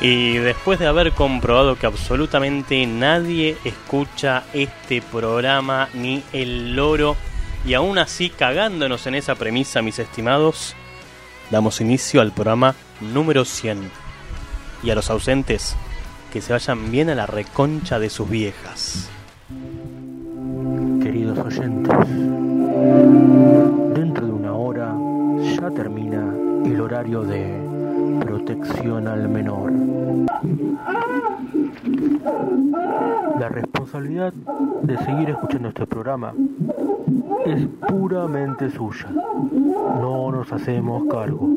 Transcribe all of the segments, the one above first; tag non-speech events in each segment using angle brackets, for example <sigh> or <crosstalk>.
Y después de haber comprobado que absolutamente nadie escucha este programa ni el loro, y aún así cagándonos en esa premisa, mis estimados, damos inicio al programa número 100. Y a los ausentes, que se vayan bien a la reconcha de sus viejas. Queridos oyentes, dentro de una hora ya termina el horario de protección al menor. La responsabilidad de seguir escuchando este programa es puramente suya. No nos hacemos cargo.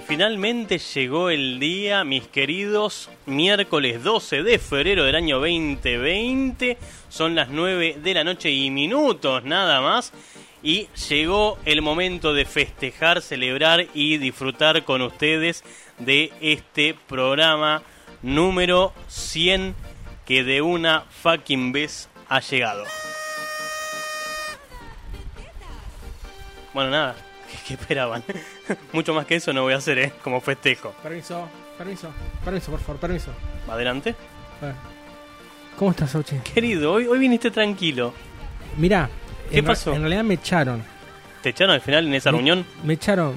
Y finalmente llegó el día, mis queridos, miércoles 12 de febrero del año 2020. Son las 9 de la noche y minutos nada más. Y llegó el momento de festejar, celebrar y disfrutar con ustedes de este programa número 100 que de una fucking vez ha llegado. Bueno, nada, ¿qué esperaban? <laughs> Mucho más que eso no voy a hacer, ¿eh? Como festejo. Permiso, permiso, permiso, por favor, permiso. Adelante. ¿Cómo estás, Ochi? Querido, hoy, hoy viniste tranquilo. Mirá, ¿Qué en, pasó? en realidad me echaron. ¿Te echaron al final en esa Me- reunión? Me echaron,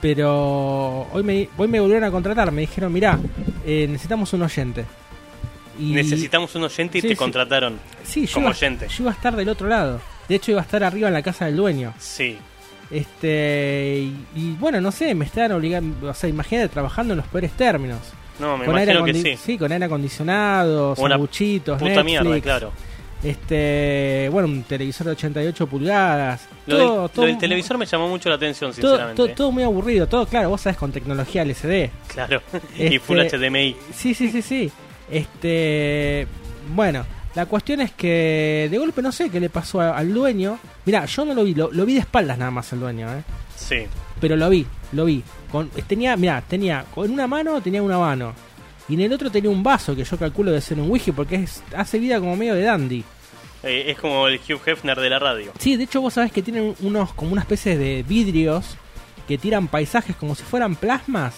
pero hoy me, hoy me volvieron a contratar. Me dijeron, mirá, eh, necesitamos un oyente. Y- Necesitamos un oyente y Sí, te sí. contrataron. Sí, yo como iba, oyente. yo iba a estar del otro lado. De hecho, iba a estar arriba en la casa del dueño. Sí. Este y, y bueno, no sé, me estaban obligando, o sea, imagínate trabajando en los peores términos. No, me con imagino que acondi- sí. con aire acondicionado, sanguchitos, Puta Netflix, mierda, claro. Este, bueno, un televisor de 88 pulgadas. Lo, todo, del, todo- lo del televisor me llamó mucho la atención, sinceramente. todo, todo muy aburrido, todo claro, vos sabes con tecnología LCD. Claro. <laughs> y Este- Full HDMI. Sí, sí, sí, sí. Este, bueno, la cuestión es que de golpe no sé qué le pasó a- al dueño. Mirá, yo no lo vi, lo, lo vi de espaldas nada más el dueño, ¿eh? Sí. Pero lo vi, lo vi. Con, tenía, mirá, tenía con una mano tenía una mano. Y en el otro tenía un vaso que yo calculo de ser un whisky porque es, hace vida como medio de dandy. Eh, es como el Hugh Hefner de la radio. Sí, de hecho vos sabés que tienen unos como una especie de vidrios que tiran paisajes como si fueran plasmas.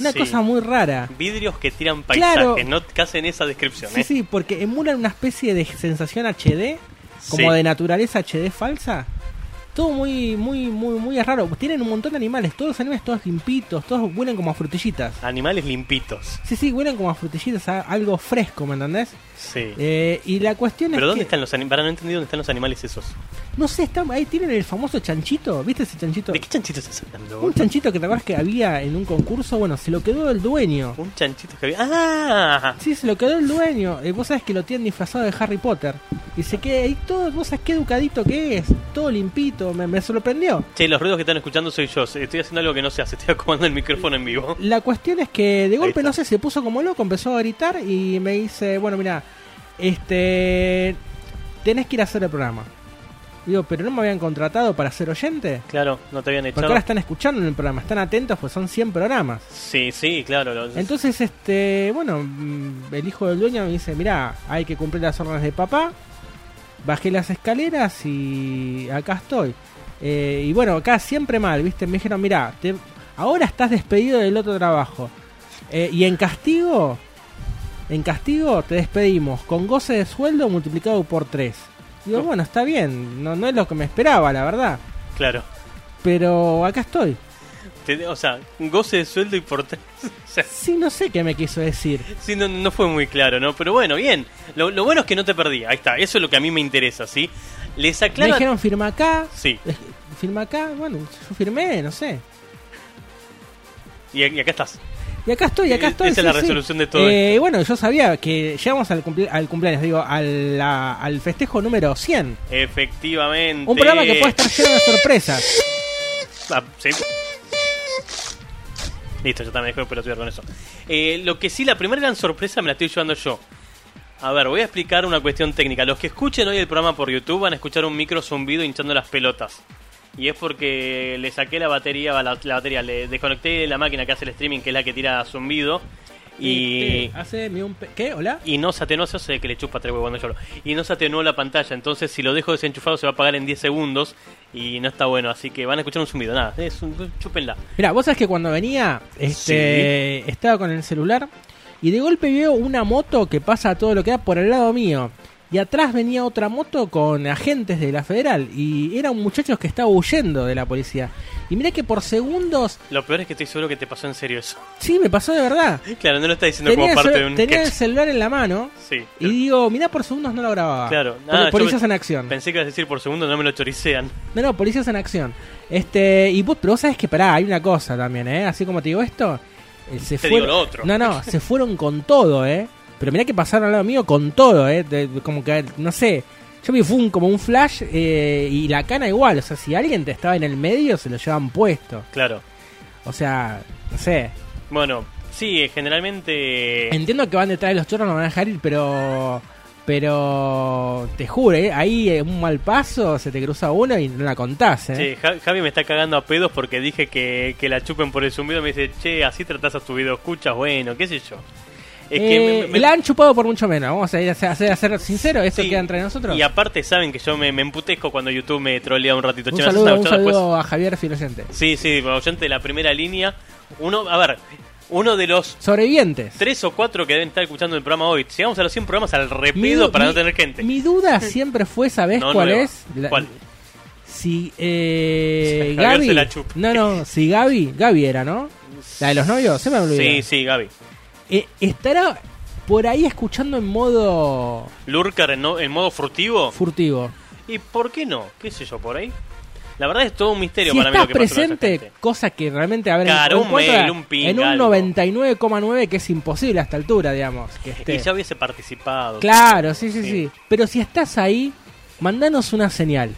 Una Sí. cosa muy rara. Vidrios que tiran paisajes, Claro. no casen esa descripción, Sí, ¿eh? sí, porque emulan una especie de sensación HD, como Sí. de naturaleza HD falsa. Todo muy, muy, muy, muy raro. Tienen un montón de animales, todos los animales todos limpitos, todos huelen como a frutillitas. Animales limpitos. Sí, sí, huelen como a frutillitas, a algo fresco, ¿me entendés? Sí. Eh, y la cuestión Pero es ¿dónde que, están los animales? Para no entender dónde están los animales esos. no sé, están, ahí tienen el famoso chanchito, ¿viste ese chanchito? ¿De qué chanchito estás hablando? Un chanchito que te acuerdas que había en un concurso, bueno, se lo quedó el dueño. Un chanchito que había. ¡Ah! Sí, se lo quedó el dueño. Eh, vos sabés que lo tienen disfrazado de Harry Potter. Y se queda ahí todo, vos sabés qué educadito que es. Todo limpito, me, me sorprendió. Che, los ruidos que están escuchando soy yo. Estoy haciendo algo que no se hace. Estoy acomodando el micrófono en vivo. La cuestión es que de golpe, no sé, se puso como loco, empezó a gritar y me dice, bueno, mira, este, tenés que ir a hacer el programa. Digo, pero no me habían contratado para ser oyente. Claro, no te habían Porque echado. ahora están escuchando en el programa, están atentos, pues son 100 programas. Sí, sí, claro. lo- Entonces, este, bueno, mm, el hijo del dueño me dice, mira, hay que cumplir las órdenes de papá. Bajé las escaleras y acá estoy. Eh, y bueno, acá siempre mal, ¿viste? Me dijeron, mira, te- ahora estás despedido del otro trabajo. Eh, y en castigo, en castigo te despedimos con goce de sueldo multiplicado por 3. Digo, bueno, está bien, no, no es lo que me esperaba, la verdad. Claro. Pero acá estoy. Te- o sea, goce de sueldo y por tres. O sea, Sí, no sé qué me quiso decir. sí, no, no fue muy claro, ¿no? Pero bueno, bien. Lo, lo bueno es que no te perdí. Ahí está. Eso es lo que a mí me interesa, ¿sí? Les Me aclaro. dijeron firma acá, Sí. <laughs> Firma acá, bueno, yo firmé, no sé. Y, y acá estás. Y acá estoy, y acá Eh, estoy. esa es la resolución de todo Eh, bueno, yo sabía que llegamos al, cumple- al cumpleaños, digo, al, la- al festejo número 100. Efectivamente. Un programa que puede estar lleno de sorpresas. Ah, sí. Listo, yo también dejo de pelotudear con eso. Eh, lo que sí, la primera gran sorpresa me la estoy llevando yo. A ver, voy a explicar una cuestión técnica. Los que escuchen hoy el programa por YouTube van a escuchar un micro zumbido hinchando las pelotas. Y es porque le saqué la batería, la, la batería, le desconecté la máquina que hace el streaming, que es la que tira zumbido. Y, Este, Haceme un ¿Qué? ¿Hola? y no se atenuó, se hace que le chupa tres huevos cuando lloro. Y no se atenuó la pantalla, entonces si lo dejo desenchufado se va a apagar en 10 segundos y no está bueno, así que van a escuchar un zumbido, nada, es un, chúpenla. Mira, vos sabés que cuando venía, este, estaba con el celular y de golpe veo una moto que pasa a todo lo que da por el lado mío. Y atrás venía otra moto con agentes de la federal. Y era un muchacho que estaba huyendo de la policía. Y mira que por segundos, Lo peor es que estoy seguro que te pasó en serio eso. sí, me pasó de verdad. Claro, no lo está diciendo Tenía, como parte de un tenía el celular en la mano. Sí. Y digo, mirá, por segundos no lo grababa. Claro, Ah, policías en acción. Pensé que ibas a decir por segundo, no me lo choricean. No, no, policías en acción. Este, y vos, pero vos sabés que pará, hay una cosa también, ¿eh? Así como te digo esto, eh, se Te fueron. digo lo otro. No, no, se fueron con todo, ¿eh? Pero mirá que pasaron al lado mío con todo, ¿eh? De- como que, no sé. Yo vi fue un, como un flash eh, y la cana igual. O sea, si alguien te estaba en el medio, se lo llevan puesto. Claro. O sea, no sé. Bueno, sí, generalmente... Entiendo que van detrás de los chorros, no van a dejar ir, pero. Pero. Te juro, ¿eh? Ahí eh, un mal paso, se te cruza uno y no la contás, ¿eh? Che, Ja- Javi me está cagando a pedos porque dije que, que la chupen por el zumbido. Me dice, che, así tratás a tu video, escuchas, bueno, qué sé yo. Es Eh, me- me- La han chupado por mucho menos. Vamos a ir a ser, a ser, sinceros. Esto Sí, queda entre nosotros. Y aparte saben que yo me, me emputezco cuando YouTube me trolea un ratito. un Che, ¿me haces saludo, un saludo a Javier Filocente. Sí, sí, oyente de la primera línea. Uno, a ver, uno de los Sobrevivientes. tres o cuatro que deben estar escuchando el programa hoy. Llegamos a los 100 programas al repedo para no tener gente. Mi duda siempre fue, ¿sabés No cuál es? La- ¿Cuál? Si eh, <laughs> Gaby. se la. No, no, si Gaby. Gaby era, ¿no? La de los novios, se me olvidó. Sí, sí, Gaby. Eh, estará por ahí escuchando en modo Lurker en, no- en modo furtivo. furtivo. ¿Y por qué no? ¿Qué sé yo por ahí? La verdad es todo un misterio Si para mí estás lo que pasó presente, gente. cosa que realmente a ver Claro, en, un mail, un ping, en un algo. 99,9 que es imposible a esta altura, digamos. Que esté. Y ya hubiese participado. Claro, sí, sí, Sí. sí, Pero si estás ahí, mandanos una señal.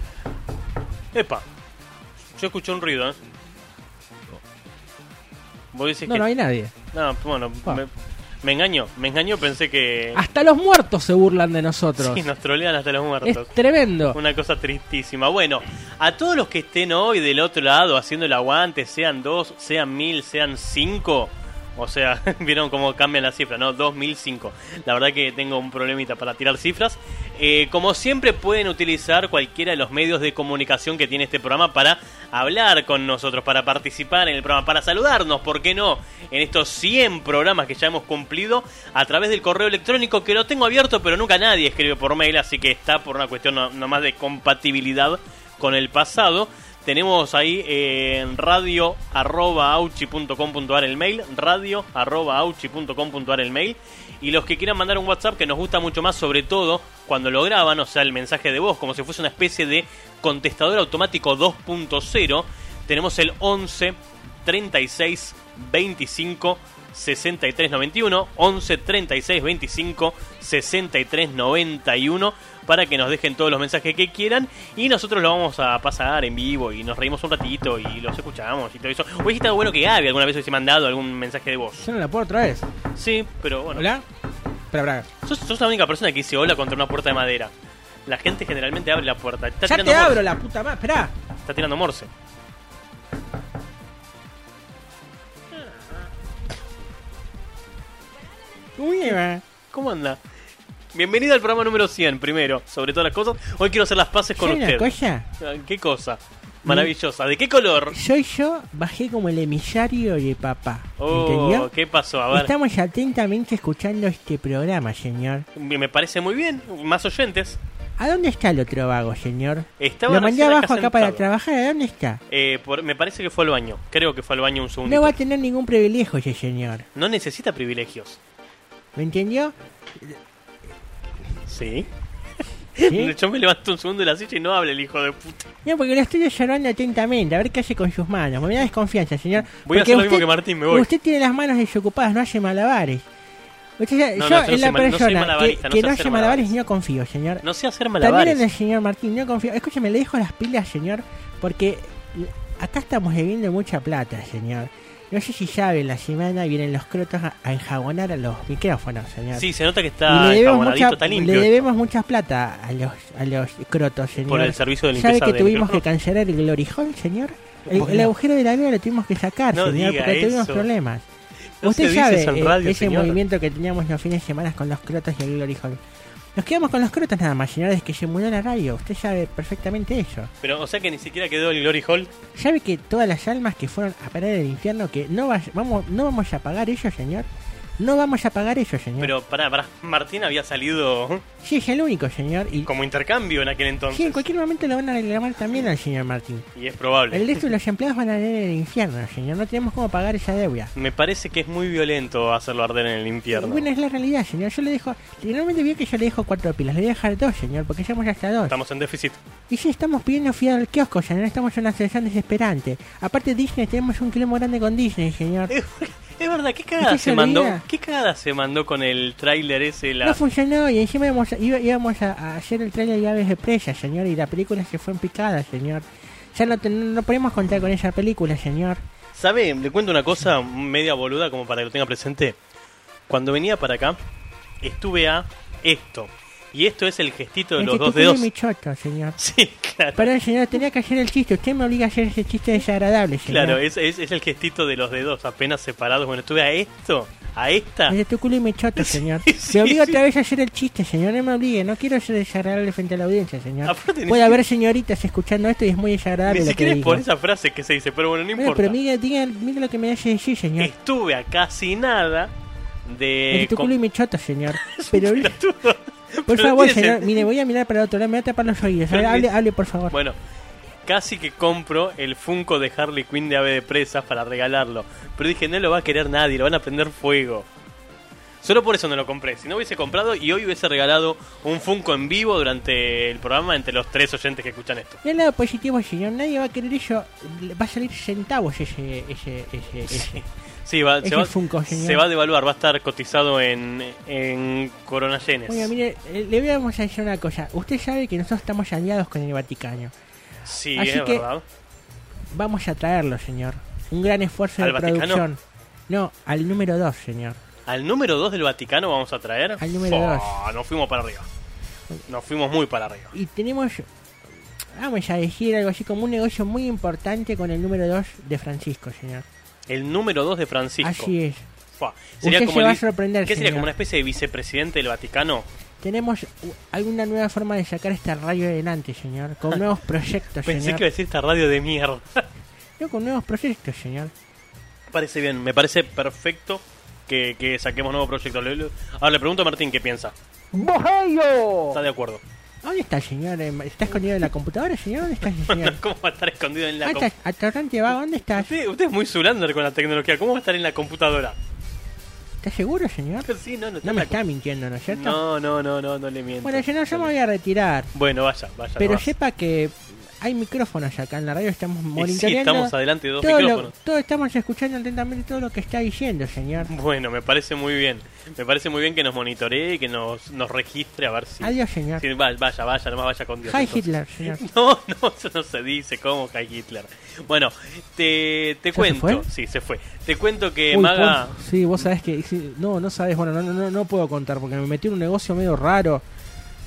Epa, yo escuché un ruido, ¿eh? Vos No, que... no hay nadie. No, bueno, Ah. me, me engañó, me engañó, pensé que... Hasta los muertos se burlan de nosotros. Sí, nos trolean hasta los muertos. es tremendo. Una cosa tristísima. Bueno, a todos los que estén hoy del otro lado haciendo el aguante, sean dos, sean mil, sean cinco. O sea, <laughs> vieron cómo cambian las cifras, ¿no? 2005. La verdad que tengo un problemita para tirar cifras. Eh, como siempre pueden utilizar cualquiera de los medios de comunicación que tiene este programa para hablar con nosotros, para participar en el programa, para saludarnos, ¿por qué no? En estos 100 programas que ya hemos cumplido a través del correo electrónico que lo tengo abierto, pero nunca nadie escribe por mail, así que está por una cuestión no- nomás de compatibilidad con el pasado. Tenemos ahí eh, en radio arroba el mail, radio arroba el mail. Y los que quieran mandar un WhatsApp que nos gusta mucho más, sobre todo cuando lo graban, o sea, el mensaje de voz, como si fuese una especie de contestador automático 2.0, tenemos el 11 36 25 63 91 11 36 25 63 91 para que nos dejen todos los mensajes que quieran y nosotros lo vamos a pasar en vivo y nos reímos un ratito y los escuchamos y todo eso. Hubiese estado bueno que Gaby alguna vez hubiese mandado algún mensaje de voz. Yo no la puedo otra vez. Sí, pero bueno. ¿Hola? Espera, espera. Sos, sos la única persona que dice hola contra una puerta de madera. La gente generalmente abre la puerta. Está Ya te morse. abro la puta madre. Esperá. Está tirando morse. Uy, va. ¿Cómo anda? Bienvenido al programa número 100, primero, sobre todas las cosas. Hoy quiero hacer las paces con ¿Sabe una usted. cosa? Ah, ¿Qué cosa? Maravillosa. ¿De qué color? Soy yo, bajé como el emisario de papá. Oh, ¿Entendió? ¿qué pasó? A ver. Estamos atentamente escuchando este programa, señor. Me parece muy bien. Más oyentes. ¿A dónde está el otro vago, señor? Estaba Lo mandé abajo acá para trabajar. ¿A dónde está? Eh, por- me parece que fue al baño. Creo que fue al baño un segundo. No va a tener ningún privilegio ese señor. No necesita privilegios. ¿Me entendió? ¿Sí? ¿Sí? Yo me levanto un segundo de la silla y no habla el hijo de puta. No, porque lo estoy observando atentamente, a ver qué hace con sus manos. Me da desconfianza, señor. Voy a hacer lo mismo que Martín, me voy. Usted tiene las manos desocupadas, no hace malabares. Usted No, yo no, en la persona que, que no hace malabares malabares. no confío, señor. No sé hacer También malabares. en el señor Martín, no confío. Escúcheme, le dejo las pilas, señor, porque acá estamos debiendo mucha plata, señor. No sé si saben, la semana vienen los crotos a, a enjabonar a los micrófonos, señor. Sí, se nota que está le debemos, enjabonadito, mucha, está le debemos mucha plata a los, a los crotos, señor. Por el servicio de ¿Sabe limpieza que de tuvimos que cancelar el Glory Hall, señor? El, Bueno. el agujero de la luna lo tuvimos que sacar, No señor, porque tuvimos problemas. No Usted sabe eh, ese señor. movimiento que teníamos los fines de semana con los crotos y el Glory Hall. Nos quedamos con los crotos nada más, señor, desde que se mudó la radio. Usted sabe perfectamente eso. Pero, o sea que ni siquiera quedó el Glory Hall. ¿Sabe que todas las almas que fueron a parar el infierno, que no, vay- vamos, no vamos a pagar ellos, señor? No vamos a pagar ellos, señor. Pero, pará, pará. Martín había salido Sí, es el único, señor. Y como intercambio en aquel entonces. sí, en cualquier momento lo van a reclamar también al señor Martín. Y es probable. El resto de los empleados van a arder en el infierno, señor. No tenemos cómo pagar esa deuda. Me parece que es muy violento hacerlo arder en el infierno. Bueno, es la realidad, señor. Yo le dejo. Normalmente vio que yo le dejo cuatro pilas. Le voy a dejar dos, señor, porque somos hasta dos. Estamos en déficit. Y sí, estamos pidiendo fiado al kiosco, señor. Estamos en una situación desesperante. Aparte, Disney, tenemos un quilombo grande con Disney, señor. <laughs> Es, verdad, ¿qué cagada ¿Usted se mandó? ¿Qué cagada se mandó con el tráiler ese? La... No funcionó y encima íbamos a, iba- íbamos a, a hacer el trailer de Aves de Presa, señor. Y la película se fue en picada, señor. Ya no, no podemos contar con esa película, señor. ¿Sabe? Le cuento una cosa media boluda como para que lo tenga presente. Cuando venía para acá, estuve a esto. Y esto es el gestito de El los dos dedos. mi choto, señor. <laughs> Sí, claro. Perdón, señor, tenía que hacer el chiste. Usted me obliga a hacer ese chiste desagradable, señor. Claro, es, es, es el gestito de los dedos apenas separados. Bueno, estuve a esto, a esta. Desde tu culo y mi choto, <laughs> señor. sí, me obliga sí. otra vez a hacer el chiste, señor. No me obligue. No quiero ser desagradable frente a la audiencia, señor. Aparte, Puede haber señoritas escuchando esto y es muy desagradable Ni siquiera es por esa frase que se dice, pero bueno, no importa. pero mire, diga, mire lo que me hace decir, señor. Estuve a casi nada de... Desde tu culo y mi choto, <laughs> señor. Pero, por favor, señor, mire, voy a mirar para el otro lado. Me voy a tapar los oídos. Hable, ni- hable, por favor. Bueno, casi que compro el Funko de Harley Quinn de Ave de Presas para regalarlo. Pero dije, no lo va a querer nadie, lo van a prender fuego. Solo por eso no lo compré. Si no hubiese comprado y hoy hubiese regalado un Funko en vivo durante el programa entre los tres oyentes que escuchan esto. El lado positivo, señor, nadie va a querer eso. Va a salir centavos ese, ese, ese, ese. Sí, va, Ese se, va, Funko, se va a devaluar, va a estar cotizado en, en Corona Yenes. Oiga, mire, eh, le vamos a decir una cosa. Usted sabe que nosotros estamos aliados con el Vaticano. Sí, Así es que- verdad. Vamos a traerlo, señor. Un gran esfuerzo ¿Al de Vaticano? producción. No, al número 2, señor. Al número 2 del Vaticano vamos a traer. Al número Fua, Nos fuimos para arriba. Nos fuimos muy para arriba. Y tenemos, vamos a decir algo así como un negocio muy importante con el número 2 de Francisco, señor. El número 2 de Francisco. Así es. Fua. Usted se el va a vi- sorprender, ¿Qué sería? señor. ¿Como una especie de vicepresidente del Vaticano? Tenemos alguna nueva forma de sacar esta radio adelante, señor. Con nuevos proyectos, Pensé señor. que iba a decir esta radio de mierda. <laughs> No, con nuevos proyectos, señor. Parece bien, me parece perfecto que, que saquemos nuevos proyectos. Ahora le pregunto a Martín qué piensa. ¿Está de acuerdo? ¿Dónde está el señor? ¿Está escondido en la computadora, señor? ¿Dónde está el señor? <laughs> ¿Cómo va a estar escondido en la com- está, atorrante vago, ¿dónde está? usted, usted es muy Zulander con la tecnología. ¿Cómo va a estar en la computadora? ¿Está seguro, señor? Sí, no, no, No me está mintiendo, ¿no es cierto? No, no, no, no, no le miento. Bueno, señor, yo me voy a retirar. Bueno, vaya, vaya. Pero sepa que hay micrófonos acá en la radio, estamos Y sí, monitoreando. estamos adelante de dos todo lo- micrófonos. todo estamos escuchando atentamente todo lo que está diciendo, señor. Bueno, me parece muy bien. Me parece muy bien que nos monitoree y que nos, nos registre a ver si... Adiós, señor. si- va- vaya, vaya, nomás vaya con Dios. Hi entonces. Hitler, señor. <laughs> No, no, eso no se dice. ¿Cómo Hi Hitler? Bueno, te, te ¿Ya se cuento. fue? Sí, se fue. Te cuento que Uy, Maga... vos- sí, vos sabés que. sí, no, no sabés, bueno, no, no, no, no puedo contar porque me metí en un negocio medio raro.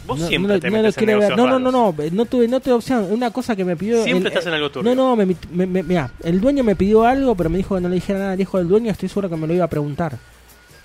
Vos no, siempre no, te no metes en negocios No, no, no, raros. no, eh, no tuve, no tuve opción. Una cosa que me pidió. Siempre el- estás en algo turbio. No, no, me, me, me- mirá, el dueño me pidió algo, pero me dijo que no le dijera nada al hijo del dueño. Estoy seguro que me lo iba a preguntar.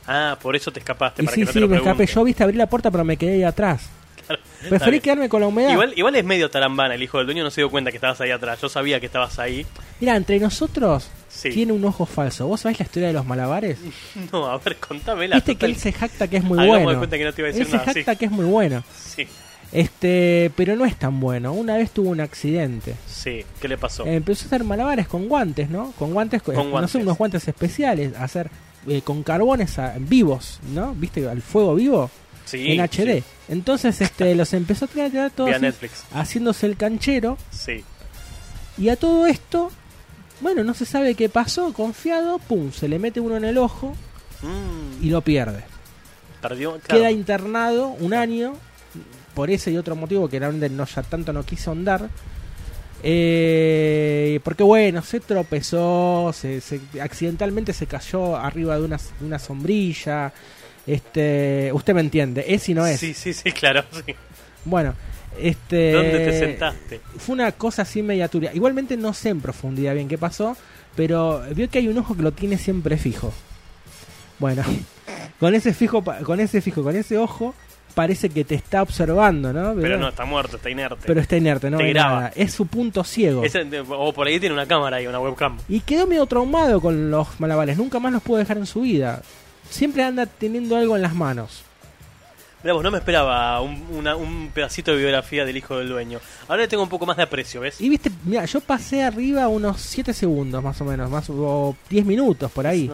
Ah, por eso te escapaste, Y para sí, que no sí, te lo me escapé. Yo, viste, abrí la puerta, pero me quedé ahí atrás. Claro, Preferí quedarme con la humedad. Igual, igual es medio tarambana, el hijo del dueño no se dio cuenta que estabas ahí atrás. Yo sabía que estabas ahí. Mira, entre nosotros Sí. tiene un ojo falso. ¿Vos sabés la historia de los malabares? <laughs> No, a ver, contámela. Viste que él se jacta que es muy Hagamos bueno. cuenta que no te iba a decir él se jacta sí. que es muy bueno. Sí, Este, pero no es tan bueno. Una vez tuvo un accidente. sí. ¿Qué le pasó? Eh, empezó a hacer malabares con guantes, ¿no? Con guantes, Con no guantes. sé, unos guantes especiales, a hacer eh, con carbones a- vivos, ¿no? ¿Viste? Al fuego vivo sí, en HD. Entonces, este, los empezó a tirar, <laughs> todos haciéndose el canchero. Sí. Y a todo esto, bueno, no se sabe qué pasó, confiado, pum, se le mete uno en el ojo Mm, y lo pierde. perdió. claro. Queda internado un año, por ese y otro motivo que realmente no, ya tanto no quiso andar. Eh, porque bueno, se tropezó, se, se- accidentalmente se cayó arriba de una, de una sombrilla. Este, usted me entiende, es y no es. Sí, sí, sí, claro. <laughs> sí. Bueno, este ¿Dónde te sentaste? fue una cosa así media turbia. Igualmente no sé en profundidad bien qué pasó, pero vio que hay un ojo que lo tiene siempre fijo. Bueno, <laughs> con ese fijo, con ese fijo, con ese ojo, parece que te está observando, ¿no? Pero no, está muerto, está inerte. pero está inerte, no Te graba. nada. Es su punto ciego. O por ahí tiene una cámara y una webcam. Y quedó medio traumado con los malabares. Nunca más los pudo dejar en su vida. Siempre anda teniendo algo en las manos. Mirá, vos no me esperaba un, una- un pedacito de biografía del hijo del dueño. Ahora le tengo un poco más de aprecio, ¿ves? Y viste, mira, yo pasé arriba unos 7 segundos más o menos, más o 10 minutos por ahí.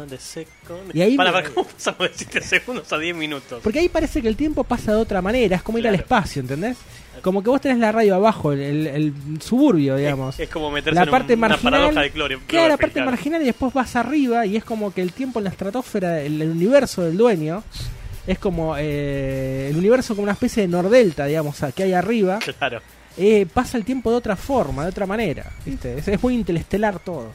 Y ahí Para, para, ¿cómo pasamos de 7 segundos a 10 minutos? Porque ahí parece que el tiempo pasa de otra manera, es como ir al Claro. espacio, ¿entendés? Como que vos tenés la radio abajo, el, el- el suburbio, digamos. Es, es como meterse la en un- parte una marginal. paradoja de Clore- claro, la parte claro. marginal y después vas arriba y es como que el tiempo en la estratosfera, el, el universo del dueño, es como eh, el universo como una especie de nordelta, digamos, que hay arriba. Claro. eh, pasa el tiempo de otra forma, de otra manera. ¿viste? Es, es muy interestelar todo.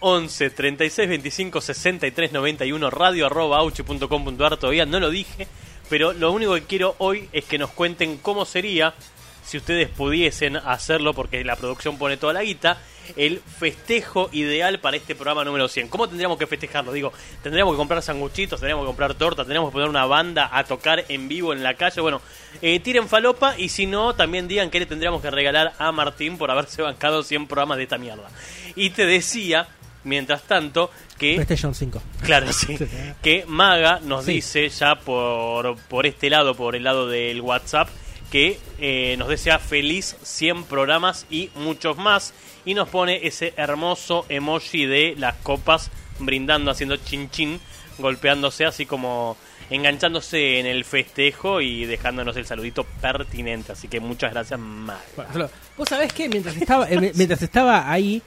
11 36 25 63 91 radio arroba auchi.com.ar todavía no lo dije pero lo único que quiero hoy es que nos cuenten cómo sería si ustedes pudiesen hacerlo porque la producción pone toda la guita el festejo ideal para este programa número 100 ¿cómo tendríamos que festejarlo? digo tendríamos que comprar sanguchitos tendríamos que comprar torta tendríamos que poner una banda a tocar en vivo en la calle bueno eh, tiren falopa y si no también digan que le tendríamos que regalar a Martín por haberse bancado 100 programas de esta mierda y te decía Mientras tanto, que PlayStation 5. Claro, <laughs> sí. Que Maga nos Sí. dice ya por, por este lado, por el lado del WhatsApp, que eh, nos desea feliz 100 programas y muchos más. Y nos pone ese hermoso emoji de las copas brindando, haciendo chin chin, golpeándose así como enganchándose en el festejo y dejándonos el saludito pertinente. Así que muchas gracias. Bueno, Vos sabés que mientras estaba, eh, mientras estaba ahí,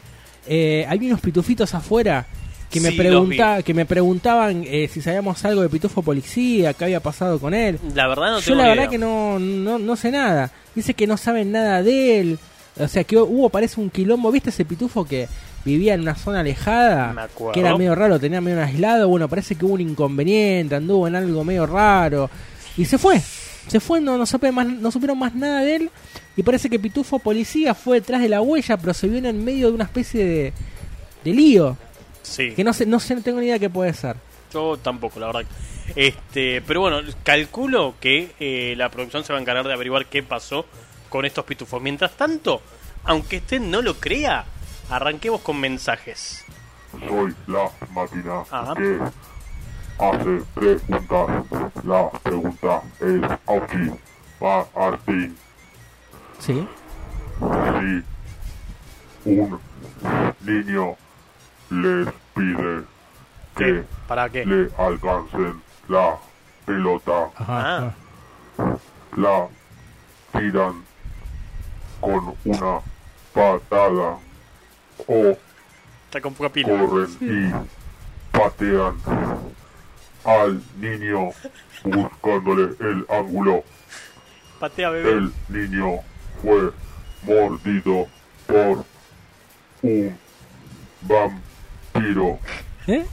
eh, había unos pitufitos afuera que me, Sí, pregunta, que me preguntaban eh, si sabíamos algo de Pitufo Policía, qué había pasado con él. La verdad no Yo tengo la verdad que no, no, no sé nada. Dice que no saben nada de él. O sea, que hubo, parece un quilombo. ¿Viste ese pitufo que vivía en una zona alejada? Me acuerdo. Que era medio raro, tenía medio aislado. Bueno, parece que hubo un inconveniente, anduvo en algo medio raro. Y se fue. Se fue, no, no, supe más, no supieron más nada de él. Y parece que Pitufo Policía fue detrás de la huella, pero se vio en medio de una especie de, de lío. Sí. Que no sé, no sé, no tengo ni idea qué puede ser. Yo tampoco, la verdad. Este, pero bueno, calculo que eh, la producción se va a encargar de averiguar qué pasó con estos pitufos. Mientras tanto, aunque usted no lo crea, arranquemos con mensajes. Soy la máquina que hace preguntas. La pregunta es Auchi Martín. Sí. Si un niño les pide que ¿Para qué? le alcancen la pelota, Ah. la tiran con una patada o Está con poca pila. corren y patean al niño buscándole el ángulo. Patea, bebé. El niño fue mordido por un vampiro. ¿Eh?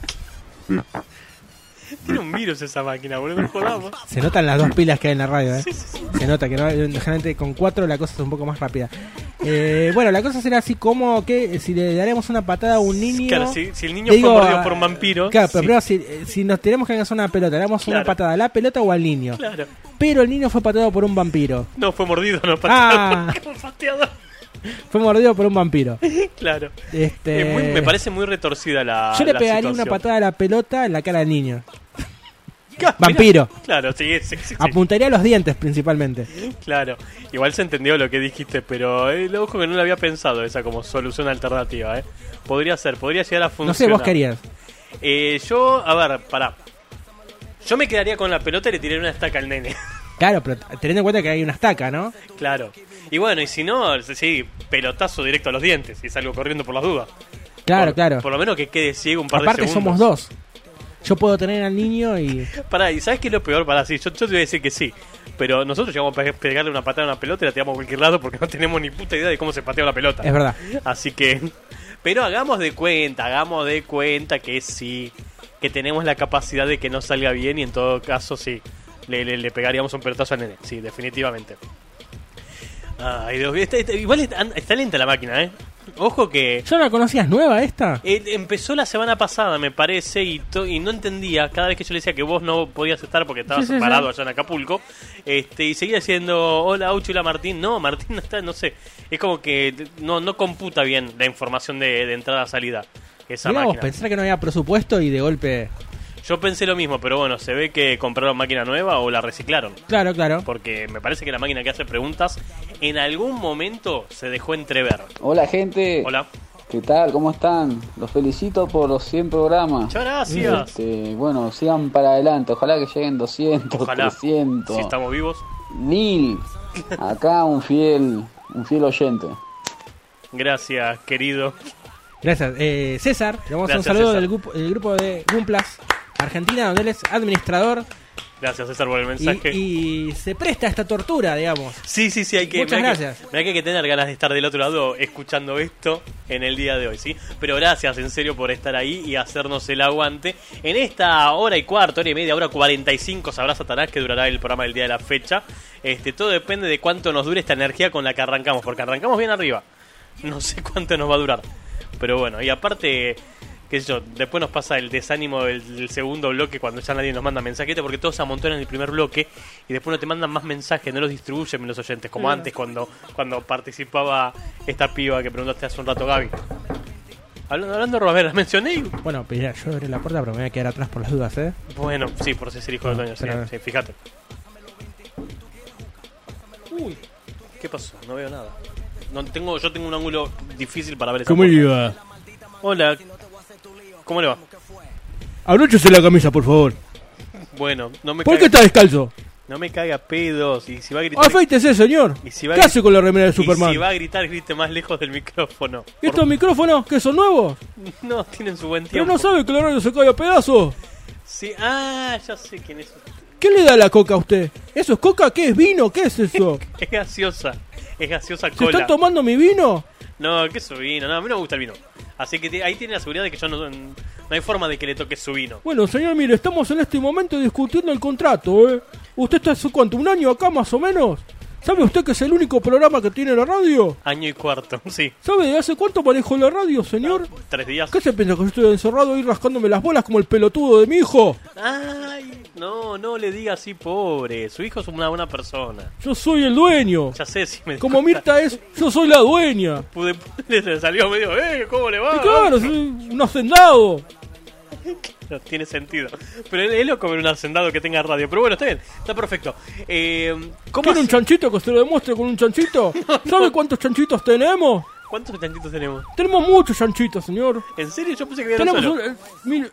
Tiene un virus esa máquina, boludo. No jodamos. Se notan las dos pilas que hay en la radio, ¿eh? Se nota que no, generalmente con cuatro la cosa es un poco más rápida. Eh, bueno, la cosa será así como que si le daremos una patada a un niño... Claro, si, si el niño Digo, fue mordido por un vampiro. Claro, pero sí. primero si, eh, si nos tenemos que alcanzar una pelota, le damos una patada a la pelota o al niño. Claro. Pero el niño fue pateado por un vampiro. No fue mordido, no pateado. Ah. <laughs> Fue pateado. <laughs> Fue mordido por un vampiro. Claro. Este, Es muy- me parece muy retorcida la. Yo le la pegaría una situación. patada a la pelota en la cara del niño. <laughs> Vampiro. Claro, sí, sí, sí, sí. Apuntaría a los dientes principalmente. Claro, igual se entendió lo que dijiste, pero eh, lo ojo que no lo había pensado esa como solución alternativa, ¿eh? Podría ser, podría llegar a funcionar. No sé, vos querías. Eh, yo, a ver, pará. Yo me quedaría con la pelota y le tiré una estaca al nene. Claro, pero teniendo en cuenta que hay una estaca, ¿no? claro. Y bueno, y si no, sí, pelotazo directo a los dientes y salgo corriendo por las dudas. Claro, Por- claro. Por lo menos que quede ciego un par Aparte de segundos. somos dos. Yo puedo tener al niño y... <laughs> Pará, ¿y sabes qué es lo peor? Pará, sí, yo, yo te voy a decir que sí. pero nosotros llegamos a pe- pegarle una patada a una pelota y la tiramos a cualquier lado porque no tenemos ni puta idea de cómo se patea la pelota. Es verdad. Así que, pero hagamos de cuenta, hagamos de cuenta que sí, que tenemos la capacidad de que no salga bien y en todo caso sí, le, le- le pegaríamos un pelotazo al nene, sí, definitivamente. Ay, Dios mío, está- está- igual está, está lenta la máquina, ¿eh? Ojo que ¿Ya la conocías nueva esta? eh, empezó la semana pasada, me parece, y, to- y no entendía. Cada vez que yo le decía que vos no podías estar porque estabas Sí, sí, parado sí. allá en Acapulco, este, y seguía diciendo, hola, Aucho, hola, Martín. No, Martín no está, no sé. Es como que no, no computa bien la información de, de entrada-salida. Esa Mirá vos, máquina. pensar que no había presupuesto y de golpe... Yo pensé lo mismo, pero bueno, se ve que compraron máquina nueva o la reciclaron. Claro, claro. Porque me parece que la máquina que hace preguntas en algún momento se dejó entrever. Hola gente, Hola. ¿qué tal? ¿Cómo están? Los felicito por los 100 programas. Muchas gracias. Este, bueno, sigan para adelante, ojalá que lleguen 200, Ojalá. 300. Si estamos vivos. Nil, acá un fiel, un fiel oyente. Gracias, querido. Gracias. Eh, César, le damos un Gracias, saludo César. del grupo, del grupo de Gumplas Argentina, donde él es administrador Gracias, César, por el mensaje. y se presta a esta tortura, digamos. Sí, sí, sí, hay que. Muchas que- gracias. que hay que tener ganas de estar del otro lado escuchando esto en el día de hoy, ¿sí? Pero gracias, en serio, por estar ahí y hacernos el aguante. En esta hora y cuarto, hora y media, hora 45, sabrá Satanás que durará el programa del día de la fecha. Este, todo depende de cuánto nos dure esta energía con la que arrancamos, porque arrancamos bien arriba. No sé cuánto nos va a durar. Pero bueno, y aparte, qué sé yo, después nos pasa el desánimo del, del segundo bloque cuando ya nadie nos manda mensajete porque todos se amontonan en el primer bloque y después no te mandan más mensajes, no los distribuyen los oyentes, como antes cuando, cuando participaba esta piba que preguntaste hace un rato, Gaby. Hablando, hablando de Robert, ¿las mencioné? Bueno, pues ya, yo abrí la puerta, pero me voy a quedar atrás por las dudas, ¿eh? Bueno, sí, por ser hijo del dueño, sí, pero- sí, fíjate. Uy, ¿qué pasó? No veo nada. No tengo, yo tengo un ángulo difícil para ver esa puerta. iba? Hola, ¿cómo le va? Abróchese la camisa, por favor. Bueno, no me ¿Por caiga- qué está descalzo? No me caiga pedos y si va a gritar. Afeítese, señor. Y si va ¿Qué a- hace con la remera de y Superman? si va a gritar, grite más lejos del micrófono. ¿Y estos micrófonos que son nuevos? <laughs> No, tienen su buen Pero tiempo. no sabe que la radio se cae a pedazos. Sí, ah, ya sé quién es. ¿Qué le da la coca a usted? ¿Eso es coca? ¿Qué es vino? ¿Qué es eso? <laughs> Es gaseosa. <laughs> Es gaseosa ¿Se cola. están tomando mi vino? No, que su vino. No, a mí no me gusta el vino. Así que ahí tiene la seguridad de que yo no, no hay forma de que le toque su vino. Bueno, señor, mire, estamos en este momento discutiendo el contrato, ¿eh? ¿Usted está hace cuánto? ¿Un año acá más o menos? ¿Sabe usted que es el único programa que tiene la radio? Año y cuarto, <laughs> sí. ¿Sabe de hace cuánto manejo la radio, señor? Tres días. ¿Qué se piensa que yo estoy encerrado ahí rascándome las bolas como el pelotudo de mi hijo? Ay, no, no le diga así, pobre. Su hijo es una buena persona. Yo soy el dueño. Ya sé si me Como Mirta es, yo soy la dueña. pude, <laughs> le salió medio, eh, ¿cómo le va? Y claro, <laughs> soy un hacendado. <laughs> No tiene sentido. Pero es es loco ver un hacendado que tenga radio. Pero bueno, está bien, está perfecto. Eh, ¿Cómo ¿Quiere un chanchito que se lo demuestre con un chanchito? <laughs> ¿Sabe cuántos chanchitos tenemos? ¿Cuántos chanchitos tenemos? Tenemos muchos chanchitos, señor. ¿En serio? Yo pensé que había uno Tenemos, solo. un, eh, mire,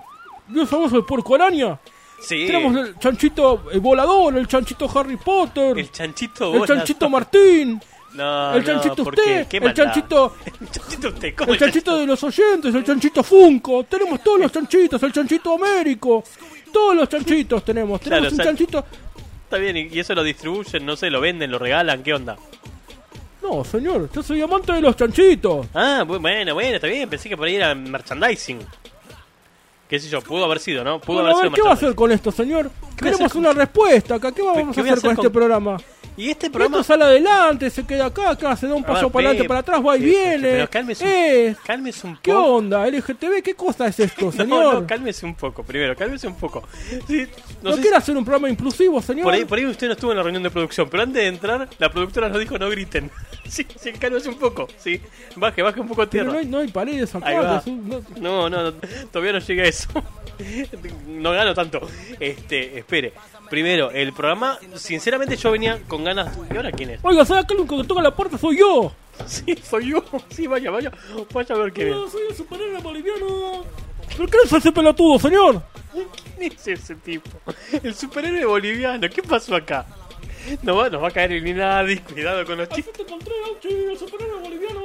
¿vio famoso el porco araña? Sí. Tenemos el chanchito eh, volador, el chanchito Harry Potter, El chanchito el bola. chanchito Martín, No, el no, chanchito ¿por qué? usted, Qué el maldad. chanchito, <laughs> El chanchito usted, ¿cómo el chanchito de los oyentes, el chanchito Funko. Tenemos todos los chanchitos, el chanchito Américo. Todos los chanchitos tenemos. Claro, Tenemos o sea- un chanchito. Está bien, y eso lo distribuyen, no sé, lo venden, lo regalan, ¿qué onda? No, señor, yo soy amante de los chanchitos. Ah, bu- bueno, bueno, está bien, pensé que por ahí era merchandising. ¿Qué sé yo? Pudo haber sido, ¿no? Pudo Bueno, haber a ver, sido ¿qué va a hacer con esto, señor? ¿Qué Queremos hacer una respuesta acá. ¿Qué vamos ¿Qué a voy a hacer con, hacer este con- programa? Y este Esto programa... sale adelante, se queda acá, acá, se da un paso ver, para adelante, para atrás, va y viene. Pero cálmese un, cálmese un ¿Qué poco. onda? LGTB, ¿qué cosa es esto, <laughs> No, señor? no, cálmese un poco, primero, cálmese un poco. Sí, no ¿No sé quiere si- hacer un programa inclusivo, señor? por, ahí, por ahí usted no estuvo en la reunión de producción, pero antes de entrar, la productora nos dijo no griten. <laughs> Sí, sí, cálmese un poco, sí. Baje, baje un poco a Pero tierra. no hay, no hay paredes acá. no- No, no, no, todavía no llega a eso. <laughs> No gano tanto. Este, espere. Primero, el programa, sinceramente yo venía con ganas. ¿Y ahora quién es? Oiga, ¿sabe acá el único que toca la puerta? Soy yo. <laughs> Sí, soy yo. Sí, vaya, vaya. Vaya a ver qué Yo soy el superhéroe boliviano. ¿Por qué es ese pelotudo, señor? ¿Quién es ese tipo? El superhéroe boliviano. ¿Qué pasó acá? Nos va, nos va a caer el Minadis. Cuidado con los Auchi, el superhéroe boliviano.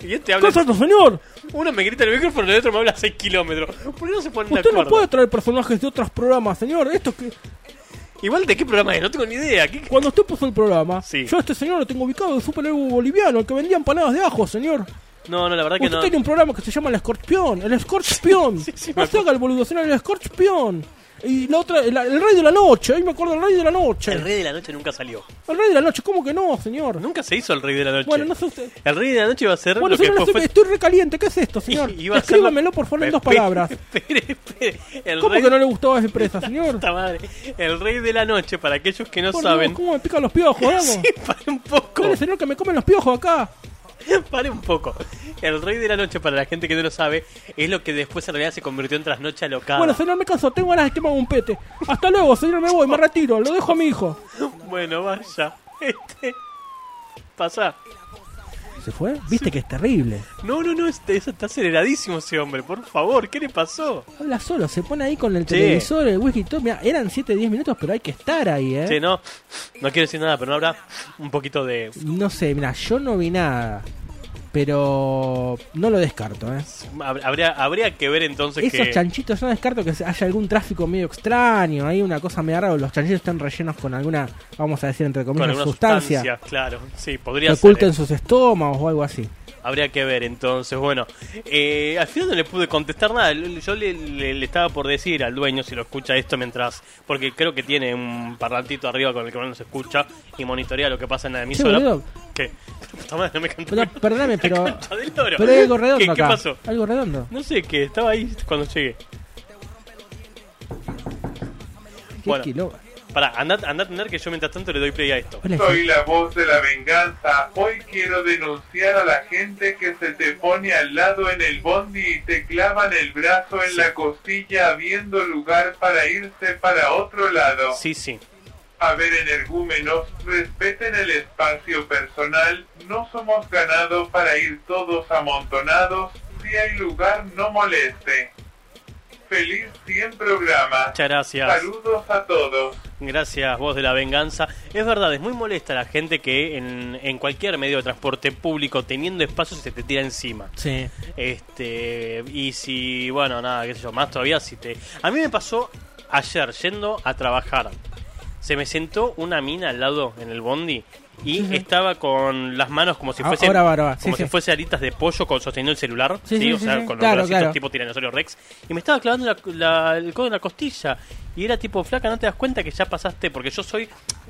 Y este ¿Qué habla. es esto, señor? Uno me grita en el micrófono y el otro me habla a 6 kilómetros. ¿Por qué no se ponen de Usted no puede traer personajes de otros programas, señor. Esto que... Igual de qué programa es, no tengo ni idea. ¿Qué- Cuando usted puso el programa, Sí. yo a este señor lo tengo ubicado en un superhéroe boliviano, el que vendía empanadas de ajo, señor. No, no, la verdad que Usted no. tiene un programa que se llama El Escorpión, El Escorpión. <laughs> Sí, me no se haga el boludo, señor, El Escorpión. Y la otra, el, el Rey de la Noche, ahí me acuerdo, el Rey de la Noche. El Rey de la Noche nunca salió. El Rey de la Noche, ¿cómo que no, señor? Nunca se hizo el Rey de la Noche. Bueno, no sé usted. El Rey de la Noche iba a ser Bueno, lo que señor, después estoy, fue... estoy recaliente, ¿qué es esto, señor? <laughs> Iba a ser lo- Escríbamelo, por favor, en dos <laughs> Espere, palabras. Espere, espere. El ¿Cómo Rey... que no le gustó a esa empresa, <laughs> señor? Puta madre. El Rey de la Noche, para aquellos que no Por saben... ¿Cómo me pican los piojos, vamos? Sí, pare un poco. Dale, señor, que me comen los piojos acá. <laughs> Pare un poco. El Rey de la Noche, para la gente que no lo sabe, es lo que después en realidad se convirtió en Trasnoche Alocada. Bueno, señor, me canso, tengo ganas de que me haga un pete. Hasta luego, señor, me voy, me retiro, lo dejo a mi hijo. Bueno, vaya. Este... Pasa. ¿Se fue? Viste que es terrible. No, no, no, este, está aceleradísimo ese hombre, por favor, ¿qué le pasó? Habla solo, se pone ahí con el Sí. televisor, el whisky todo. Mira, eran 7, 10 minutos, pero hay que estar ahí, ¿eh? Sí, no, no quiero decir nada, pero no habrá un poquito de... No sé, mira, yo no vi nada. Pero no lo descarto, ¿eh? hab- Habría, habría que ver entonces Esos que... chanchitos no descarto que haya algún tráfico medio extraño, hay una cosa medio rara, los chanchitos están rellenos con alguna, vamos a decir entre comillas, sustancia, sustancia, claro, sí, que podría ser. oculten ¿eh? sus estómagos o algo así. Habría que ver entonces, bueno, eh, al final no le pude contestar nada, yo le, le- le estaba por decir al dueño si lo escucha esto mientras, porque creo que tiene un parlantito arriba con el que no se escucha y monitorea lo que pasa en la emisora. ¿Qué? <laughs> No me. Pero, perdóname, pero, pero hay algo redondo ¿Qué, pasó? Algo redondo. No sé qué, estaba ahí cuando llegué. Qué Bueno. Pará, anda, anda a tener que yo mientras tanto le doy play a esto. Soy la voz de la venganza. Hoy quiero denunciar a la gente que se te pone al lado en el bondi y te clavan el brazo en la costilla habiendo lugar para irse para otro lado. Sí, sí. A ver, energúmenos, respeten el espacio personal. No somos ganado para ir todos amontonados. Si hay lugar, no moleste. Feliz 100 programa. Muchas gracias. Saludos a todos. Gracias, voz de la venganza. Es verdad, es muy molesta la gente que en, en cualquier medio de transporte público, teniendo espacio, se te tira encima. Sí. Este, y si, bueno, nada, qué sé yo, más todavía si te... A mí me pasó ayer yendo a trabajar. Se me sentó una mina al lado en el bondi y estaba con las manos como si Ah, fuese ahora va, ahora va. Sí, como sí. si fuese alitas de pollo con sosteniendo el celular, Sí, o sea, con los Claro, bracitos claro. tipo tiranosaurio Rex y me estaba clavando la- la- el codo en la costilla y era tipo flaca, no te das cuenta que ya pasaste porque yo soy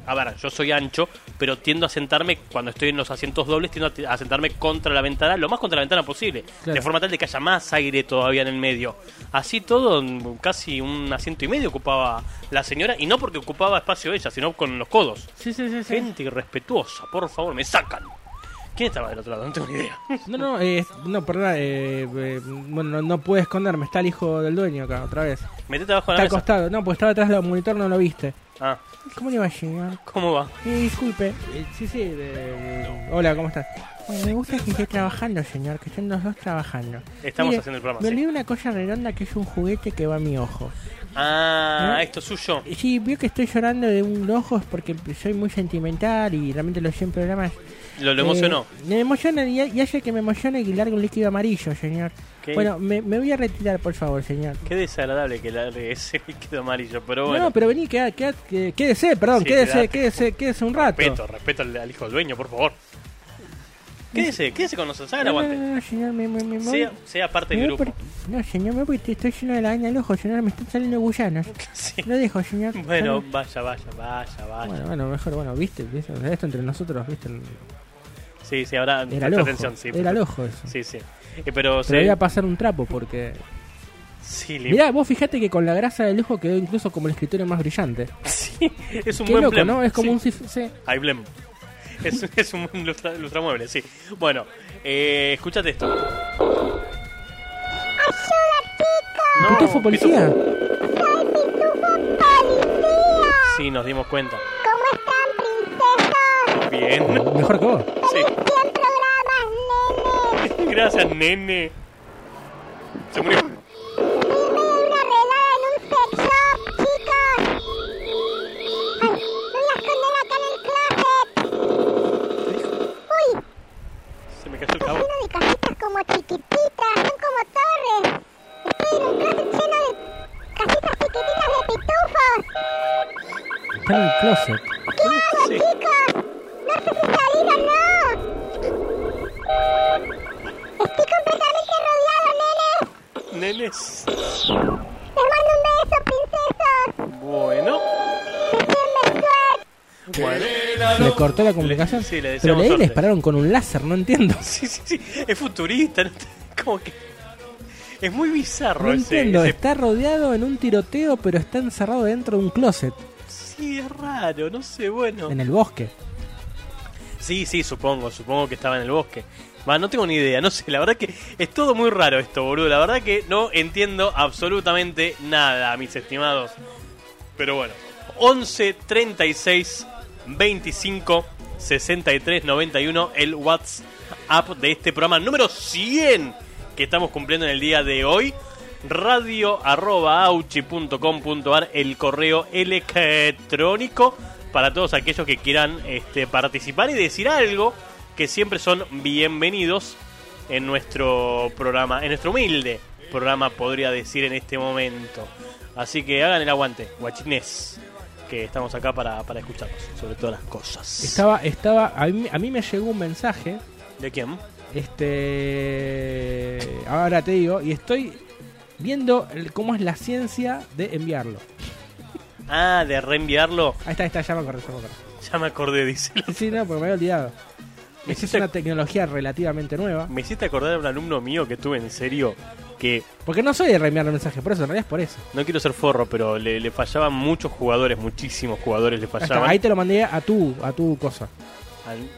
a ver, yo soy ancho, pero tiendo a sentarme cuando estoy en los asientos dobles, tiendo a sentarme contra la ventana, lo más contra la ventana posible, Claro. de forma tal de que haya más aire todavía en el medio. Así todo, casi un asiento y medio ocupaba la señora, y no porque ocupaba espacio ella, sino con los codos. Sí, sí, sí. Gente irrespetuosa, por favor, me sacan. ¿Quién estaba del otro lado? No tengo ni idea. <laughs> No, no, eh, no, perdón, eh, eh, bueno, no, no puede esconderme, está el hijo del dueño acá, otra vez. Metete abajo de Está la mesa. acostado, no, pues estaba detrás del monitor, no lo viste. Ah, ¿Cómo le va, señor? ¿cómo va? Eh, disculpe. Sí, sí, hola, ¿cómo estás? Bueno, me gusta que esté trabajando, señor, que estén los dos trabajando. Estamos Mire, haciendo el programa, Me sí. olvidé una cosa redonda que es un juguete que va a mi ojo. Ah, ¿Eh? esto es suyo. Eh, Sí, vio que estoy llorando de un ojo porque soy muy sentimental y realmente los 100 programas... Lo, lo eh, emocionó. me emociona y, y hace que me emocione y largue un líquido amarillo, señor. ¿Qué? Bueno, me, me voy a retirar, por favor, señor. Qué desagradable que largue ese líquido amarillo, pero bueno. No, pero vení, que- quédese, perdón, Sí, quédese, quedate. quédese, quédese un rato. Respeto, respeto al, al hijo del dueño, por favor. Quédese, quédese con nosotros, haga el aguante. no, no, señor, me, me, me voy. Sea, sea parte del grupo. No, señor, me voy, te estoy lleno de la vaina del ojo, señor, me están saliendo gusanos. <laughs> Sí. Lo dejo, señor. Bueno, Salud. vaya, vaya, vaya, vaya. bueno, bueno, mejor, bueno, viste, ¿viste? esto entre nosotros, viste, Sí, sí, ahora era el ojo, atención, sí. era el ojo eso. Sí, sí. Eh, pero Pero voy a pasar un trapo porque... sí, lim- Mirá, vos fijate que con la grasa del ojo quedó incluso como el escritorio más brillante. <laughs> sí, es un Qué buen loco, blem. ¿no? Es como Sí. un... sí. Hay blem. Es, <laughs> es un lustra, lustramueble, sí. Bueno, eh, escúchate esto. No, ¿Pitufo policía? Sí, nos dimos cuenta. ¿Cómo están, princesas? Bien. Mejor que vos. Sí. 100 programas, nene. <laughs> Gracias, nene. Se murió. Le la comunicación. Sí, le Pero le dispararon con un láser, no entiendo. <laughs> Sí, sí, sí. Es futurista. ¿no? Como que. Es muy bizarro No ese- entiendo, ese está rodeado en un tiroteo, pero está encerrado dentro de un closet, Sí, es raro, no sé, bueno. en el bosque. Sí, sí, supongo, supongo que estaba en el bosque. Va, no tengo ni idea, no sé, la verdad que es todo muy raro esto, boludo. La verdad que no entiendo absolutamente nada, mis estimados. Pero bueno, 11 36 25 63 91, el WhatsApp de este programa número 100 que estamos cumpliendo en el día de hoy. Radio arroba el correo electrónico para todos aquellos que quieran este, participar y decir algo que siempre son bienvenidos en nuestro programa, en nuestro humilde programa, podría decir en este momento. Así que hagan el aguante, guachines, que estamos acá para, para escucharlos, sobre todas las cosas. Estaba, estaba, a mí, a mí me llegó un mensaje, ¿De quién? este, ahora te digo, y estoy viendo el- cómo es la ciencia de enviarlo. Ah, de reenviarlo. Ahí está, ahí está, ya me acordé, ya me acordé. Ya me acordé, dice. Sí, no, porque me había olvidado. Me Es hiciste, una tecnología relativamente nueva. me hiciste acordar de un alumno mío que tuve en serio que Porque no soy de reenviar los mensajes, por eso, en realidad es por eso. no quiero ser forro, pero le, le fallaban muchos jugadores, muchísimos jugadores le fallaban. ahí te lo mandé a tu, a tu cosa. Al-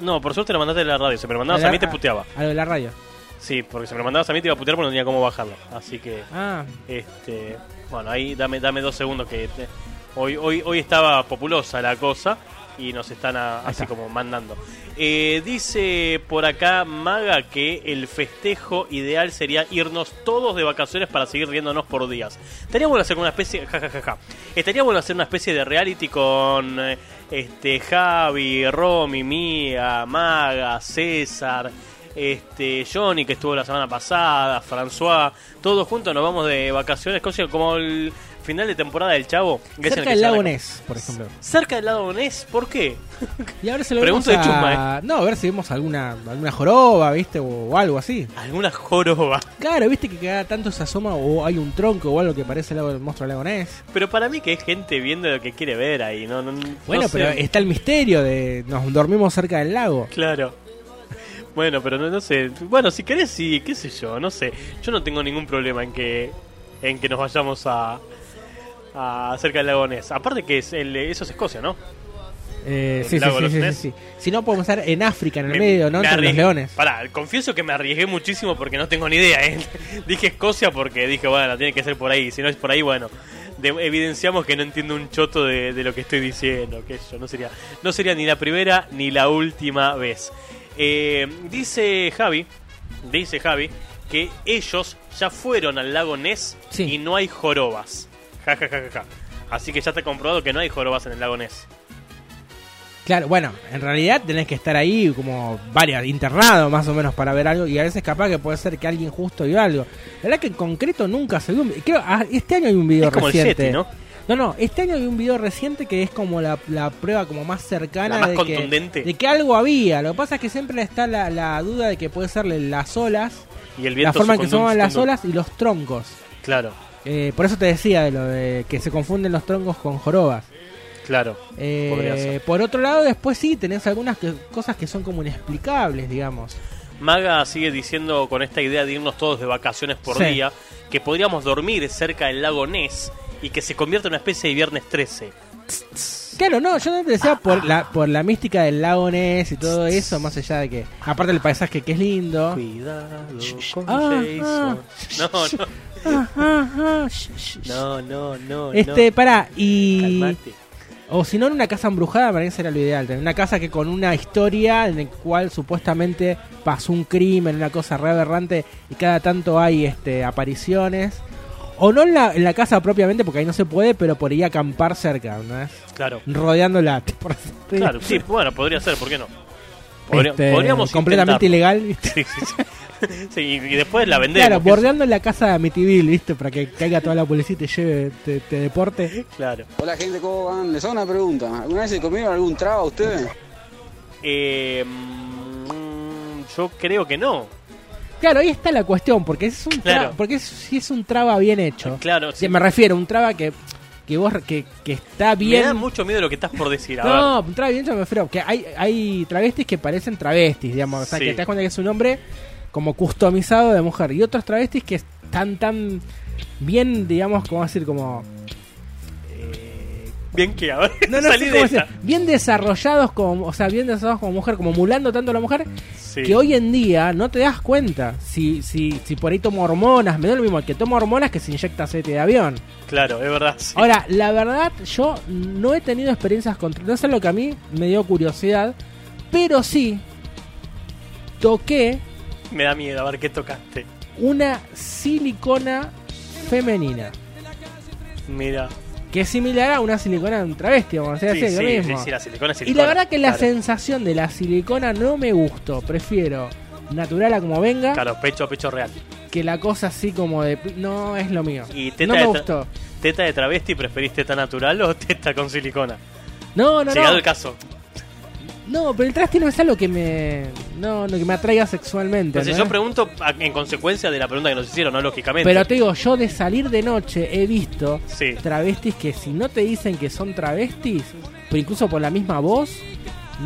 No, por suerte lo mandaste de la radio. Si me lo mandabas A mí te puteaba. A lo de la radio. Sí, porque si me lo mandabas a mí te iba a putear porque no tenía cómo bajarlo. Así que, Ah, este. Bueno, ahí dame, dame dos segundos que. te- hoy, hoy, hoy estaba populosa la cosa y nos están a- así está. como mandando. Eh, dice por acá Maga que el festejo ideal sería irnos todos de vacaciones para seguir riéndonos por días. Estaría bueno hacer una especie, ja, ja, ja, ja. Estaría bueno hacer una especie de reality con eh, este Javi, Romy, Mía, Maga, César, este Johnny que estuvo la semana pasada, François, todos juntos nos vamos de vacaciones, como el final de temporada del Chavo. que cerca del lago Ness, por ejemplo. Cerca del lago Ness, ¿por qué? <laughs> Y ahora se lo Pregunta vemos de a... chusma, No, a ver si vemos alguna, alguna joroba, ¿viste? O, o algo así. Alguna joroba. Claro, ¿viste que cada tanto se asoma o hay un tronco o algo que parece el, lago, el monstruo del lago Ness? Pero para mí que es gente viendo lo que quiere ver ahí, no, no- no Bueno, sé. pero está el misterio de nos dormimos cerca del lago. Claro. Bueno, pero no, no sé. Bueno, si querés, sí, qué sé yo, no sé. Yo no tengo ningún problema en que en que nos vayamos a, a cerca del lago Ness. Aparte que es el, eso es Escocia, ¿no? Eh, ¿El sí, sí. Si no, podemos estar en África, en el Me- medio, ¿no? me Entre los leones. Pará, confieso que me arriesgué muchísimo porque no tengo ni idea. ¿eh? <laughs> dije Escocia porque dije, bueno, tiene que ser por ahí. Si no es por ahí, bueno. de- evidenciamos que no entiendo un choto de, de lo que estoy diciendo. Que yo no sería, no sería ni la primera ni la última vez. Eh, dice Javi, dice Javi, que ellos ya fueron al lago Ness Sí. y no hay jorobas. Ja, ja, ja, ja, ja. Así que ya está comprobado que no hay jorobas en el lago Ness. Claro, bueno, en realidad tenés que estar ahí como varias, internado más o menos para ver algo y a veces capaz que puede ser que alguien justo vio algo. La verdad que en concreto nunca se vio un Creo, ah, este año hay un video Es como el reciente. Yeti, ¿no? No, no, este año hay un video reciente que es como la, la prueba como más cercana más de, contundente. Que, de que algo había. Lo que pasa es que siempre está la, la duda de que puede ser las olas, Y el la forma en que se mueven las olas y los troncos. Claro, Eh, por eso te decía de lo de que se confunden los troncos con jorobas. claro. Eh, por otro lado, después sí, tenés algunas que- cosas que son como inexplicables, digamos. Maga sigue diciendo con esta idea de irnos todos de vacaciones por Sí. día que podríamos dormir cerca del lago Ness y que se convierta en una especie de viernes 13. Claro, no, yo no te decía por la, por la mística del lago Ness y todo eso, más allá de que, aparte del paisaje que es lindo. Cuidado con Ah, Jason. No, no, Ah, ah, ah, no, no, no. Este, no. pará, y. Calmate. O si no, en una casa embrujada, para mí sería lo ideal. Tener una casa que con una historia en la cual supuestamente pasó un crimen, una cosa re aberrante, y cada tanto hay este apariciones. O no en la, en la casa propiamente, porque ahí no se puede, pero por ahí acampar cerca, ¿no es? Claro, Rodeándola. <laughs> por claro, sí, bueno, podría ser, ¿por qué no? Podría- Este, podríamos completamente intentarlo. ilegal, <laughs> ¿viste? Sí, sí, sí. <laughs> Sí, y, después la vendemos. Claro, es- bordeando en la casa de Amityville, ¿viste? Para que caiga toda la policía y te lleve, te, te deporte. Claro. Hola gente, ¿cómo van? Les hago una pregunta. ¿Alguna vez se comieron algún traba ustedes? Eh, yo creo que no. Claro, ahí está la cuestión, porque es un Claro. traba, porque es- si es un traba bien hecho. Claro, Sí, me refiero, un traba que, que vos que, que está Me bien. da mucho miedo lo que estás por decir. A No, un traba bien hecho me refiero, que hay, hay travestis que parecen travestis, digamos, o sea, Sí. que te das cuenta que es un hombre como customizado de mujer, y otros travestis que están tan bien, digamos, como decir, como ver. Bien que, <laughs> no, no salí de decir, bien desarrollados como, o sea, bien desarrollados como mujer, como emulando tanto a la mujer, Sí. que hoy en día no te das cuenta si, si, si por ahí toma hormonas, me da lo mismo que toma hormonas que se inyecta aceite de avión. Claro, es verdad. sí. Ahora, la verdad, yo no he tenido experiencias con... No sé lo que a mí me dio curiosidad, pero sí toqué Me da miedo a ver qué tocaste. una silicona femenina, Mira. que es similar a una silicona de un travesti, vamos a decir, sí, lo mismo. sí, la silicona es Y silicona. la verdad que la sensación de la silicona no me gustó. Prefiero natural a como venga Claro, pecho a pecho real. que la cosa así como de... No es lo mío. ¿Y teta, No me gustó. teta de travesti preferís teta natural o teta con silicona? No, no, Llegado no. el caso. No, pero el travesti no es algo que me... No, no, que me atraiga sexualmente. Entonces ¿no? yo pregunto a- en consecuencia de la pregunta que nos hicieron, ¿no? Lógicamente. Pero te digo, yo de salir de noche he visto Sí. travestis que si no te dicen que son travestis, pero incluso por la misma voz,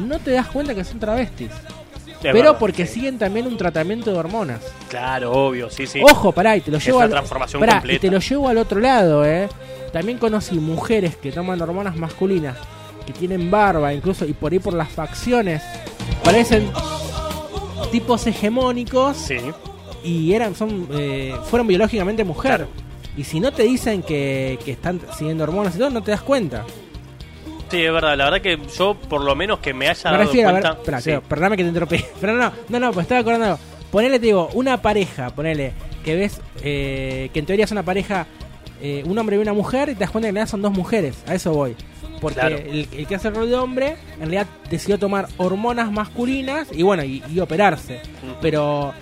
no te das cuenta que son travestis. Es pero verdad, porque sí. siguen también un tratamiento de hormonas. Claro, obvio, sí, sí. Ojo, pará, y te lo llevo una al transformación pará, completa. y te lo llevo al otro lado, eh. También conocí mujeres que toman hormonas masculinas, que tienen barba, incluso y por ahí por las facciones parecen tipos hegemónicos Sí. y eran son eh, fueron biológicamente mujer. Claro. Y si no te dicen que, que están siguiendo hormonas y todo, no te das cuenta. Sí, es verdad. La verdad que yo, por lo menos que me haya Me dado refiero, a ver, cuenta... espera, sí. perdóname que te interrumpí. <laughs> Pero no, no, no, pues estaba acordando. Ponele, te digo, una pareja, ponele, que ves eh, que en teoría es una pareja, eh, un hombre y una mujer, y te das cuenta que en realidad son dos mujeres. A eso voy. Porque Claro. el, el que hace el rol de hombre, en realidad decidió tomar hormonas masculinas y bueno, y, y operarse. Pero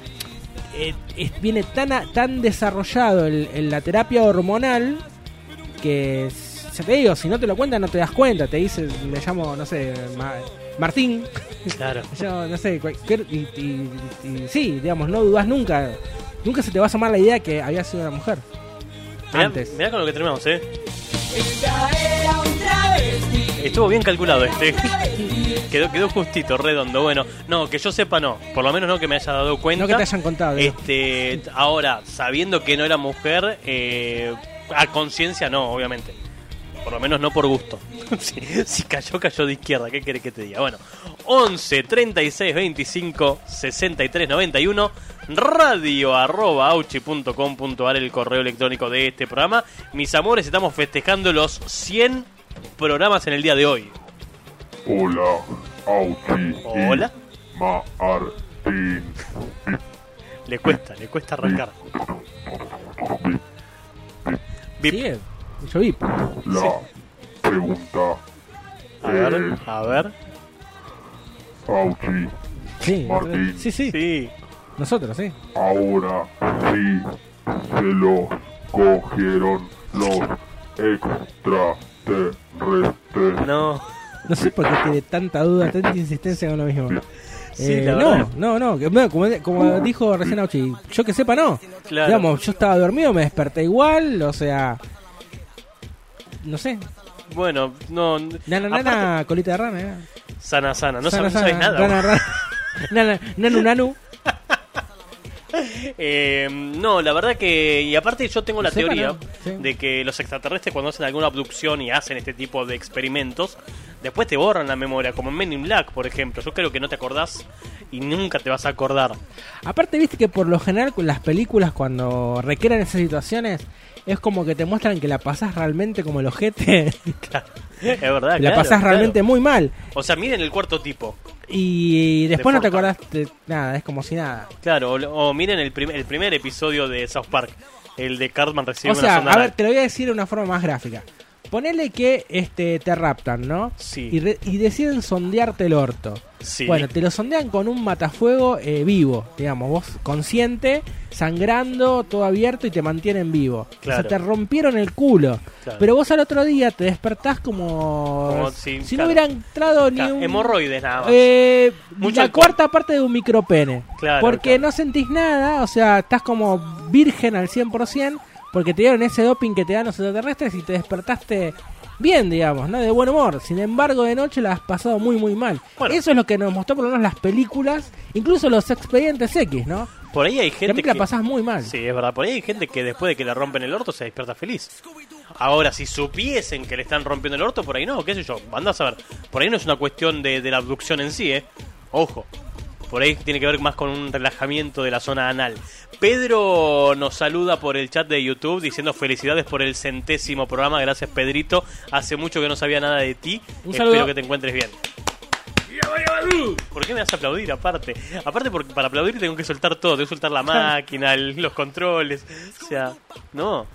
eh, es- viene tan, a- tan desarrollado el- el- la terapia hormonal que, ya te digo, si no te lo cuentan, no te das cuenta. Te dice, me llamo, no sé, Ma- Martín. Claro. <laughs> Yo no sé, cualquier. Y, y- y- sí, digamos, no dudas nunca. Nunca se te va a asomar la idea que había sido una mujer. Mirá, Antes. mirá con lo que terminamos, ¿eh? Estuvo bien calculado este. <laughs> quedó, quedó justito, redondo. Bueno, no, que yo sepa no. Por lo menos no que me haya dado cuenta. No que te hayan contado. Este, ahora, sabiendo que no era mujer, eh, a conciencia no, obviamente. Por lo menos no por gusto. <laughs> si, si cayó, cayó de izquierda. ¿Qué querés que te diga? Bueno, 11 36 25 63 91 radio arroba auchi.com.ar el correo electrónico de este programa. Mis amores, estamos festejando los 100 programas en el día de hoy. Hola, Auchi. Hola. Martín. Le cuesta, le cuesta arrancar. Bip. Yo vi. La pregunta A ver, es, a ver. Auchi, Sí, Martín. sí, sí, Sí. Nosotros, sí. ahora sí se lo cogieron los extraterrestres. No. No sé por qué tiene tanta duda, tanta insistencia con lo mismo. Sí, Eh, no, no, no, como dijo recién Auchi, yo que sepa no. Claro. Digamos, yo estaba dormido, me desperté igual, o sea, no sé. Bueno, no. Nana, aparte- nana, colita de rana, eh. Sana, sana. No, Sana, sab- no sabes nada. Rana, rana. <laughs> Nana, nanu, nanu. <laughs> Eh, no, la verdad que. Y aparte, yo tengo la teoría de que los extraterrestres, cuando hacen alguna abducción y hacen este tipo de experimentos, después te borran la memoria, como en Men in Black, por ejemplo. Yo creo que no te acordás y nunca te vas a acordar. Aparte, viste que por lo general las películas cuando recrean esas situaciones es como que te muestran que la pasás realmente como el ojete. <laughs> Claro. Es verdad, la claro, pasás claro. realmente muy mal. O sea, miren el cuarto tipo. Y después no te acordás de nada, es como si nada. Claro, o, o miren el, prim- el primer episodio de South Park, el de Cartman recibe O sea, una sonda a ver, te lo voy a decir de una forma más gráfica. Ponele que este te raptan, ¿no? Sí. Y, re- y deciden sondearte el orto. Sí. Bueno, te lo sondean con un matafuego eh, vivo, digamos, vos consciente, sangrando, todo abierto y te mantienen vivo. O Claro. sea, te rompieron el culo. Claro. Pero vos al otro día te despertás como, Como si- si claro. no hubiera entrado ni un... hemorroides nada más. Eh, Mucho la alcohol. cuarta parte de un micropene. Claro, porque no sentís nada, o sea, estás como virgen al 100%, porque te dieron ese doping que te dan los extraterrestres y te despertaste bien, digamos, ¿no? De buen humor. Sin embargo, de noche la has pasado muy, muy mal. Bueno. Eso es lo que nos mostró por lo menos las películas, incluso los expedientes X, ¿no? Por ahí hay gente que... la pasás muy mal. Sí, es verdad. Por ahí hay gente que después de que le rompen el orto se despierta feliz. Ahora, si supiesen que le están rompiendo el orto, por ahí no, qué sé yo. Andás a ver. Por ahí no es una cuestión de, de la abducción en sí, ¿eh? Ojo. Por ahí tiene que ver más con un relajamiento de la zona anal. Pedro nos saluda por el chat de YouTube diciendo felicidades por el centésimo programa. Gracias, Pedrito. Hace mucho que no sabía nada de ti. Un Espero saludo. que te encuentres bien. ¿Por qué me vas a aplaudir aparte? Aparte porque para aplaudir tengo que soltar todo, tengo que soltar la <laughs> máquina, el- los controles, o sea, no.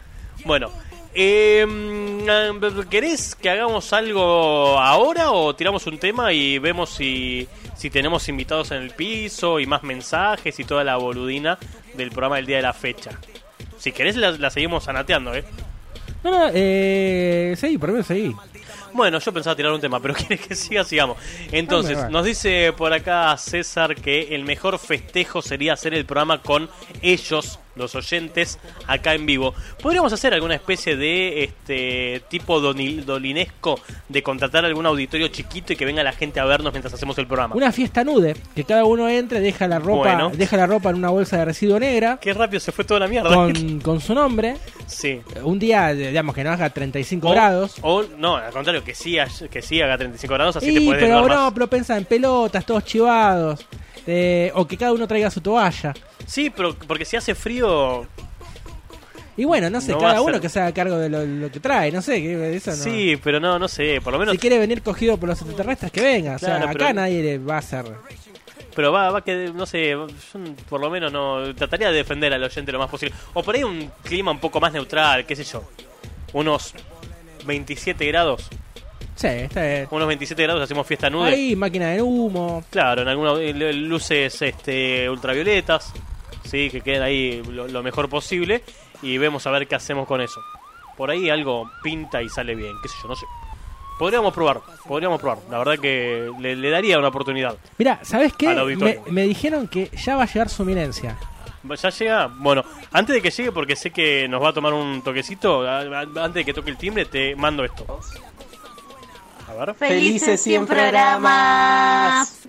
Bueno, eh, mm, ¿querés que hagamos algo ahora o tiramos un tema y vemos si, si tenemos invitados en el piso y más mensajes y toda la boludina del programa del día de la fecha? Si querés la, la seguimos anateando, ¿eh? No, no, eh, seguí, por mí seguí. Bueno, yo pensaba tirar un tema, pero <laughs> quieres que siga, sigamos. Entonces, Dame, nos dice por acá César que el mejor festejo sería hacer el programa con ellos, los oyentes, acá en vivo. ¿Podríamos hacer alguna especie de este tipo donil- dolinesco de contratar algún auditorio chiquito y que venga la gente a vernos mientras hacemos el programa? Una fiesta nude, que cada uno entre, deja la ropa, Bueno. deja la ropa en una bolsa de residuo negra Qué rápido se fue toda la mierda. con, <laughs> con su nombre. Sí. Un día, digamos, que no haga 35 O- grados. O, no, al contrario, que sí, que sí haga 35 grados, así Sí, te puedes pero no, más. pero pensa en pelotas, todos chivados. Eh, o que cada uno traiga su toalla. Sí, pero porque si hace frío, Y bueno, no sé, No cada uno ser- que se haga cargo de lo, lo que trae, no sé, que eso no. sí, pero no, no sé, por lo menos Si quiere venir cogido por los extraterrestres, que venga. O sea, acá pero- nadie le va a hacer. Pero va, va que, no sé, yo por lo menos no trataría de defender al oyente lo más posible. O por ahí un clima un poco más neutral, qué sé yo. Unos 27 grados. Sí, está bien. Unos 27 grados hacemos fiesta nude. Ahí, máquina de humo. Claro, en algunas luces este, ultravioletas. Sí, que queden ahí lo, lo mejor posible. Y vemos a ver qué hacemos con eso. Por ahí algo pinta y sale bien, qué sé yo, no sé. Podríamos probar, podríamos probar. La verdad que le, le daría una oportunidad. Mira, ¿sabes qué? Me, me dijeron que ya va a llegar su eminencia. ¿Ya llega? Bueno, antes de que llegue, porque sé que nos va a tomar un toquecito, antes de que toque el timbre, te mando esto. A ver, Felices 100 programas.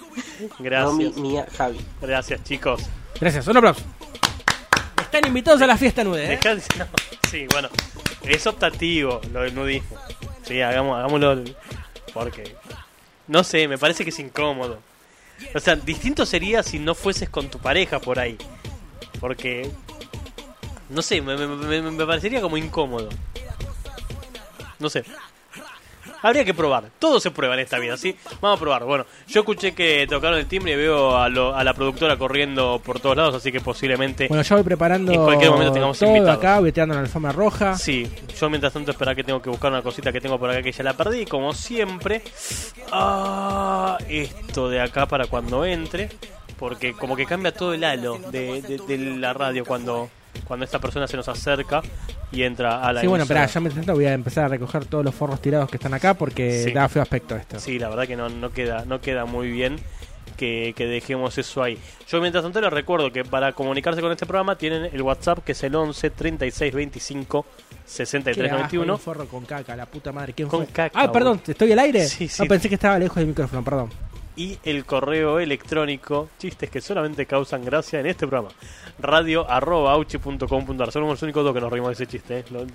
gracias. No, mi- mía, Javi. Gracias, chicos. Gracias, un aplauso. Están invitados a la fiesta nude, ¿eh? Dejá de- no, sí, bueno, es optativo lo del nudismo. Sí, hagamos, hagámoslo porque, no sé, me parece que es incómodo. O sea, distinto sería si no fueses con tu pareja por ahí. Porque, no sé, me, me- me- me parecería como incómodo. No sé. Habría que probar. Todo se prueba en esta vida, ¿sí? Vamos a probar. Bueno, yo escuché que tocaron el timbre y veo a, lo- a la productora corriendo por todos lados, así que posiblemente... Bueno, yo voy preparando En cualquier momento tengamos todo invitados. acá, voy tirando la alfombra roja. Sí, yo mientras tanto esperar que tengo que buscar una cosita que tengo por acá que ya la perdí, como siempre. Ah, esto de acá para cuando entre, porque como que cambia todo el halo de, de- de la radio cuando, cuando esta persona se nos acerca y entra a la Sí, bueno, emisora. espera, ya me tanto voy a empezar a recoger todos los forros tirados que están acá porque Sí. da feo aspecto esto. Sí, la verdad que no, no queda no queda muy bien que, que dejemos eso ahí. Yo mientras tanto les recuerdo que para comunicarse con este programa tienen el WhatsApp que es el 11 36 25 63 Qué asco, 91. un forro con caca, la puta madre. ¿Quién Con fue? caca, ah, perdón, boludo. ¿estoy al aire? Sí, sí. No, pensé que estaba lejos del micrófono, perdón. Y el correo electrónico, chistes que solamente causan gracia en este programa, radio.auchi.com.ar. Somos los únicos dos que nos reímos de ese chiste, ¿eh? lo,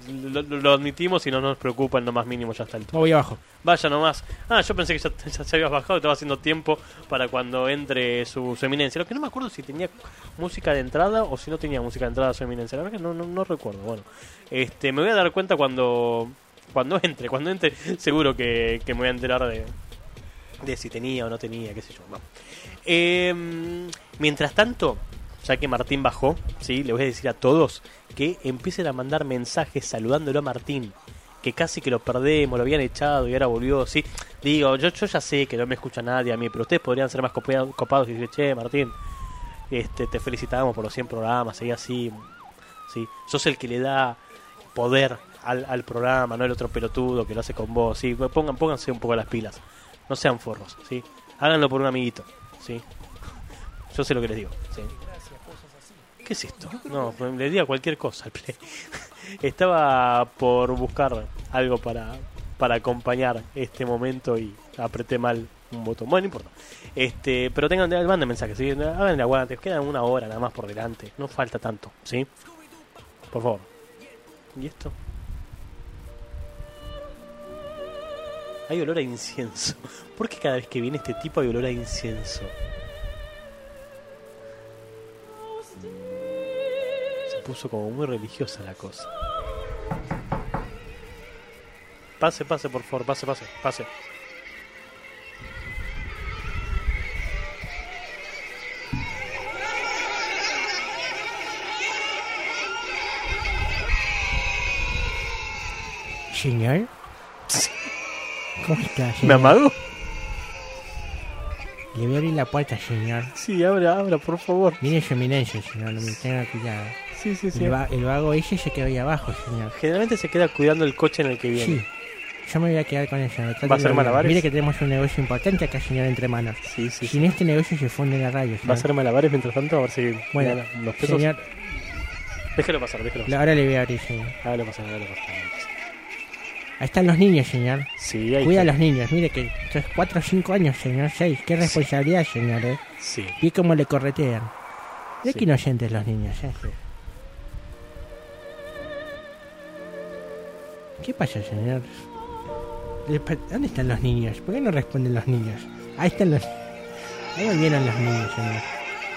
lo- lo admitimos y no nos preocupa en lo más mínimo ya está el Voy abajo. Vaya nomás. Ah, yo pensé que ya, ya se habías bajado, estaba haciendo tiempo para cuando entre su, su eminencia. Lo que no me acuerdo si tenía música de entrada o si no tenía música de entrada su eminencia. La verdad que no, no, no recuerdo. Bueno, este, me voy a dar cuenta cuando cuando entre. Cuando entre, seguro que, que me voy a enterar de, de si tenía o no tenía, qué sé yo. Eh, mientras tanto, ya que Martín bajó, ¿sí? le voy a decir a todos que empiecen a mandar mensajes saludándolo a Martín. que casi que lo perdemos, lo habían echado y ahora volvió, sí. Digo, yo, yo ya sé que no me escucha nadie a mí, pero ustedes podrían ser más copados y decir, che, Martín, este, te felicitamos por los 100 programas, seguí así. Sí, sos el que le da poder al, al programa, no el otro pelotudo que lo hace con vos. Sí, pongan, pónganse un poco las pilas. No sean forros, ¿sí? Háganlo por un amiguito, ¿sí? Yo sé lo que les digo, ¿sí? ¿Qué es esto? No, le diga cualquier cosa al play. <laughs> Estaba por buscar algo para, para acompañar este momento y apreté mal un botón. Bueno, no importa. Este, pero tengan, manden mensajes, ¿sí? Hagan aguante. Quedan una hora nada más por delante. No falta tanto, ¿sí? Por favor. ¿Y esto? Hay olor a incienso. ¿Por qué cada vez que viene este tipo hay olor a incienso? Se puso como muy religiosa la cosa. Pase, pase, por favor, pase, pase, pase. Señor. ¿Cómo está, ¿Me señor? amagó? Le voy a abrir la puerta, señor. Sí, abra, abra, por favor. Mire su eminencia, señor. No me tenga cuidado. Sí, sí, sí. El, va- el vago ese se quedó ahí abajo, señor. Generalmente se queda cuidando el coche en el que viene. Sí. Yo me voy a quedar con eso. ¿Va a hacer malabares? Mire que tenemos un negocio importante acá, señor, entre manos. Sí, sí. Sin este negocio se funde la radio, ¿Va a señor. hacer malabares mientras tanto? A ver si Bueno, gana unos pesos. señor, Déjelo pasar, déjelo pasar. ahora le voy a abrir, señor. Hágalo pasar, hágalo pasar. Ahí están los niños, señor. Sí, ahí Cuida a los niños. Mire que esto es 4 o 5 años, señor. 6. Qué responsabilidad, señor, eh. Sí. Vi cómo le corretean. Mira que inocentes los niños, eh. ¿Qué pasa, señor? ¿Dónde están los niños? ¿Por qué no responden los niños? Ahí están los... Ahí volvieron los niños, señor.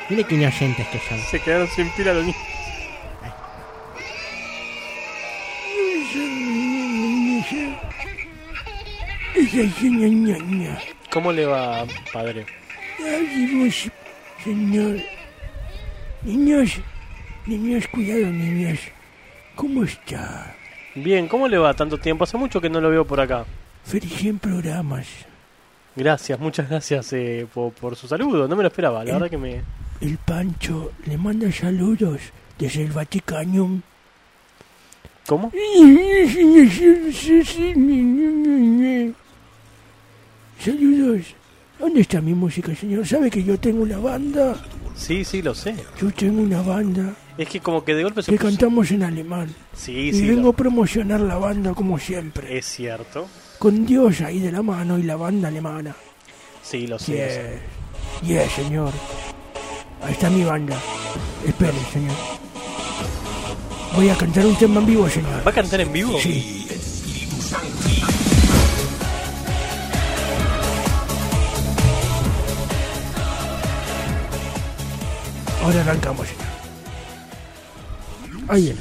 Mire qué inocentes que son. Se quedaron sin pila los niños. ¿Cómo le va, padre? señor. Niños, niños, cuidado, niños. ¿Cómo está? Bien, ¿cómo le va tanto tiempo? Hace mucho que no lo veo por acá. Feliz en programas. Gracias, muchas gracias eh, por, por su saludo. No me lo esperaba, la verdad que me... El Pancho le manda saludos desde el Vaticano. ¿Cómo? <laughs> Saludos. ¿Dónde está mi música, señor? ¿Sabe que yo tengo una banda? Sí, sí, lo sé. Yo tengo una banda Es que como que de golpe se que puso... cantamos en alemán. Sí, Y sí, vengo lo- a promocionar la banda como siempre. es cierto. Con Dios ahí de la mano y la banda alemana. Sí, lo sé. lo sé. Yeah, yeah, señor. Ahí está mi banda. Espere, señor. Voy a cantar un tema en vivo, señor. ¿Va a cantar en vivo? Sí. Ahora arrancamos, señor. Ahí de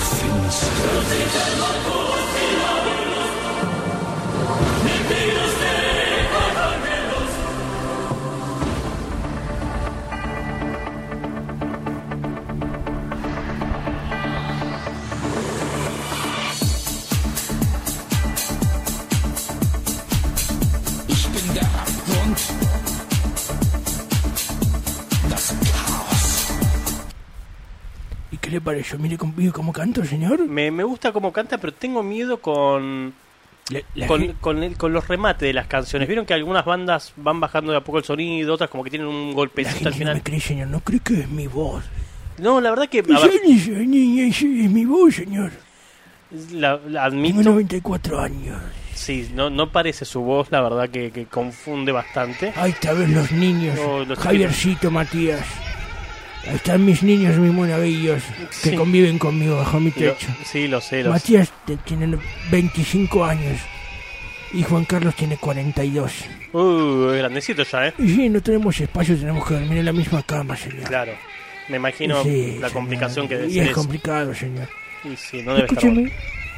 finster. Du sitter mot Putin och Ni blir qué le pareció? Mire cómo, cómo canto, señor. Me, me gusta cómo canta, pero tengo miedo con... La- la con, con, el- con los remates de las canciones. Vieron que algunas bandas van bajando de a poco el sonido, otras como que tienen un golpecito al no final. me cree, señor. No cree que es mi voz. No, la verdad que, a Esa ver, es, es- es mi voz, señor. la, la Tengo admito, 94 años. sí, no, no parece su voz, la verdad que, que confunde bastante. Ahí está, ven los niños. Los Javiercito, Matías. Ahí están mis niños, mis monaguillos, que Sí. conviven conmigo bajo mi Lo- techo. sí, lo sé, lo sé. Matías te- tiene 25 años y Juan Carlos tiene 42. Uh, es grandecito ya, ¿eh? Y sí, no tenemos espacio, tenemos que dormir en la misma cama, señor. Claro. Me imagino Sí, la señor. complicación que debe Y es eso. complicado, señor. Y sí, no debe estar Escúcheme, bueno.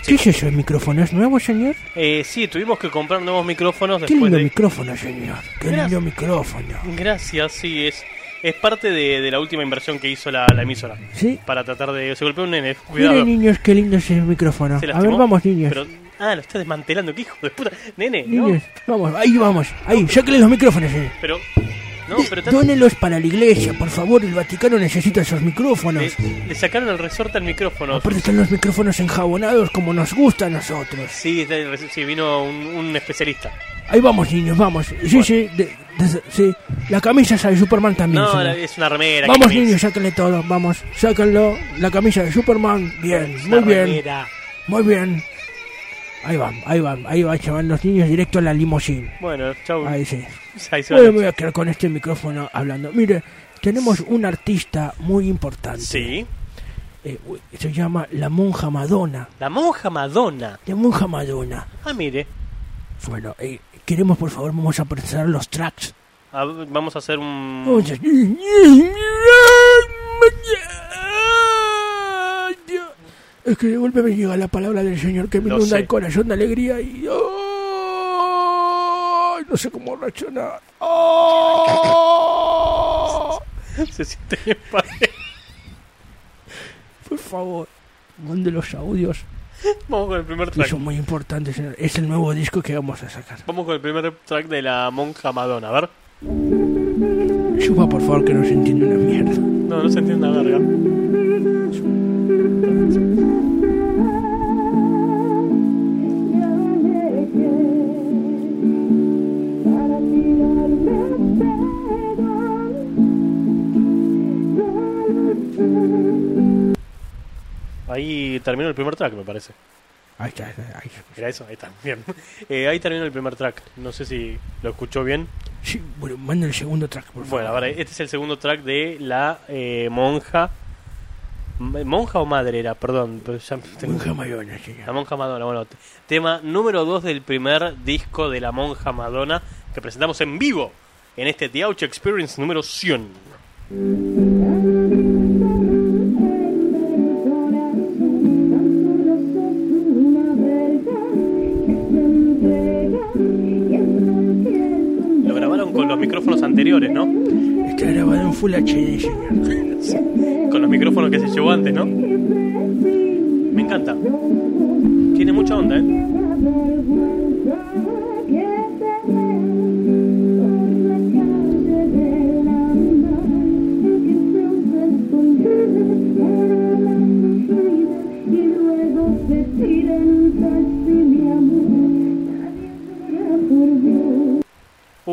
¿Qué es eso? ¿El micrófono es nuevo, señor? Eh, sí, tuvimos que comprar nuevos micrófonos Qué después lindo de... micrófono, señor. Qué Gracias. lindo micrófono. Gracias, sí, es, es parte de, de la última inversión que hizo la, la emisora. Sí. Para tratar de... Se golpeó un nene, cuidado. Miren, niños, qué lindo es el micrófono. A ver, vamos, niños. Pero, ah, lo está desmantelando, qué hijo de puta. Nene, no. Niños, vamos, ahí vamos. Ahí, sáquenle los micrófonos, señor. Pero, no, pero... Dónelos para la iglesia, por favor. El Vaticano necesita esos micrófonos. Le, le sacaron el resorte al micrófono. Aparte están los micrófonos enjabonados como nos gusta a nosotros. Sí, está el res- sí, vino un, un especialista. Ahí vamos, niños, vamos. Sí, sí, de- de- sí. La camisa esa de Superman también. No, señor. la- es una remera. Vamos, ¿qué niños, sáquenle todo. Vamos, sáquenlo. La camisa de Superman. Bien, es? muy Una bien. remera. Muy bien. Ahí van, ahí van, ahí van, se van los niños directo a la limusín. Bueno, chau. Ahí sí. Ahí se Bueno, van. me voy a quedar con este micrófono hablando. Mire, tenemos un artista muy importante. Sí. Eh, se llama La Monja Madonna. La monja Madonna. La Monja Madonna. Ah, mire. Bueno, eh, queremos, por favor, vamos a presentar los tracks. A ver, vamos a hacer un... Vamos a- Es que de golpe me llega la palabra del Señor que me Lo inunda sé. el corazón de alegría y... ¡Ay! No sé cómo reaccionar. ¡Oh! Se siente bien padre. Por favor, mande los audios. Vamos con el primer track. son muy importantes. señor. Es el nuevo disco que vamos a sacar. Vamos con el primer track de la monja Madonna. A ver. Chupa, por favor, que no se entiende una mierda. No, no se entiende una verga. Ahí terminó el primer track, me parece. Ahí está, ahí está. Era eso, ahí está, bien. <laughs> Eh, ahí terminó el primer track. No sé si lo escuchó bien. Sí, bueno, manda el segundo track, por favor. Bueno, ahora este es el segundo track de la eh, monja. ¿Monja o madre era? Perdón. pero ya tengo- Monja Madonna, señor. La monja Madonna. Bueno, tema número 2 del primer disco de la monja Madonna que presentamos en vivo en este The Ouch Experience número 100. Los micrófonos anteriores, ¿no? Está grabado en Full HD, señor. Con los micrófonos que se llevó antes, ¿no? Me encanta. Tiene mucha onda, ¿eh?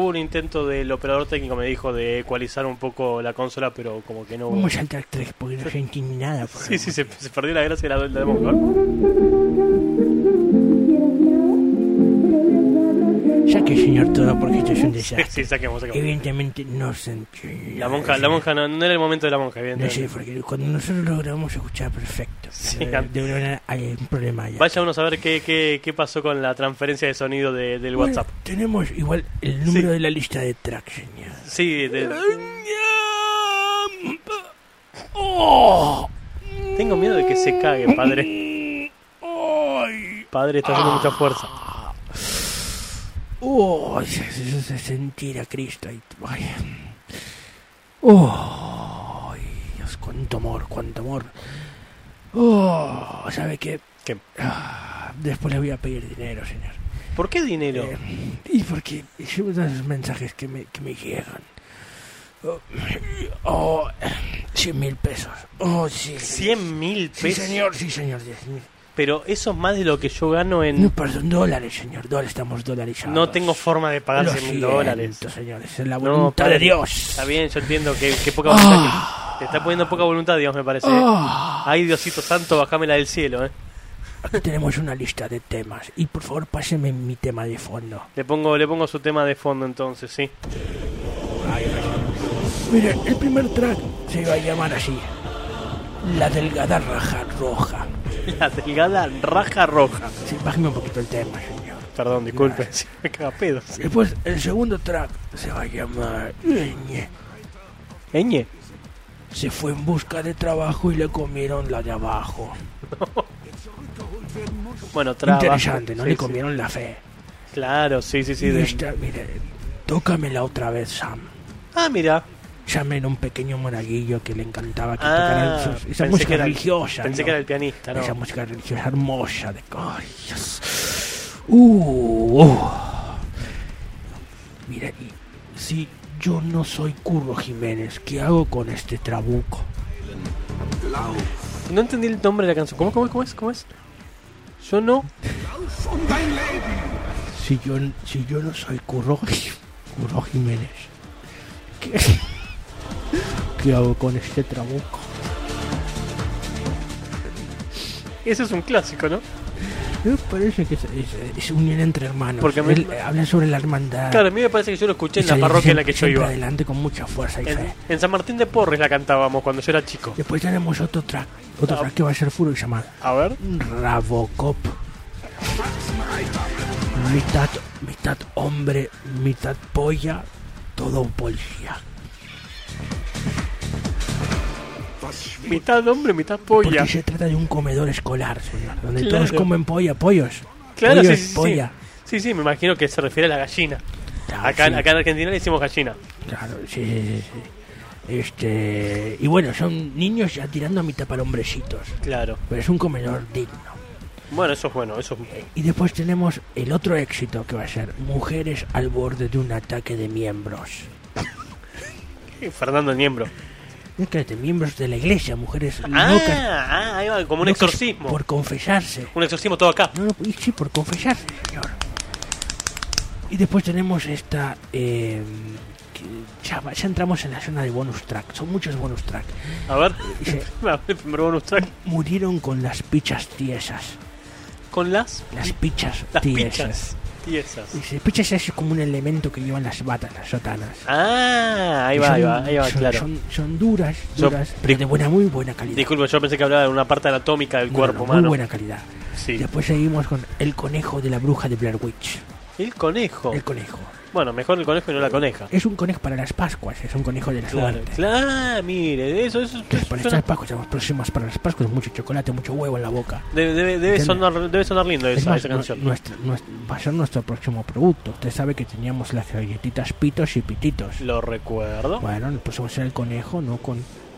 Hubo un intento del operador técnico, me dijo, de ecualizar un poco la consola, pero como que no hubo. Vamos al track 3 porque no se entiende nada. por Sí, sí, se, se perdió la gracia de la de monja. Saque, señor, todo porque esto es un desastre. sí, saquemos, saquemos. Evidentemente no se entiende. La monja, la monja no, no era el momento de la monja, No evidentemente. sé, porque cuando nosotros lo grabamos se escuchaba perfecto. Sí, de, una manera hay un problema allá. Vaya uno a saber qué, qué, qué pasó con la transferencia de sonido de- del Bueno, WhatsApp. Tenemos igual el número Sí. de la lista de tracks, señor. Sí, de- ¡Oh! tengo miedo de que se cague, padre. Padre está haciendo mucha fuerza. ¡Oh! Se, se- se sentir a Cristo ahí. Vaya. ¡Oh! Dios, cuánto amor, cuánto amor. ¡Oh! ¿Sabe qué? ¿Qué? Ah, después le voy a pedir dinero, señor. ¿Por qué dinero? Eh, y porque son esos mensajes que me, que me llegan. Oh, oh, 100 mil pesos. Oh, sí. 100 mil Sí, pesos. señor, sí, señor. diez mil. Pero eso es más de lo que yo gano No, en... perdón, dólares, señor. Dólares, estamos dolarizados. No tengo forma de pagar Lo 100 mil dólares. señores. Es la No, voluntad padre, de Dios. Está bien, yo entiendo que, que poca voluntad. Ah. que- te está poniendo poca voluntad, Dios, me parece. Ah. Ay, Diosito Santo, bájamela del cielo, ¿eh? Aquí tenemos una lista de temas. Y por favor, páseme mi tema de fondo. Le pongo, le pongo su tema de fondo entonces, sí. Mire, el primer track se va a llamar así: La delgada raja roja. La delgada raja roja. Sí, bájeme un poquito el tema, señor. Perdón, disculpe, <laughs> sí, me caga pedos. Después, el segundo track se va a llamar Ñe. Eñe. Se fue en busca de trabajo y le comieron la de abajo. <laughs> Bueno, trabajo. Interesante, no Sí, le sí. comieron la fe. Claro, sí, sí, sí. Y de- esta, mire, tócamela otra vez, Sam. Ah, mira. Sam era un pequeño monaguillo que le encantaba que Ah, tocaran esa música era- religiosa. pensé ¿no? que era el pianista, ¿no? Esa música religiosa hermosa de ay, Dios. Uh, uh. Mira, y si yo no soy Curro Jiménez, ¿qué hago con este trabuco? No entendí el nombre de la canción. ¿Cómo, cómo, es? cómo es? ¿Cómo es? Yo no. Si yo, si yo no soy Curro, Curro Jiménez, ¿qué, ¿qué hago con este trabuco? Ese es un clásico, ¿no? Me parece que es, es- es unión entre hermanos. Porque Él, habla sobre la hermandad. Claro, a mí me parece que yo lo escuché en la parroquia en la que yo iba. adelante con mucha fuerza y En, fe. en San Martín de Porres la cantábamos cuando yo era chico. Después tenemos otro track, otro Ah. track que va a ser furo y se llama A ver. Rabocop. Mitad, mitad hombre, mitad polla, todo policía. Mitad hombre, mitad polla. Porque se trata de un comedor escolar, señor, donde Claro. todos comen polla, pollos. Claro, pollos, sí, sí, polla. sí. Sí, me imagino que se refiere a la gallina. acá, sí. acá en Argentina le decimos gallina. Claro, sí, sí, sí. Este, y bueno, son niños ya tirando a mitad para hombrecitos. Claro. Pero es un comedor digno. Bueno, eso es bueno, eso es... Y después tenemos el otro éxito que va a ser Mujeres al borde de un ataque de miembros. <laughs> Fernando el miembro. Miembros de la iglesia, mujeres Ah, locas. ah, ahí va, como un exorcismo. Por confesarse. Un exorcismo todo acá. No, no, sí, por confesarse, señor. Y después tenemos esta... eh, ya, entramos en la zona de bonus track. Son muchos bonus track. A ver, <laughs> Dice, el primer bonus track. murieron con las pichas tiesas. Con las... Las pichas Las tiesas. pichas. Tiesas. Dice, pichas es como un elemento que llevan las batas, las sotanas. Ah, ahí va, son- ahí va, ahí va, son, claro. Son, son duras, Yo- duras, pero de buena, muy buena calidad. Disculpe, yo pensé que hablaba de una parte anatómica del No, cuerpo no, humano. Muy buena calidad. Sí. Después seguimos con El conejo de la bruja de Blair Witch. El conejo. El conejo. Bueno, mejor el conejo y no la coneja. Es un conejo para las Pascuas, es un conejo de la Claro, suerte. claro, mire, eso, eso para estas Pascuas, estamos próximas para las Pascuas, mucho chocolate, mucho huevo en la boca. debe, debe, debe sonar, debe sonar lindo Es esa, esa canción. nuestra- nuestra- va a ser nuestro próximo producto. Usted sabe que teníamos las galletitas pitos y pititos. Lo recuerdo. Bueno, el próximo será el conejo, no con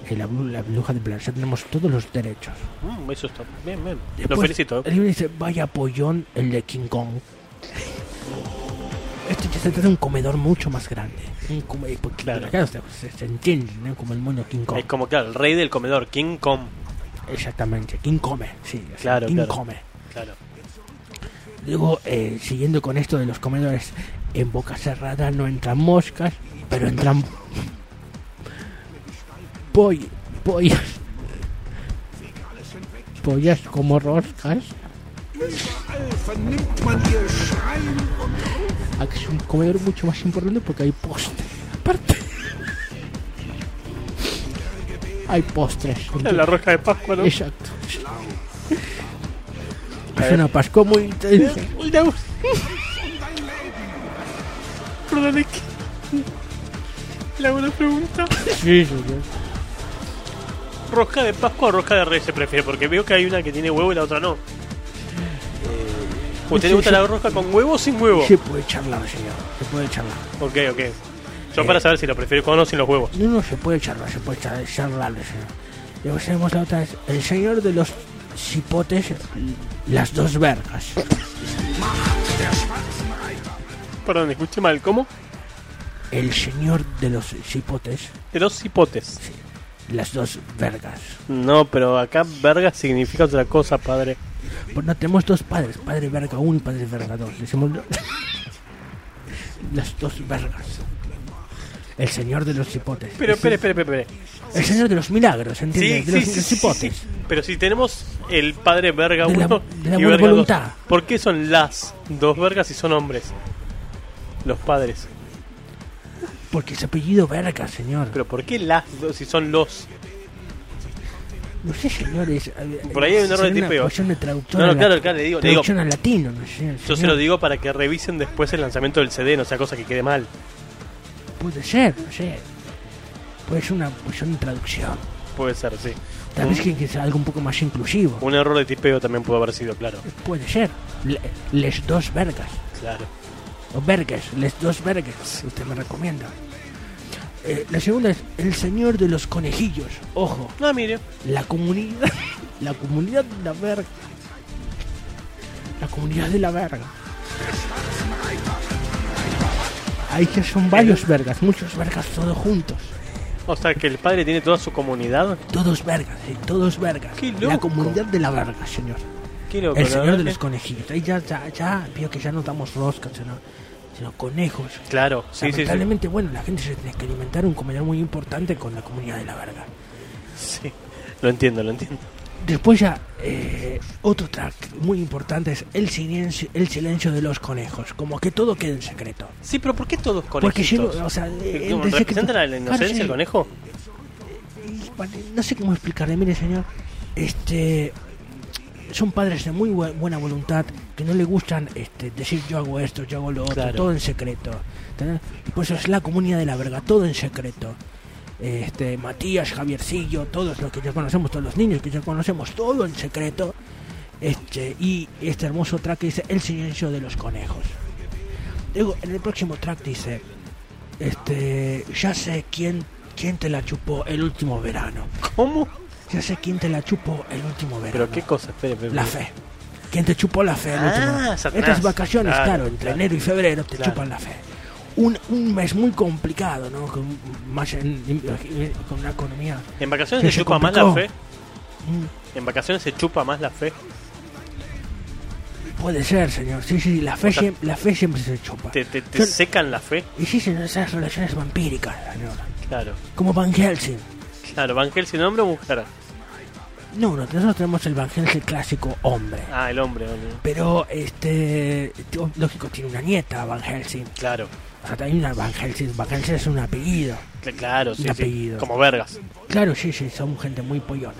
eh, la, la bruja de. Ya tenemos todos los derechos. Mm, eso está bien, bien. Lo Después, felicito. El libro dice, vaya pollón el de King Kong. Este ya se trata de un comedor mucho más grande. Un come- porque, Claro. claro, se, se- se entiende, ¿no? Como el mono King Kong. Es como, claro, el rey del comedor, King Kong. Exactamente, King come, sí. o sea, Claro, King claro. come. Claro. Luego, eh, siguiendo con esto de los comedores, en boca cerrada no entran moscas, pero entran poll- pollas. Pollas como roscas. Aquí es un comedor mucho más importante porque hay postres. Aparte. Hay postres. La rosca de Pascua, ¿no? Exacto. Es una Pascua muy intensa. Perdón, es que... Le hago una pregunta. Sí, sí, sí. ¿Rosca de Pascua o rosca de Reyes se prefiere? Porque veo que hay una que tiene huevo y la otra no. ¿Usted le sí, gusta sí. la rosca con huevo o sin huevo? Se puede charlar, señor. Se puede charlar. Ok, ok. Yo Eh. para saber si lo prefiero con o sin los huevos. No, no, se puede charlar, se puede charlar, charlar, señor. Luego tenemos la otra, es el señor de los cipotes, las dos vergas. Perdón, escuché mal. ¿Cómo? El señor de los cipotes, De los hipotes. las dos vergas. No, pero acá verga significa otra cosa, padre. Pues no, tenemos dos padres, padre verga 1 y padre verga 2. Decimos <laughs> las dos vergas. El señor de los cipotes. Pero, Es espere, espere, espere. El señor de los milagros, ¿entiendes? Sí, de los, sí, los sí, cipotes. sí. Pero si tenemos el padre verga De la- 1 de la y buena verga 2, voluntad. ¿por qué son las dos vergas si son hombres? Los padres. Porque es apellido verga, señor. Pero ¿por qué las dos si son los? No sé, señores. Por ahí hay un error de tipeo. de traductor No, claro, claro, le digo, traducción al latino, no sé. Yo se lo digo para que revisen después el lanzamiento del CD, no sea cosa que quede mal. Puede ser, no sé. Puede ser una cuestión de traducción. Puede ser, sí. Tal vez que, sea algo un poco más inclusivo. Un error de tipeo también pudo haber sido, claro. Puede ser. Le- les dos vergas. Claro. O vergas, les dos vergas. Usted me recomienda. Eh, la segunda es El Señor de los Conejillos. Ojo. Ah, mire. La comunidad. La comunidad de la verga. La comunidad de la verga. Ahí que son varios vergas, muchos vergas todos juntos. O sea, que el padre tiene toda su comunidad. Todos vergas, sí, todos vergas. Qué La comunidad de la verga, señor. Qué loco, El señor de los conejillos. Ahí ya, ya, ya, veo que ya no damos roscas, sino, sino conejos. Claro, sí, sí, sí. Lamentablemente, bueno, la gente se tiene que alimentar un comedor muy importante con la comunidad de la verga. Sí, lo entiendo, lo entiendo. Después ya, eh, otro track muy importante es el silencio, el silencio de los conejos. Como que todo quede en secreto. Sí, pero ¿por qué todos Porque si no, conejitos? o sea, ¿Que- eh, como el ¿Representan secreto- a la inocencia Claro, sí. el conejo? Vale, no sé cómo explicarle, mire señor, este son padres de muy bu- buena voluntad que no le gustan este, decir yo hago esto, yo hago lo otro, Claro. todo en secreto. ¿entendés? Y por eso es la comunidad de la verga, todo en secreto. Este, Matías, Javiercillo, todos los que ya conocemos, todos los niños que ya conocemos, todo en secreto. Este, y este hermoso track que dice El silencio de los conejos. Luego, en el próximo track dice este, ya sé quién, quién te la chupó el último verano. ¿Cómo? Ya sé quién te la chupó el último verano. ¿Pero qué cosa? Espere, espere, La fe. ¿Quién te chupó la fe el Ah, último Satanás. Estas vacaciones, Claro, claro, entre claro. enero y febrero te Claro. chupan la fe. Un, un mes muy complicado, ¿no? Con, más en- en- con una economía. ¿En vacaciones se chupa más la fe? Mm, ¿En vacaciones se chupa más la fe? Puede ser, señor. Sí, sí, la fe, O sea, siem- la fe siempre se chupa. ¿Te, te, secan la fe? Y sí, señor, esas relaciones vampíricas, señor. Claro. Como Van Helsing. Claro, Van Helsing, hombre o mujer. No, no, nosotros tenemos el Van Helsing clásico hombre. Ah, el hombre, hombre. Pero, este, lógico, tiene una nieta, Van Helsing. Claro. O sea, también una Van Helsing. Van Helsing es un apellido. Cl- Claro, sí, Un sí. apellido. Como vergas. Claro, sí, sí, son gente muy pollona.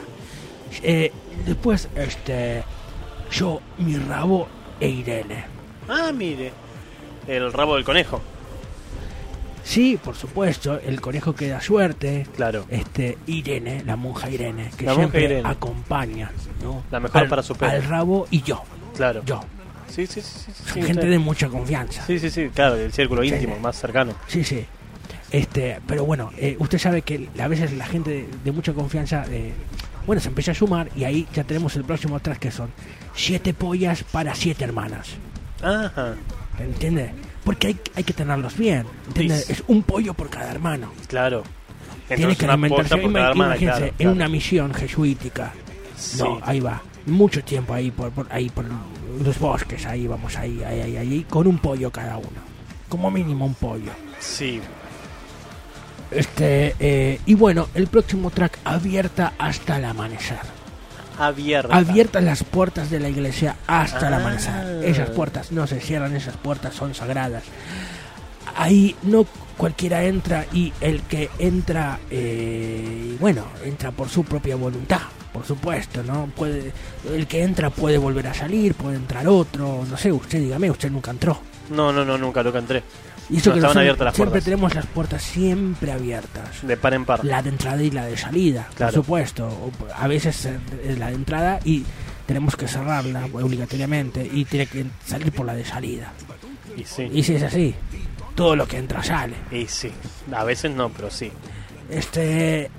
Eh, después, este, yo, mi rabo e Irene. Ah, mire. El rabo del conejo. Sí, por supuesto, el conejo que da suerte. Claro. Este, Irene, la monja Irene, que La monja siempre Irene. acompaña, ¿no? La mejor Al- para su. Al rabo y yo. Claro. Yo. Sí, sí, sí. sí, Son sí, gente sí. de mucha confianza. Sí, sí, sí, claro, el círculo íntimo, más cercano. Sí, sí. Este, pero bueno, eh, usted sabe que a veces la gente de, de mucha confianza, eh, bueno, se empieza a sumar y ahí ya tenemos el próximo atrás que son siete pollas para siete hermanas. Ajá. ¿Entiende? Porque hay, hay que tenerlos bien. Es un pollo por cada hermano. Claro. Tiene que alimentarse. por cada Ima- hermana, imagínense, claro, en una misión jesuítica. Sí. No, ahí va. Mucho tiempo ahí por, por- ahí por los bosques, ahí vamos, ahí, ahí, ahí, ahí, con un pollo cada uno. Como mínimo un pollo. Sí. Este, eh, y bueno, el próximo track abierta hasta el amanecer. Abierta. Abiertas las puertas de la iglesia hasta el Ah. amanecer. Esas puertas no se cierran, esas puertas son sagradas. Ahí no cualquiera entra y el que entra, eh, bueno, entra por su propia voluntad, por supuesto, ¿no? Puede, el que entra puede volver a salir, puede entrar otro, no sé, usted dígame, usted nunca entró. No, no, no, nunca, nunca entré. Y eso No que estaban abiertas las siempre puertas. tenemos las puertas siempre abiertas. De par en par. La de entrada y la de salida, Claro. por supuesto. A veces es la de entrada y tenemos que cerrarla obligatoriamente y tiene que salir por la de salida. Y sí. Y si es así, todo lo que entra sale. Y sí. A veces no, pero sí. Este,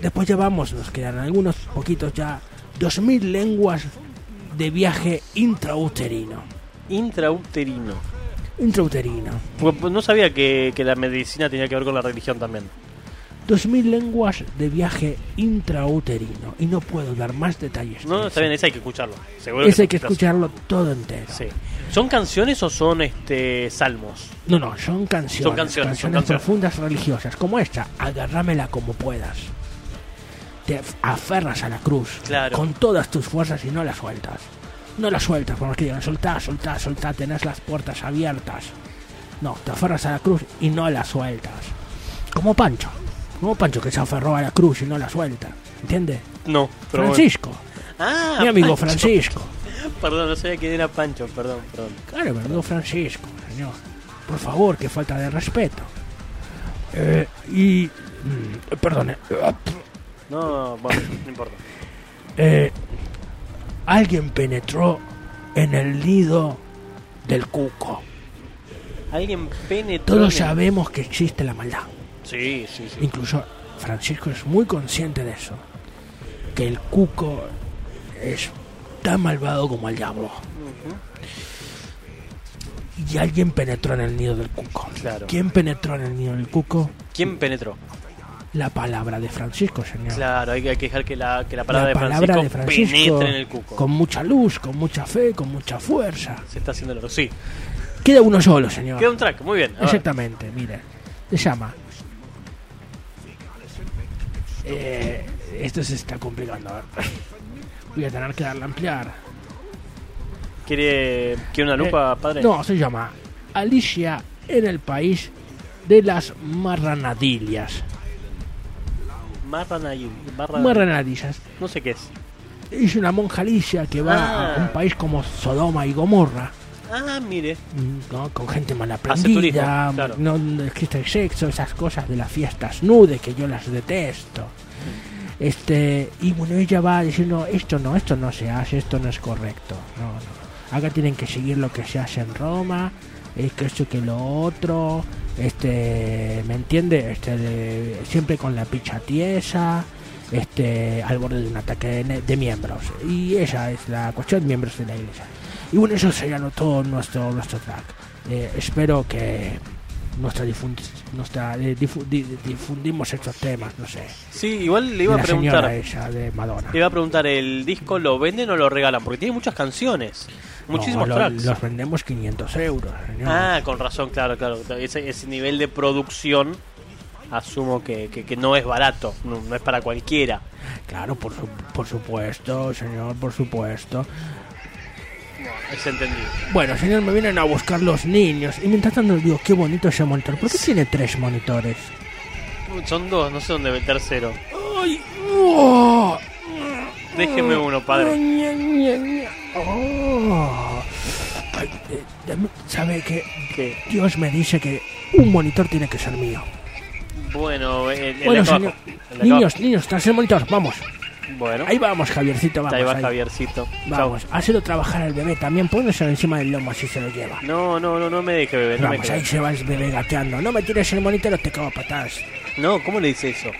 después ya vamos, nos quedan algunos poquitos ya. 2000 lenguas de viaje intrauterino. Intrauterino. Intrauterino. Pues, pues, no sabía que, que la medicina tenía que ver con la religión también. 2000 lenguas de viaje intrauterino. Y no puedo dar más detalles. No, de está bien, ese hay que escucharlo. Seguro Ese hay que escucharlo todo entero. Sí. ¿Son canciones o son este salmos? No, no, son canciones. Son canciones, son canciones. profundas religiosas, como esta. Agárramela como puedas. Te af- aferras a la cruz Claro. con todas tus fuerzas y no la sueltas. No la sueltas, por más que digan, soltá, soltá, soltá, tenés las puertas abiertas. No, te aferras a la cruz y no la sueltas. Como Pancho. Como Pancho que se aferró a la cruz y no la suelta. ¿Entiendes? No, pero bueno. Francisco. Ah, Mi amigo Pancho. Francisco. <laughs> Perdón, no sabía quién era Pancho, perdón, perdón. Claro, mi amigo Francisco, señor. Por favor, que falta de respeto. Eh, y. mm, perdone. No, bueno, no importa. Eh, alguien penetró en el nido del cuco. Alguien penetró. Todos sabemos que existe la maldad. Sí, sí, sí. Incluso Francisco es muy consciente de eso. Que el cuco es tan malvado como el diablo. Y alguien penetró en el nido del cuco. Claro. ¿Quién penetró en el nido del cuco? ¿Quién penetró? La palabra de Francisco, señor. Claro, hay que, hay que dejar que la, que la palabra, la de, palabra Francisco de Francisco penetre en el cuco. con mucha luz, con mucha fe, con mucha fuerza. Se está haciendo lo Sí. Queda uno solo, señor. Queda un track, muy bien. Exactamente, mire. Se llama. Eh, esto se está complicando. A ver. Voy a tener que darle a ampliar. ¿Quiere, ¿Quiere una lupa, Eh, padre? No, se llama Alicia en el país de las marranadillas. Marranadillas. No sé qué es. Es una monja Alicia que va Ah. a un país como Sodoma y Gomorra. Ah, mire. ¿no? con gente mal aprendida, claro. no, no existe el sexo, esas cosas de las fiestas nude que yo las detesto. Este, y bueno, ella va diciendo, esto no, esto no se hace, esto no es correcto. No, no. Acá tienen que seguir lo que se hace en Roma, es que esto que lo otro, este, ¿me entiende? Este, de- siempre con la picha tiesa, este, al borde de un ataque de, miembros. Y esa es la cuestión, miembros de la iglesia. Y bueno, eso sería todo nuestro, nuestro track. Eh, espero que nuestra, nuestra eh, difu- di- difundimos estos temas, no sé. Sí, igual le iba la a preguntar. esa de Madonna. Le iba a preguntar, ¿el disco lo venden o lo regalan? Porque tiene muchas canciones. Muchísimos No, lo- tracks. Los vendemos 500 euros, señor. Ah, con razón, claro, claro. Ese, ese nivel de producción asumo que, que, que no es barato, no, no es para cualquiera. Claro, por, su- por supuesto, señor, por supuesto. Es entendido. Bueno, señor, me vienen a buscar los niños. Y mientras tanto digo, qué bonito ese monitor. ¿Por qué tiene tres monitores? Son dos, no sé dónde ve el tercero. ¡Ay! ¡Oh! Déjeme uno, padre. Oh. Ay, eh, ¿Sabe qué? ¿Qué? Dios me dice que un monitor tiene que ser mío. Bueno, el, el de Bueno, acá señor. Niños, niños, tras el monitor, vamos. Bueno, Ahí vamos, Javiercito, vamos. ahí va ahí. Javiercito. Vamos, hacelo trabajar al bebé también, pónselo encima del lomo así se lo lleva. No, no, no, no me deje beber. No, Vamos, ahí se va el bebé gateando. No me tires el monitor o te cago a patadas. No, ¿cómo le dice eso?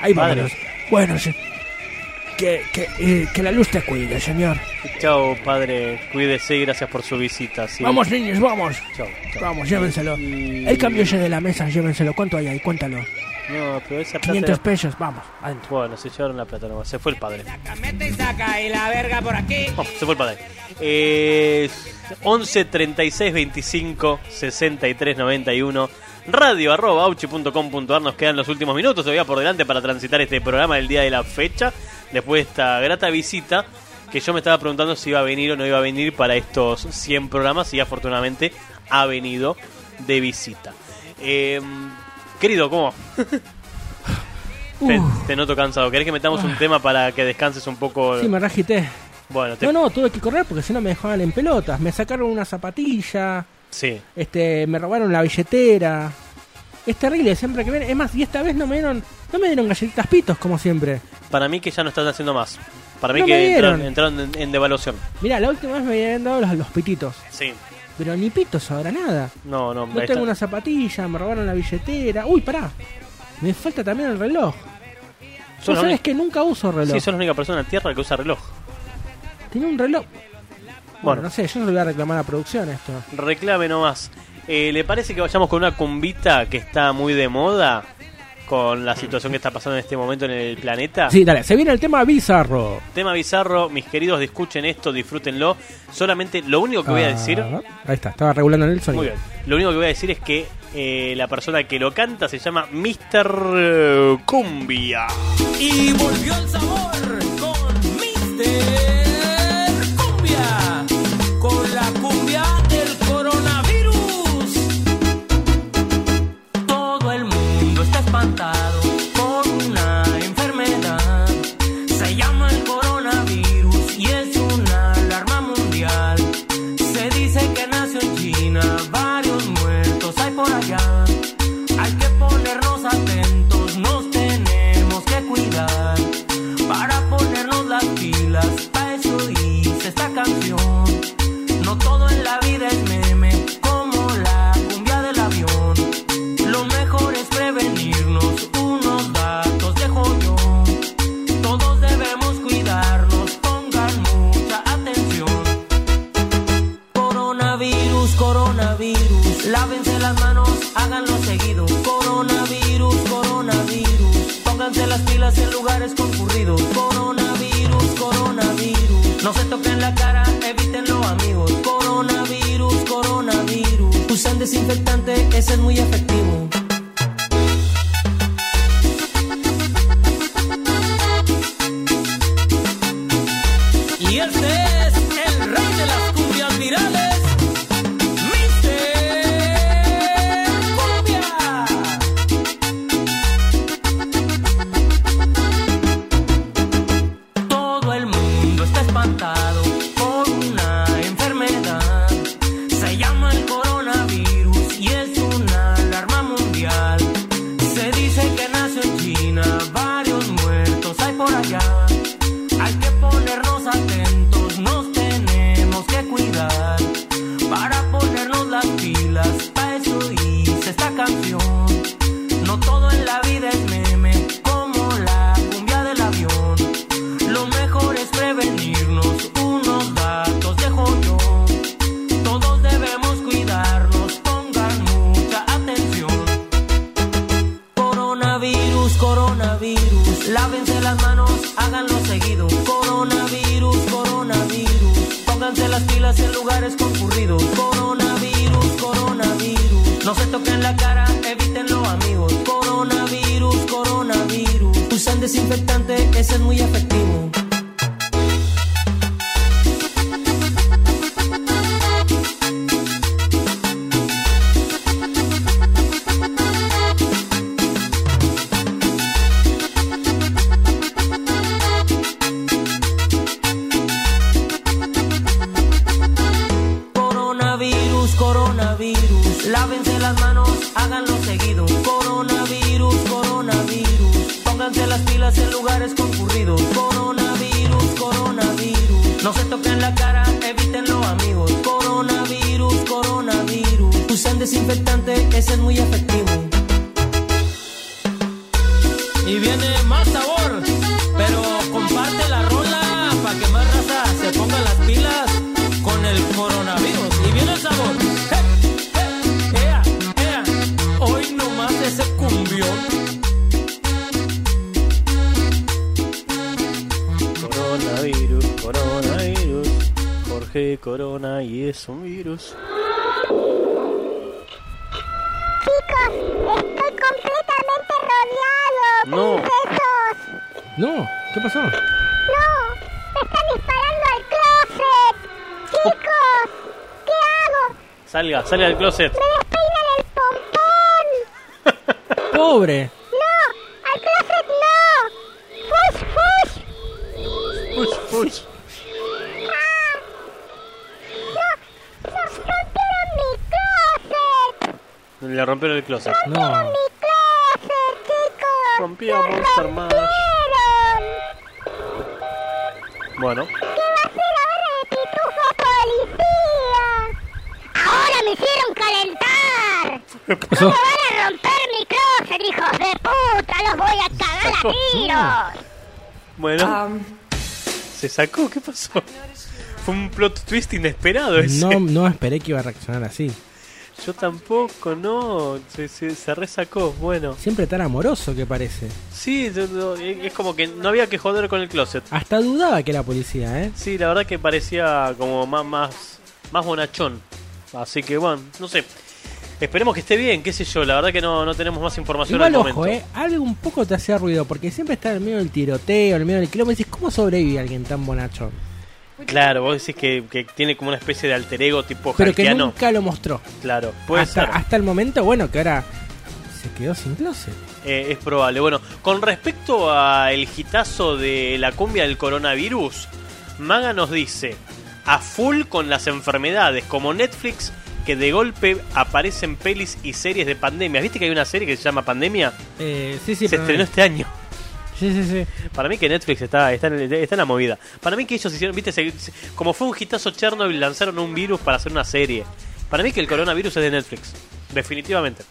Ahí vamos. Bueno, sí. Que, que, eh, que la luz te cuide, señor. Chao, padre. Cuídese y gracias por su visita. sí. Vamos, niños, vamos. Chao, chao. Vamos, llévenselo. Y- El cambio ese de la mesa, llévenselo. ¿Cuánto hay ahí? Cuéntalo. No, pero esa plata. 500 pesos, vamos, adentro. Bueno, se llevaron la plata nomás. Se fue el padre. Mete y saca y la verga por aquí. Oh, se fue el padre. Eh, 11 36 25 63 91 radio arroba auchi.com.ar nos quedan los últimos minutos todavía por delante para transitar este programa del día de la fecha después de esta grata visita que yo me estaba preguntando si iba a venir o no iba a venir para estos 100 programas y afortunadamente ha venido de visita Eh, querido ¿cómo? <laughs> te, te noto cansado ¿querés que metamos un tema para que descanses un poco? Sí, me ragité. bueno te... No, no, tuve que correr porque si no me dejaban en pelotas. Me sacaron una zapatilla, sí este, me robaron la billetera. Es terrible siempre que vienen. Es más, y esta vez no me dieron, no me dieron galletitas pitos como siempre. Para mí que ya no están haciendo más. Para mí No que entraron, entraron en, en devaluación. Mira, la última vez me habían dado los, los pititos. Sí. Pero ni pitos ahora nada. No, no, No tengo está. una zapatilla, me robaron la billetera. Uy, pará. Me falta también el reloj. Sabés única- que nunca uso reloj. Sí, sos la única persona en tierra que usa reloj. Tiene un reloj. Bueno, Bueno. no sé, yo no le voy a reclamar a producción esto. Reclame nomás. Eh, ¿Le parece que vayamos con una cumbita que está muy de moda? Con la situación que está pasando en este momento en el planeta. Sí, dale, se viene el tema bizarro. Tema bizarro, mis queridos, escuchen esto, disfrútenlo. Solamente lo único que voy a decir. Ah, ahí está, estaba regulando en el sonido. Muy bien. Lo único que voy a decir es que eh, la persona que lo canta se llama Mr. Cumbia. Y volvió el sabor con Mister No, ¿qué pasó? No, me están disparando al closet. Chicos, ¿qué hago? Salga, salga del closet. Me despeinan el pompón. <laughs> Pobre. No, al closet no. Fush, fush. Push, push. Ah. No, no, rompieron mi closet. Le rompieron el closet. No. Mi closet, chicos. Rompía Lo Monster Mash. rompieron. Bueno, ¿Qué va a hacer ahora de pitufo policía? ¡Ahora me hicieron calentar! ¿Qué pasó? ¿Cómo van a romper mi closet, hijos de puta? ¡Los voy a cagar a tiros! bueno. Se sacó, ¿qué pasó? Fue un plot twist inesperado ese. No, no esperé que iba a reaccionar así. Yo tampoco, no. Se, se, se resacó, bueno. Siempre tan amoroso que parece. Sí, yo- yo- es como que no había que joder con el closet. Hasta dudaba que era policía, ¿eh? Sí, la verdad que parecía como más, más, más bonachón. Así que bueno, no sé. Esperemos que esté bien, qué sé yo. La verdad que no, no tenemos más información Igual, al ojo, momento. ¿eh? Algo un poco te hacía ruido, porque siempre está en el medio del tiroteo, en el medio del quilombo, y dices, ¿cómo sobrevive alguien tan bonachón? Claro, vos decís que, que tiene como una especie de alter ego tipo Pero que nunca lo mostró. Claro, puede hasta, ser. hasta el momento, bueno, que ahora se quedó sin closet. Eh, es probable. Bueno, con respecto a el hitazo de la cumbia del coronavirus, Maga nos dice, a full con las enfermedades, como Netflix, que de golpe aparecen pelis y series de pandemia. ¿Viste que hay una serie que se llama Pandemia? Eh, sí, sí, se pero- estrenó este año. Sí, sí, sí. Para mí que Netflix está, está, en, el- está en la movida. Para mí que ellos hicieron, viste, se- se- como fue un hitazo Chernobyl, lanzaron un virus para hacer una serie. Para mí que el coronavirus es de Netflix. Definitivamente.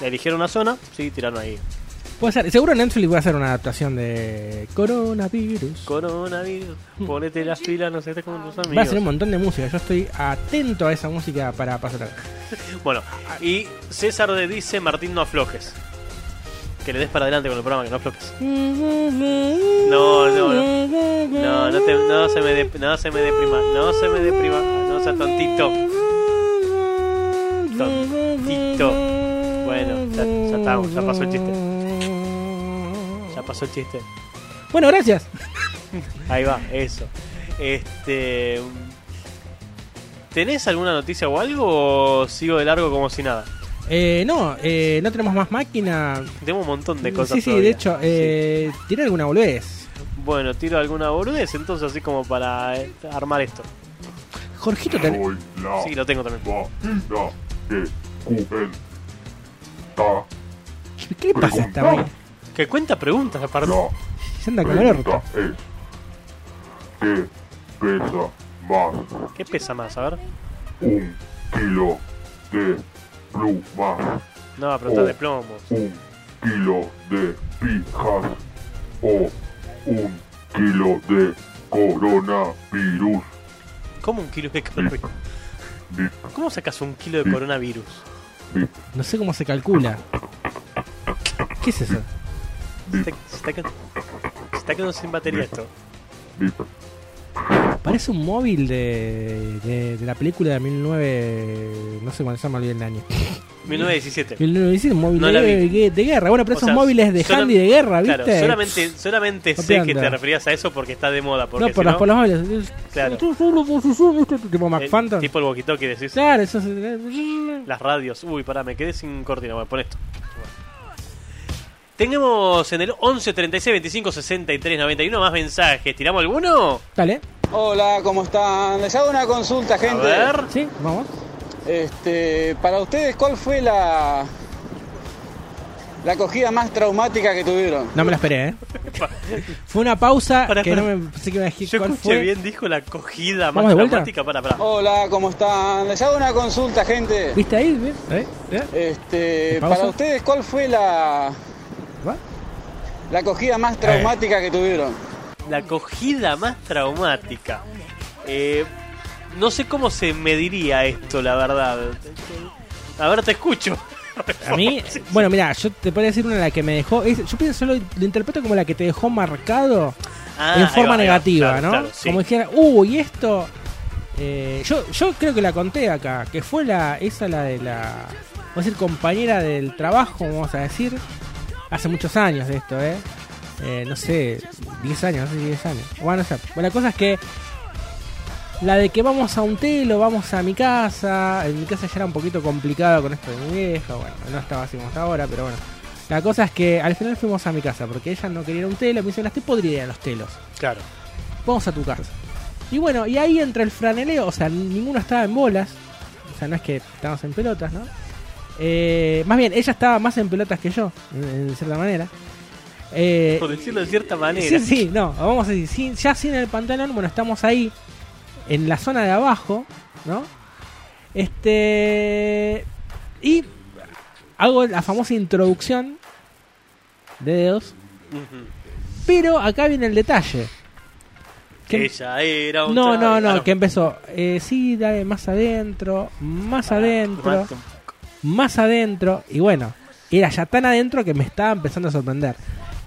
Eligieron una zona, sí, tiraron ahí. Puede ser. Seguro Netflix va a hacer una adaptación de Coronavirus. Coronavirus, ponete las pilas, no sé, estás con tus amigos. Va a ser un montón de música. Yo estoy atento a esa música para pasar. <laughs> Bueno, y César de dice Martín no aflojes. Que le des para adelante con el programa, que no aflojes. No, no, no. No, no, te- no se me de- no se me deprima, no se me deprima, no sea tontito. Tontito. Bueno, ya, ya está, ya pasó el chiste. Ya pasó el chiste. Bueno, gracias. Ahí va, eso. Este. ¿Tenés alguna noticia o algo o sigo de largo como si nada? Eh, no, eh, no tenemos más máquina. Tengo un montón de cosas. Sí, sí, todavía. de hecho, eh, ¿tiene alguna boludez? Bueno, tiro alguna boludez entonces, así como para eh, armar esto. Jorgito, la Sí, lo tengo también. ¿qué le pasa a esta? Que cuenta preguntas aparte. Se anda con el orto. ¿Qué pesa más? ¿Qué pesa más? A ver. Un kilo de plumas. No va a preguntar de plomos. Un kilo de pijas. O un kilo de coronavirus. ¿Cómo un kilo de coronavirus? ¿Cómo sacas un kilo de coronavirus? No sé cómo se calcula. ¿Qué es eso? Se está, se está se está quedando sin batería esto. Parece un móvil de, de, de la película de 19... No sé cuándo se llama, olvidé el año. <laughs> 1917. 1917, un móvil No de, de- guerra. Bueno, pero O esos sea, móviles de handy de guerra, ¿viste? Claro, solamente, solamente sé que te referías a eso porque está de moda. Porque no, por, si los, por los móviles. Claro. Tipo el- McPhantom. tipo el walkie-talkie decís. Claro, eso es... Las radios. Uy, pará, me quedé sin cortina. Bueno, pon esto. Tenemos en el 11 36 25 63 91 más mensajes. ¿Tiramos alguno? Dale. Hola, ¿cómo están? Les hago una consulta, gente. ver. Sí, vamos. Este, para ustedes, ¿cuál fue la la acogida más traumática que tuvieron? No me la esperé, ¿eh? Fue una pausa Pará, que no me pensé que a decir Yo cuál escuché fue. bien, dijo la acogida ¿Vamos más dramática. Para, para. Hola, ¿cómo están? Les hago una consulta, gente. ¿Viste ahí? ¿Eh? ¿Eh? Este, para ustedes, ¿cuál fue la ¿Va? la acogida más traumática que tuvieron? La acogida más traumática. Eh, no sé cómo se mediría esto, la verdad. A ver, te escucho. A mí, <laughs> bueno, mira, yo te podría decir una la que me dejó. es- yo pienso, lo, lo interpreto como la que te dejó marcado Ah, en forma va, ahí va, negativa, claro, ¿no? claro, sí. Como dijera, uy, esto. eh, yo, yo creo que la conté acá, que fue la esa la de la. Vamos a decir, compañera del trabajo, vamos a decir. Hace muchos años de esto, ¿eh? Eh, no sé, 10 años, no sé si 10 años. Bueno, no sé. Bueno, la cosa es que la de que vamos a un telo, vamos a mi casa. En mi casa ya era un poquito complicado con esto de mi vieja. Bueno, no estaba así como está ahora, pero bueno. La cosa es que al final fuimos a mi casa porque ella no quería un telo. Me dice, la estoy podrida de los telos. Claro. Vamos a tu casa. Y bueno, y ahí entra el franeleo. O sea, ninguno estaba en bolas. O sea, no es que estábamos en pelotas, ¿no? Eh, más bien, ella estaba más en pelotas que yo, en, en cierta manera. Eh, Por decirlo de cierta manera. Sí, sí, no, vamos a decir, sin- ya sin el pantalón, bueno, estamos ahí, en la zona de abajo, ¿no? Este. Y hago la famosa introducción de dedos, pero acá viene el detalle. Que- Ella era un No, no, no, que empezó, eh, sí, dale más adentro, más adentro, más adentro, y bueno, era ya tan adentro que me estaba empezando a sorprender.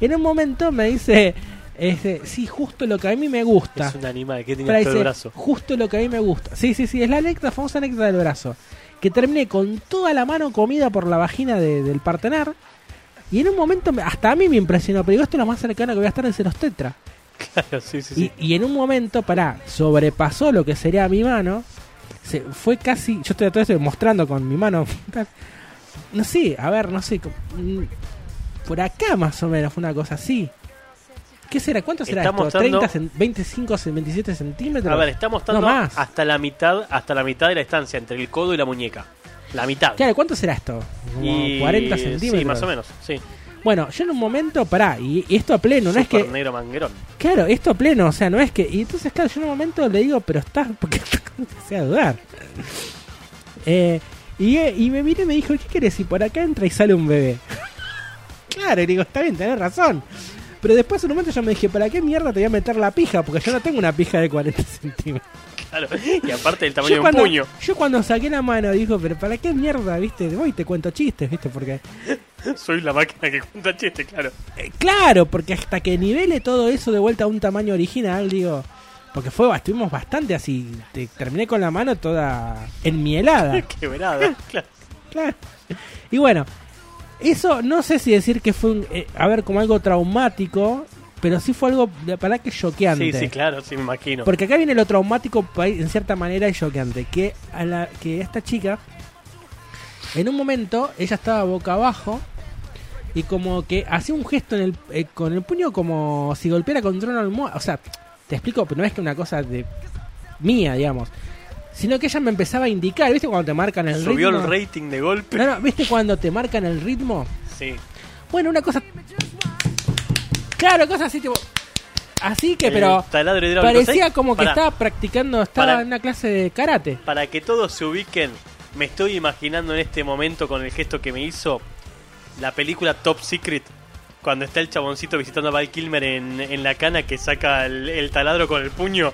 En un momento me dice, este, sí, justo lo que a mí me gusta. Es un animal que dice, el brazo. Justo lo que a mí me gusta. Sí, sí, sí, es la anécdota, famosa anécdota del brazo. Que terminé con toda la mano comida por la vagina de- del partener. Y en un momento, me- hasta a mí me impresionó. Pero digo, esto es lo más cercano que voy a estar en los tetra. <laughs> Claro, sí, sí, sí. Y, y en un momento, pará, sobrepasó lo que sería mi mano. Se, fue casi. Yo estoy todo esto mostrando con mi mano. <laughs> No sé, a ver, no sé. mm, Por acá más o menos, fue una cosa así. ¿Qué será? ¿Cuánto será Está esto? mostrando- ¿30, cen- 25, 27 centímetros? A ver, está mostrando No más. hasta la mitad, hasta la mitad de la distancia entre el codo y la muñeca. La mitad. Claro, ¿cuánto será esto? Como Y- 40 centímetros. Sí, más o menos, sí. Bueno, yo en un momento, pará, y, y esto a pleno, no es que. negro manguerón. Claro, esto a pleno, o sea, no es que. Y entonces, claro, yo en un momento le digo, pero estás. Porque empecé a dudar. Eh, y, eh, y me miré y me dijo, ¿qué querés? Y por acá entra y sale un bebé. <laughs> claro, y digo, está bien, tenés razón. Pero después en un momento yo me dije, ¿para qué mierda te voy a meter la pija? Porque yo no tengo una pija de 40 <laughs> centímetros. Claro. Y aparte del tamaño de Yo un cuando, puño. yo cuando saqué la mano dijo, pero ¿para qué mierda? ¿Viste? Voy te cuento chistes, ¿viste? Porque <laughs> Soy la máquina que cuenta chiste, claro. Eh, Claro, porque hasta que nivele todo eso de vuelta a un tamaño original, digo. Porque fue, estuvimos bastante así. te- terminé con la mano toda enmielada. <laughs> Quebrada, <laughs> claro. Claro. Y bueno, eso no sé si decir que fue, un, eh, a ver, como algo traumático, pero sí fue algo, de para que choqueante. Sí, sí, claro, sí, me imagino. Porque acá viene lo traumático en cierta manera y choqueante, que a la que esta chica en un momento ella estaba boca abajo y como que hacía un gesto en el, eh, con el puño como si golpeara contra una almohada, o sea, te explico, pero no es que una cosa de mía, digamos, sino que ella me empezaba a indicar, ¿viste cuando te marcan el Subió ritmo? el rating de golpe. No, no, ¿viste cuando te marcan el ritmo? Sí. Bueno, una cosa Claro, cosas así tipo Así que, El pero taladro hidráulico, parecía ¿sabes? como que Pará. estaba practicando, estaba Pará. en una clase de karate. Para que todos se ubiquen, me estoy imaginando en este momento con el gesto que me hizo la película Top Secret. Cuando está el chaboncito visitando a Val Kilmer en, en la cana que saca el, el taladro con el puño.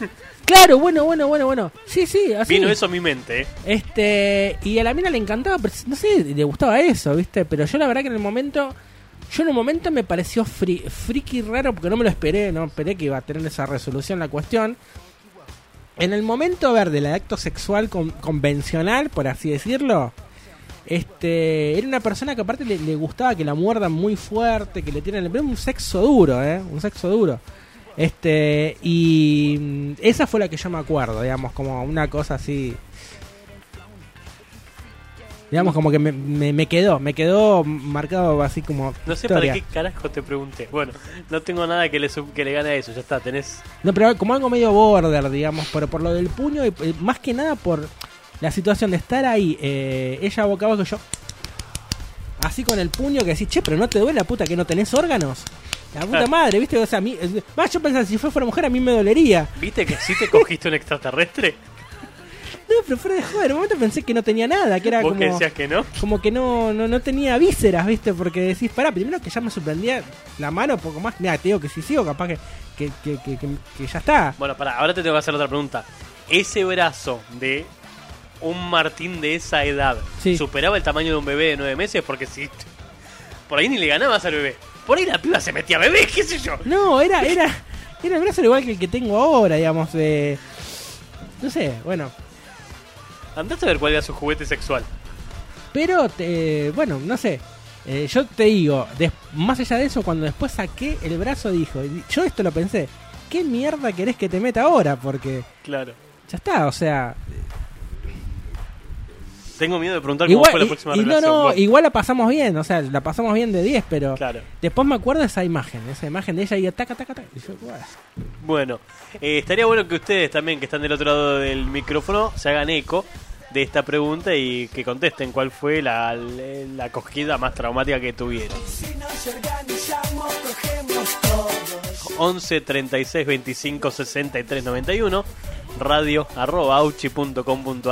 <laughs> Claro, bueno, bueno, bueno, bueno. Sí, sí, así. Vino eso a mi mente, ¿eh? Este, y a la mina le encantaba, pero no sé, le gustaba eso, ¿viste? Pero yo la verdad que en el momento, yo en un momento me pareció fri friki raro porque no me lo esperé, no esperé que iba a tener esa resolución la cuestión. En el momento, a ver, del acto sexual con- convencional, por así decirlo, este, era una persona que aparte le, gustaba que la muerdan muy fuerte, que le tienen un sexo duro, ¿eh? Un sexo duro. Este, y mm, esa fue la que yo me acuerdo, digamos, como una cosa así. Digamos, como que me, me, me quedó, me quedó marcado así como. No sé historia. para qué carajo te pregunté. Bueno, no tengo nada que le, que le gane a eso, ya está, tenés... No, pero como algo medio border, digamos, pero por lo del puño y más que nada por la situación de estar ahí, eh, ella boca abajo, yo así con el puño que decís, che, pero no te duele la puta que no tenés órganos. La puta madre, ¿viste? O sea, a mí, más yo pensaba, si fue fuera mujer, a mí me dolería. ¿Viste que sí te cogiste un extraterrestre? <laughs> No, pero fuera de joder, en un momento pensé que no tenía nada, que era ¿Vos como, que decías que no? como que no, no, no tenía vísceras, ¿viste? Porque decís, pará, primero que ya me sorprendía la mano, poco más, mira, te digo que si sigo, capaz que, que, que, que, ya está. Bueno, para, ahora te tengo que hacer otra pregunta. Ese brazo de un Martín de esa edad superaba el tamaño de un bebé de nueve meses porque si por ahí ni le ganabas al bebé. Por ahí la piba se metía a bebé, qué sé yo. No, era, era, era el brazo igual que el que tengo ahora, digamos, de... No sé, bueno. Andás a ver cuál era su juguete sexual. Pero, te- bueno, no sé. Eh, yo te digo, más allá de eso, cuando después saqué el brazo, dijo, yo esto lo pensé, ¿qué mierda querés que te meta ahora? Porque Claro. ya está, o sea... Tengo miedo de preguntar cómo fue la próxima y no, relación. no, Vos. igual la pasamos bien, o sea, la pasamos bien de 10, pero Claro. después me acuerdo de esa imagen, esa imagen de ella y taca, taca, taca. Y yo, "Buah". Bueno, eh, estaría bueno que ustedes también, que están del otro lado del micrófono, se hagan eco de esta pregunta y que contesten cuál fue la, la acogida más traumática que tuvieron. 11 36 25 63 91 radio arroba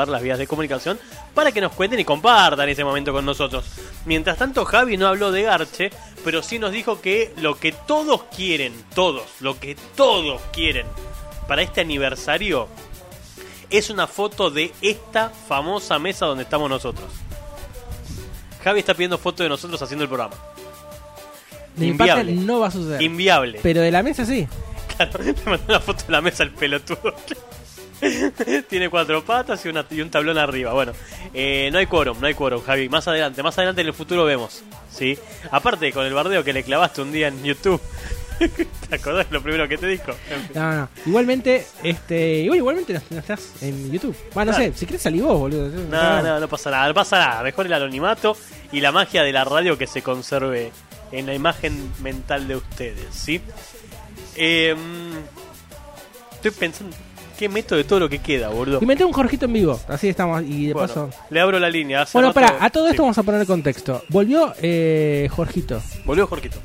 las vías de comunicación para que nos cuenten y compartan ese momento con nosotros. Mientras tanto, Javi no habló de Garche, pero sí nos dijo que lo que todos quieren, todos, lo que todos quieren para este aniversario es una foto de esta famosa mesa donde estamos nosotros. Javi está pidiendo foto de nosotros haciendo el programa. De mi parte Inviable. no va a suceder. Inviable. Pero de la mesa sí. <laughs> Claro, le mandó una foto de la mesa al pelotudo. <laughs> Tiene cuatro patas y, una, y un tablón arriba. Bueno, eh, no hay quórum, no hay quórum, Javi. Más adelante, más adelante en el futuro vemos. ¿sí? Aparte, con el bardeo que le clavaste un día en YouTube. ¿Te acordás lo primero que te dijo? No, no. Igualmente, este, igual, igualmente no, no estás en YouTube. Bueno, no sé, si querés salí vos, boludo. No, no, no pasa nada, no pasa nada. Mejor el anonimato y la magia de la radio que se conserve en la imagen mental de ustedes, ¿sí? Eh, estoy pensando, ¿qué meto de todo lo que queda, boludo? Y metí un Jorgito en vivo, así estamos, y de Bueno, paso... le abro la línea. Bueno, para, a todo sí. esto vamos a poner el contexto. Volvió eh, Jorgito. Volvió Jorgito.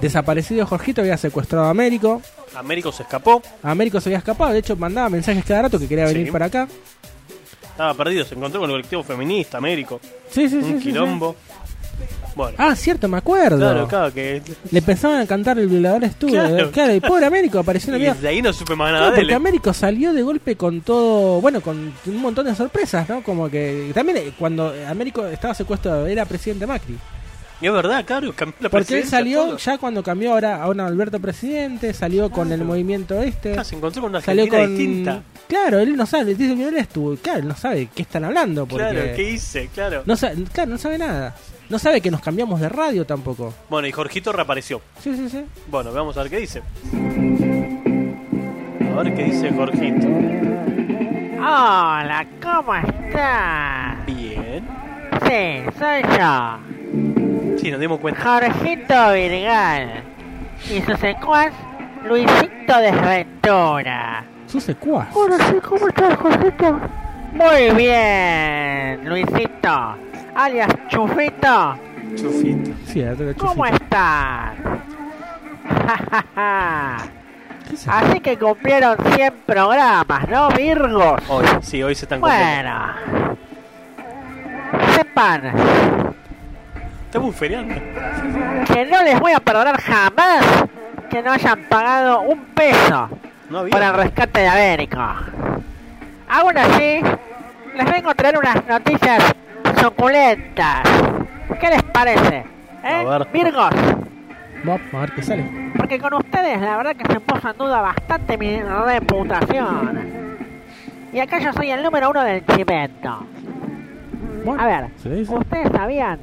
Desaparecido Jorgito, había secuestrado a Américo. Américo se escapó, Américo se había escapado, de hecho mandaba mensajes cada rato que quería venir Sí. para acá. estaba perdido, se encontró con el colectivo feminista, Américo. Sí, sí, sí, Un sí, quilombo. Bueno, Ah, cierto, me acuerdo. claro, claro que. Le pensaban a cantar el violador estuvo. Claro. Claro. y pobre Américo apareció en la vida. desde ahí no supe más nada Claro, de porque. Américo salió de golpe con todo, bueno, con un montón de sorpresas, ¿no? Como que también eh, cuando Américo estaba secuestrado era presidente Macri. Y es verdad, claro, cambió la Porque él salió todo. ya cuando cambió ahora a un Alberto presidente, salió con el movimiento este. Ah, se encontró con una salió con... distinta. Claro, él no sabe, dice que él estuvo, claro, él no sabe qué están hablando porque Claro, ¿qué hice? Claro. no sabe, claro, no sabe nada. No sabe que nos cambiamos de radio tampoco. Bueno, y Jorgito reapareció. Sí, sí, sí. Bueno, vamos a ver qué dice. A ver qué dice Jorgito. Hola, ¿cómo estás? Bien. Sí, soy yo, Sí, nos dimos cuenta. Jorgito Virgal. Y su secuaz, Luisito Desventura. Su secuaz. Hola, sí, ¿cómo estás, Jorgito? Muy bien, Luisito. Alias Chufito. Chufito. Sí, te lo ¿Cómo chufito. estás? <laughs> Así que cumplieron 100 programas, ¿no, Virgos? Hoy, sí, hoy se están cumpliendo. Bueno. Sepan Estamos feriando. que no les voy a perdonar jamás que no hayan pagado un peso No había. por el rescate de Américo. Aún así, les vengo a traer unas noticias suculentas. ¿Qué les parece? ¿Eh? A ver. Virgos, Vamos a ver qué sale. porque con ustedes la verdad que se puso en duda bastante mi reputación. Y acá yo soy el número uno del chimento. A ver. ¿ustedes sabían?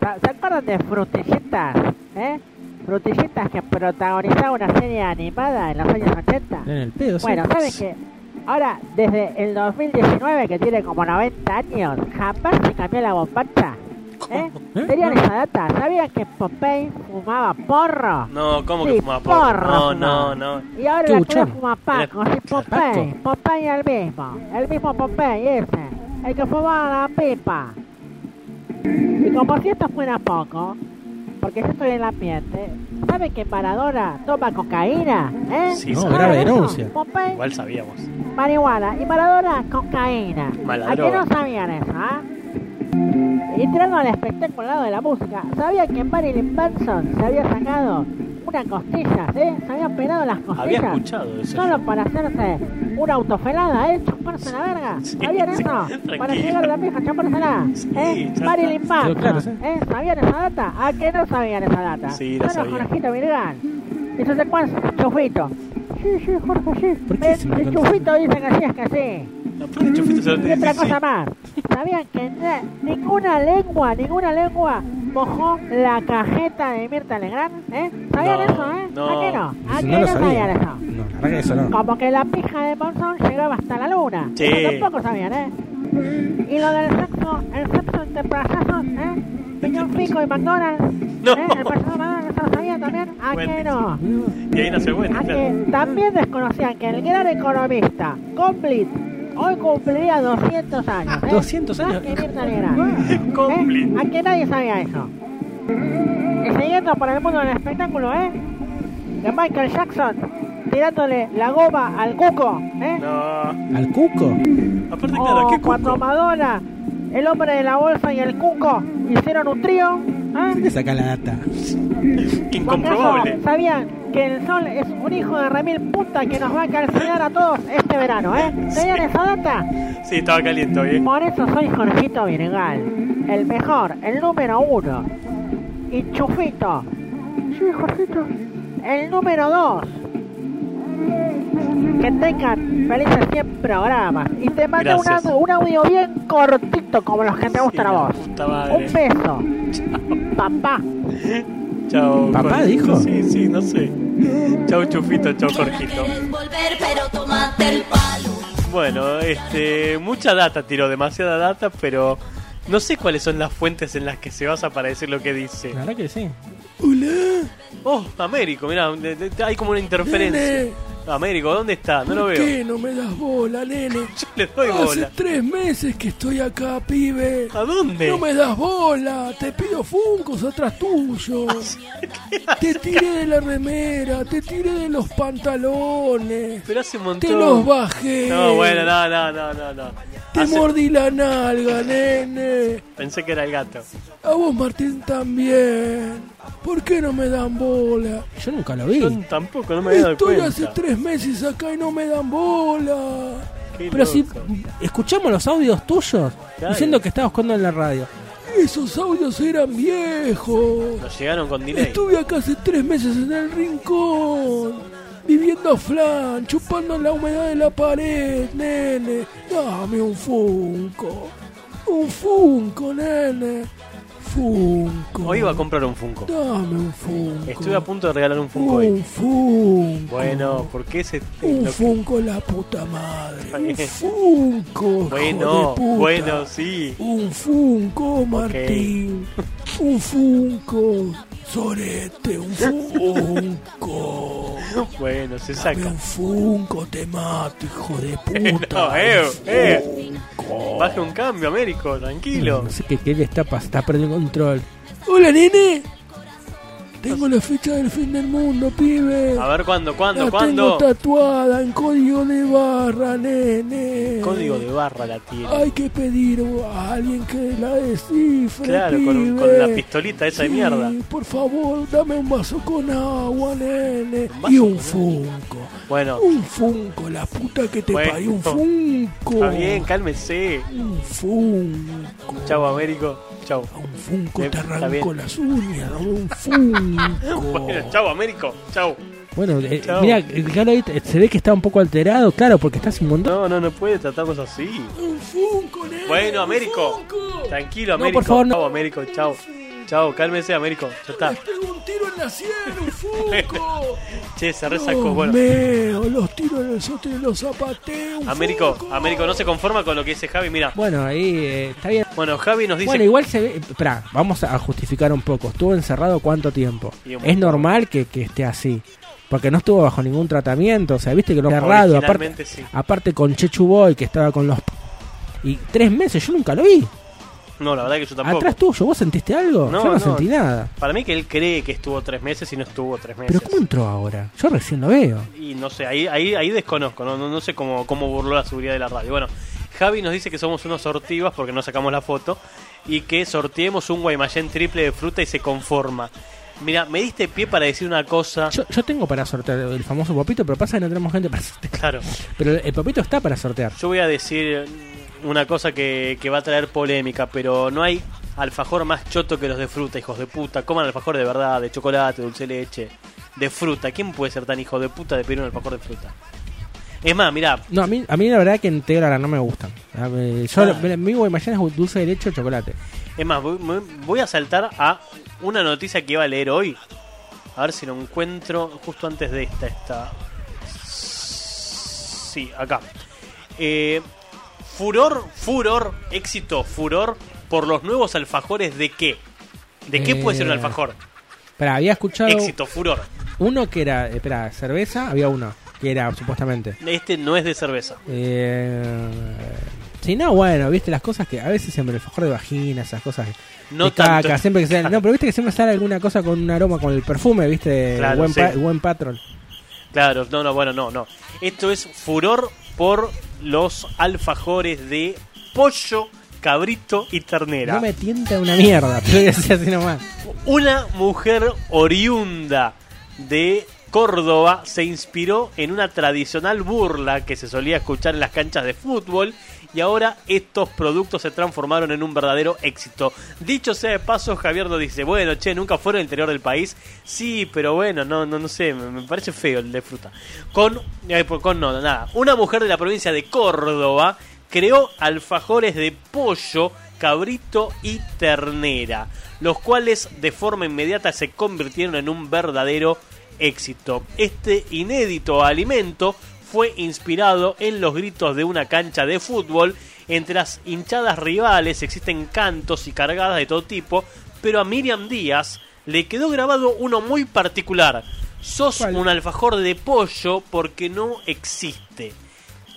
¿Se acuerdan de Frutillitas? ¿Eh? Frutillitas que protagonizaba una serie animada en los años 80. En el pedo, sí. Bueno, ¿saben qué? Ahora, desde el 2019, que tiene como 90 años, jamás se cambió la bombacha. ¿Eh? ¿Eh? ¿Tenían esa data? ¿Sabían que Popeye fumaba porro? No, ¿cómo Sí, que fuma porro? porro No, fumaba. no, no. Y ahora la que fuma Paco, sí, Popeye, Popeye el mismo, el mismo Popeye ese, el que fumaba la pipa. Y como si esto fuera poco, porque yo estoy en el ambiente, ¿saben que Maradona toma cocaína? ¿Eh? Sí, No, grave denuncia. Popeye, Igual sabíamos. marihuana y Maradona, cocaína. Mala ¿A qué no sabían eso, ah? Entrando al espectacular de la música, ¿sabían que Marilyn Manson se había sacado una costilla, ¿eh? Se había operado las costillas. Había escuchado eso. Solo para hacerse una autofelada, ¿eh? Chuparse la verga. ¿Sabían sí, eso? Para llegar a la vieja, chupársela. ¿Eh? ya Marilyn está. Manson. Claro, sí. ¿Eh? ¿Sabían esa data? ¿A qué no sabían esa data? Sí, la Solo sabía. Jorgito Virgal. Y su secuaz, Chufito. Sí, sí, Jorge, sí. ¿Por qué Ven, se me el conoce? Chufito dice que sí, es que sí. Lo Y otra cosa más. ¿Sabían que na- ninguna lengua, ninguna lengua mojó la cajeta de Mirta Legrand? ¿Eh? ¿Sabían No, eso, eh? no. ¿A qué no? ¿A qué no no, sabía. sabían eso? No, la verdad que eso no. Como que la pija de Monzón llegaba hasta la luna. Sí. Eso tampoco sabían, ¿eh? Y lo del sexo, el sexo entre payasos, ¿eh? Piñón Pico y McDonald's. No. ¿Eh? El payaso McDonald's, ¿eso lo sabían también? ¿A qué no? Y ahí nació bueno. A que también desconocían que el gran economista, Complete, hoy cumpliría 200 años. ¿eh? 200 Más años. que Mirta Legrand. <laughs> ¿Eh? A que nadie sabía eso. Y siguiendo por el mundo del espectáculo, ¿eh? De Michael Jackson tirándole la goma al cuco, ¿eh? No. ¿Al cuco? Aparte, O claro, ¿qué cuando Madonna, el hombre de la bolsa y el cuco hicieron un trío, ¿eh? ¿Dónde saca la data? Incomprobable. ¿Acaso ¿Sabían que el sol es un hijo de remil puta que nos va a calcinar a todos este verano, eh? ¿Tenían esa data? Sí, estaba caliente hoy. ¿eh? Por eso soy Jorgito Virgal, el mejor, el número uno. Y Chufito. Sí, Jorgito. El número dos. Que tengan felices 100 programas. Y te mandé un audio, un audio bien cortito como los que te gustan a vos. Un beso. Papá. Chao. ¿Papá Jorgito. dijo? Sí, sí, no sé. Chao, Chufito, chao, Jorgito. Bueno, este, mucha data tiró, demasiada data, pero no sé cuáles son las fuentes en las que se basa para decir lo que dice. La verdad que sí. Oh, Américo, mira, hay como una interferencia. Nene. Américo, ¿dónde está? No lo ¿Por veo. qué no me das bola, nene? <laughs> Yo le doy Hace bola. tres meses que estoy acá, pibe. ¿A dónde? No me das bola. Te pido funcos atrás tuyo. <laughs> te tiré de la remera, te tiré de los pantalones. Pero hace un montón. Te los bajé. No, bueno, no, no, no, no. no. Te Hace- mordí la nalga, nene. Pensé que era el gato. A vos, Martín, también. ¿Por qué no me dan bola? Yo nunca lo vi. Yo tampoco, no me había dado Estoy cuenta. hace tres meses acá y no me dan bola. Qué Pero si escuchamos los audios tuyos Claro. diciendo que estabas jugando en la radio. Esos audios eran viejos. Nos llegaron con delay. Estuve acá hace tres meses en el rincón, viviendo a flan, chupando la humedad de la pared, nene. Dame un funko. Un funko, nene. Funko. Hoy iba a comprar un Funko. Dame un funko. Estuve a punto de regalar un Funko hoy. Un funko. Bueno, ¿por qué ese Un lo- funko la puta madre. Un funko. Bueno, bueno, sí. Un funko, Martín. Un funko. Sorete, un funko. Bueno, se Dame saca. un funko, te mato, hijo de <laughs> puta. No, eh, Un eh. Baje un cambio, Américo, tranquilo. No sé qué, qué le está pasando, está perdiendo control. Hola, nene. Tengo la fecha del fin del mundo, pibe. A ver, ¿cuándo, cuándo, la cuándo? tengo tatuada en código de barra, nene. Código de barra la tiene. Hay que pedir a alguien que la descifre, Claro, con, pibe. con la pistolita esa de mierda. Por favor, dame un vaso con agua, nene. Y un funko. Bueno, Un funko, la puta que te Bueno. parió. Un funko. está bien, cálmese. Un funko. Chau, Américo. Chau. Un funko Eh, te arrancó las uñas. dame Un funko. <laughs> Bueno, chau, Américo. Chau. Bueno, eh, mira, el se ve que está un poco alterado, claro, porque está sin montón. No, no, no puede tratarnos así. Un funko, nene. Bueno, Américo. Tranquilo, No, Américo. por favor, no. Chau, Américo. Chau. Chau, cálmese, Américo. Ya está. Tengo un tiro en la sien, un. <laughs> Che, se resacó. Bueno, mío, los tiros en el sote los zapaté. Un Américo. Américo no se conforma con lo que dice Javi. Mira, Bueno, ahí eh, está bien. bueno, Javi nos dice. Bueno, igual se ve. Espera, vamos a justificar un poco. ¿Estuvo encerrado cuánto tiempo? Es normal que, que esté así. Porque no estuvo bajo ningún tratamiento. O sea, viste que lo cerrado. Aparte, sí. aparte con Chechu Boy, que estaba con los. Y tres meses, yo nunca lo vi. No, la verdad que yo tampoco. Atrás tuyo, ¿vos sentiste algo? No, yo no, no. sentí nada. Para mí que él cree que estuvo tres meses y no estuvo tres meses. Pero ¿cómo entró ahora? Yo recién lo veo. Y no sé, ahí, ahí, ahí desconozco, no, no, no sé cómo, cómo burló la seguridad de la radio. Bueno, Javi nos dice que somos unos sortivas porque no sacamos la foto y que sorteemos un Guaymallén triple de fruta y se conforma. Mira, me diste pie para decir una cosa. Yo, yo tengo para sortear el famoso popito, pero pasa que no tenemos gente para sortear. Claro, Pero el popito está para sortear. yo voy a decir una cosa que, que va a traer polémica, pero no hay alfajor más choto que los de fruta, hijos de puta. Coman alfajor de verdad, de chocolate, dulce de leche, de fruta. ¿Quién puede ser tan hijo de puta de pedir un alfajor de fruta? Es más, mira, No, a mí, a mí la verdad que en Tegra no me gustan. Yo, Ah. mi mañana es dulce de leche o chocolate. Es más, voy, voy- voy a saltar a una noticia que iba a leer hoy. A ver si lo encuentro justo antes de esta. esta. Sí, acá. Eh, furor, furor, éxito, furor por los nuevos alfajores de qué? ¿De qué puede ser un Eh, alfajor? Pero había escuchado Éxito, furor. uno que era, espera, cerveza, había uno que era supuestamente. Este no es de cerveza. Eh, si no, bueno, viste las cosas que a veces siempre el alfajor de vagina, esas cosas No de caca, tanto. siempre que salen- no, pero viste que siempre sale alguna cosa con un aroma con el perfume, viste, Claro, buen, sí. pa- buen patrón. Claro, no, no, bueno, no, no. Esto es furor por los alfajores de pollo, cabrito y ternera. No me tienta una mierda, pero voy a decir así nomás. Una mujer oriunda de Córdoba se inspiró en una tradicional burla que se solía escuchar en las canchas de fútbol y ahora estos productos se transformaron en un verdadero éxito. Dicho sea de paso, Javier nos dice, bueno, che, nunca fueron al interior del país. Sí, pero bueno, no, no, no sé, me, parece feo el de fruta. Con, eh, con no, nada. Una mujer de la provincia de Córdoba creó alfajores de pollo, cabrito y ternera, los cuales de forma inmediata se convirtieron en un verdadero éxito. Este inédito alimento fue inspirado en los gritos de una cancha de fútbol. Entre las hinchadas rivales existen cantos y cargadas de todo tipo, pero a Miriam Díaz le quedó grabado uno muy particular. Sos un alfajor de pollo porque no existe.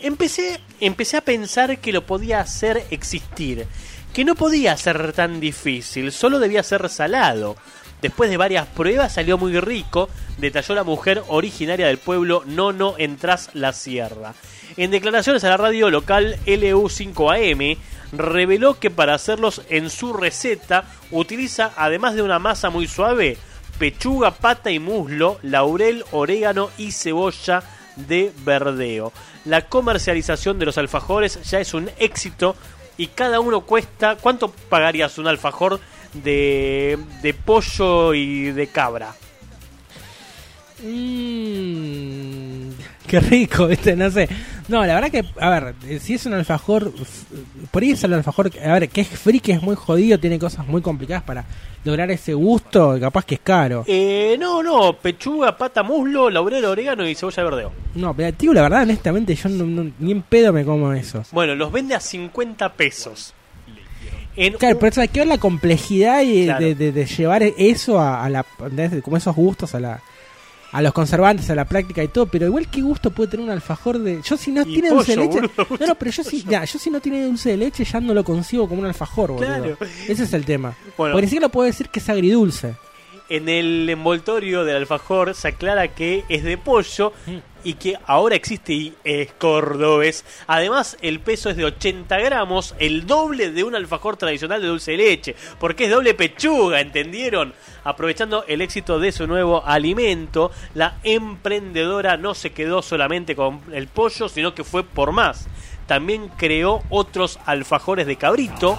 Empecé, empecé a pensar que lo podía hacer existir, que no podía ser tan difícil, solo debía ser salado. Después de varias pruebas salió muy rico, detalló la mujer originaria del pueblo Nono en Tras la Sierra. En declaraciones a la radio local LU5AM, reveló que para hacerlos en su receta utiliza, además de una masa muy suave, pechuga, pata y muslo, laurel, orégano y cebolla de verdeo. La comercialización de los alfajores ya es un éxito y cada uno cuesta. ¿Cuánto pagarías un alfajor de, de pollo y de cabra? Mmm, qué rico, <laughs> ¿viste? No sé. No, la verdad que, a ver, eh, si es un alfajor, por ahí es el alfajor, que- a ver, que es que es muy jodido, tiene cosas muy complicadas para lograr ese gusto, capaz que es caro. Eh, no, no, pechuga, pata, muslo, laurel, orégano y cebolla de verdeo. No, pero tío, la verdad, honestamente, yo no- no- ni en pedo me como eso. Bueno, los vende a 50 pesos. En Claro, pero eso hay que ver la complejidad y Claro. de, de- de llevar eso a, a la, como esos gustos a la a los conservantes, a la práctica y todo, pero igual qué gusto puede tener un alfajor de... Yo si no Y tiene dulce de leche... boludo, no, no, pero yo <laughs> si, ya, yo si no tiene dulce de leche ya no lo concibo como un alfajor, boludo. Claro. Ese es el tema. Bueno. Porque ni siquiera puedo decir que es agridulce. En el envoltorio del alfajor se aclara que es de pollo y que ahora existe y es cordobés. Además, el peso es de 80 gramos, el doble de un alfajor tradicional de dulce de leche, porque es doble pechuga, ¿entendieron? Aprovechando el éxito de su nuevo alimento, la emprendedora no se quedó solamente con el pollo, sino que fue por más. También creó otros alfajores de cabrito,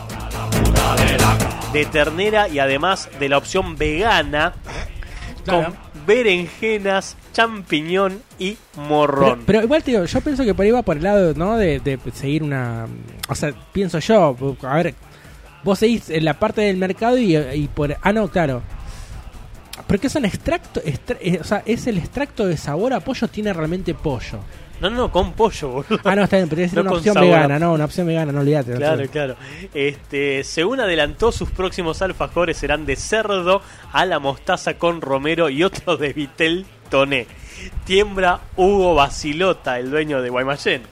de ternera y además de la opción vegana con berenjenas, champiñón y Pero, morrón. pero igual, tío, yo pienso que por ahí va por el lado, ¿no? De, de seguir una... O sea, pienso yo, a ver, vos seguís en la parte del mercado y, por... Ah, no, claro. ¿Pero qué son extracto? extra- eh, o sea, ¿es el extracto de sabor a pollo tiene realmente pollo? No, no, con pollo, boludo. Ah, no, está bien, pero es No una opción sabor vegana, no, una opción vegana, no olvídate. no Claro, claro. Este, según adelantó, sus próximos alfajores serán de cerdo a la mostaza con romero y otros de vitel toné. Tiembra Hugo Basilota, el dueño de Guaymallén.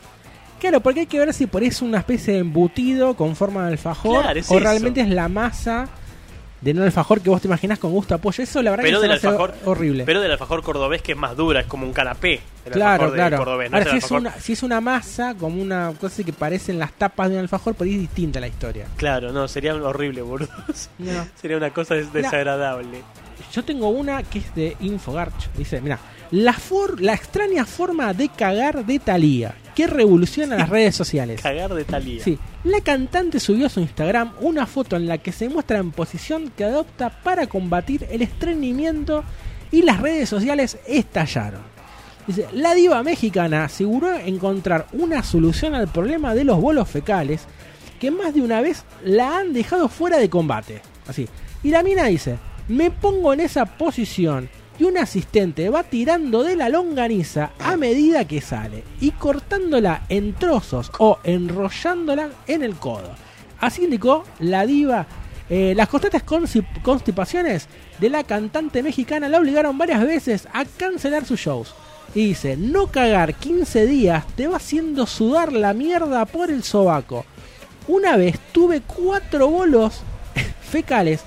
Claro, porque hay que ver si por ahí es una especie de embutido con forma de alfajor Claro, es o eso. realmente es la masa de un alfajor que vos te imaginás con gusto a pollo. Eso la verdad Pero que del alfajor horrible. Pero del alfajor cordobés que es más dura, es como un canapé. El Claro, alfajor claro. cordobés, no Ahora, es si es, una, si es una masa, como una cosa que parecen las tapas de un alfajor, ahí es distinta la historia. Claro, no, sería horrible, boludo. No. <laughs> sería una cosa des- Mira. desagradable. Yo tengo una que es de Infogarch. Dice, mira, la, for- la extraña forma de cagar de Thalía, que revoluciona las redes sociales. Cagar de Talía. Sí, la cantante subió a su Instagram una foto en la que se muestra en posición que adopta para combatir el estreñimiento y las redes sociales estallaron. Dice, la diva mexicana aseguró encontrar una solución al problema de los bolos fecales que más de una vez la han dejado fuera de combate. Así. Y la mina dice, me pongo en esa posición un asistente va tirando de la longaniza a medida que sale y cortándola en trozos o enrollándola en el codo. Así indicó la diva. Eh, las constantes constipaciones de la cantante mexicana la obligaron varias veces a cancelar sus shows. Y dice, no cagar 15 días te va haciendo sudar la mierda por el sobaco. Una vez tuve cuatro bolos <laughs> fecales.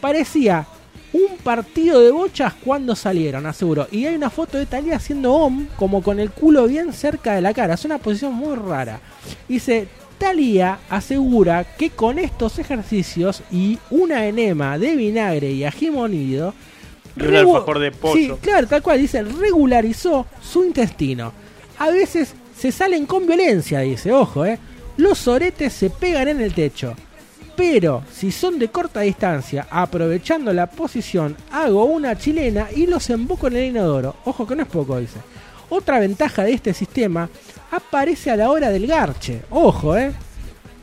Parecía un partido de bochas cuando salieron, aseguró. Y hay una foto de Talía haciendo om, como con el culo bien cerca de la cara. Es una posición muy rara. Dice, Talía asegura que con estos ejercicios y una enema de vinagre y ají molido, Y un regu- alfajor de pollo. Sí, claro, tal cual, dice, regularizó su intestino. A veces se salen con violencia, dice, ojo, eh. Los oretes se pegan en el techo. Pero si son de corta distancia, aprovechando la posición, hago una chilena y los emboco en el inodoro. Ojo que no es poco, dice. Otra ventaja de este sistema aparece a la hora del garche. Ojo, eh.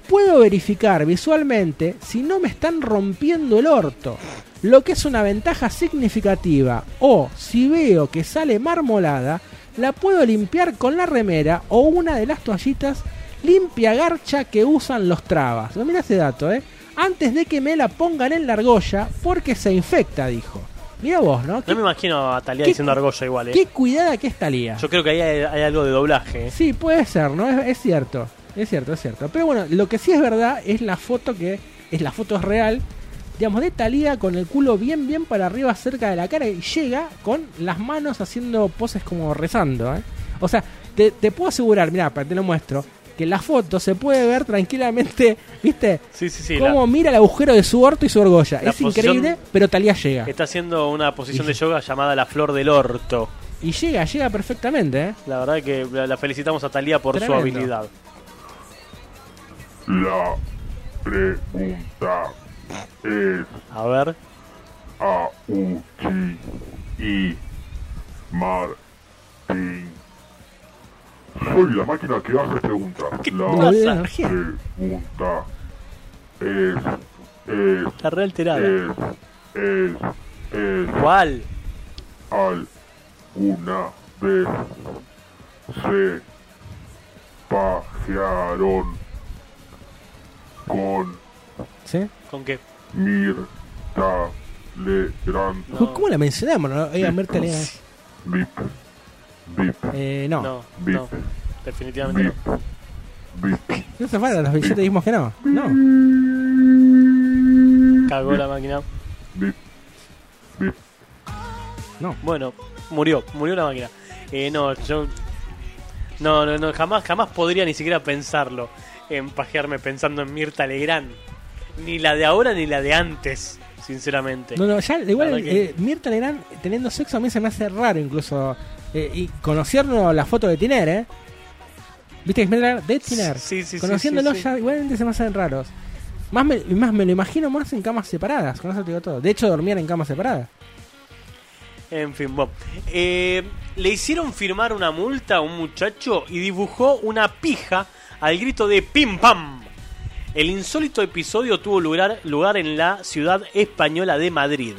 Puedo verificar visualmente si no me están rompiendo el orto, lo que es una ventaja significativa. O si veo que sale marmolada, la puedo limpiar con la remera o una de las toallitas limpia garcha que usan los trabas. Mira ese dato, ¿eh? Antes de que me la pongan en la argolla porque se infecta, dijo. Mira vos, ¿no? No me imagino a Talía diciendo argolla igual, eh. Qué cuidada que está Lía. Yo creo que ahí hay, hay algo de doblaje. eh. Sí, puede ser, ¿no? Es, es cierto, es cierto, es cierto. Pero bueno, lo que sí es verdad es la foto que es la foto es real, digamos, de Talía con el culo bien, bien para arriba cerca de la cara y llega con las manos haciendo poses como rezando, ¿eh? O sea, te, te puedo asegurar, mira, te lo muestro, que en la foto se puede ver tranquilamente, ¿viste? Sí, sí, sí. Cómo la- mira el agujero de su orto y su argolla. la Es increíble, pero Talía llega. Está haciendo una posición de yoga llamada la flor del orto. Y llega, llega perfectamente, ¿eh? La verdad que la la felicitamos a Talía por Tremendo. su habilidad. La pregunta es A ver. a Uchi y Martín. Soy la máquina que hace preguntas. La pregunta es, es, Está re alterada. es, es, es. ¿Cuál? ¿Alguna vez se pajearon con ¿Sí? ¿Con qué? Mirta Legrand? ¿Cómo la mencionamos? No? Oiga, Mirta Legrand. Eh, no. No. Definitivamente no. No se falta, los 27 dijimos que no. No. Cagó la máquina. No. Bueno, murió, murió la máquina. Eh, no, yo. No, no, no, jamás, jamás podría ni siquiera pensarlo. En pajearme pensando en Mirta Legrand. Ni la de ahora ni la de antes, sinceramente. No, no, ya igual eh, Mirta Legrand teniendo sexo a mí se me hace raro incluso. Eh, y conocerlo la foto de Tiner, ¿eh? ¿Viste que es de Tiner? Sí, sí, sí, Conociéndolo sí, sí. ya igualmente se me hacen raros. Más me, más me lo imagino más en camas separadas, con eso te digo todo. De hecho, dormían en camas separadas. En fin, bueno. Eh, le hicieron firmar una multa a un muchacho y dibujó una pija al grito de ¡Pim Pam! El insólito episodio tuvo lugar, lugar en la ciudad española de Madrid.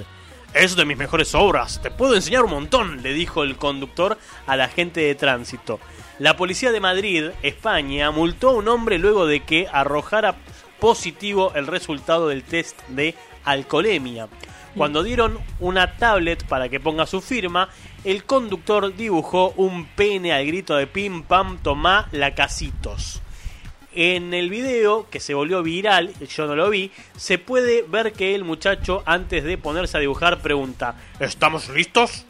Es de mis mejores obras, te puedo enseñar un montón, le dijo el conductor al agente de tránsito. La policía de Madrid, España, multó a un hombre luego de que arrojara positivo el resultado del test de alcoholemia. Cuando dieron una tablet para que ponga su firma, el conductor dibujó un pene al grito de pim pam tomá la casitos. En el video, que se volvió viral, yo no lo vi, se puede ver que el muchacho, antes de ponerse a dibujar, pregunta: ¿Estamos listos?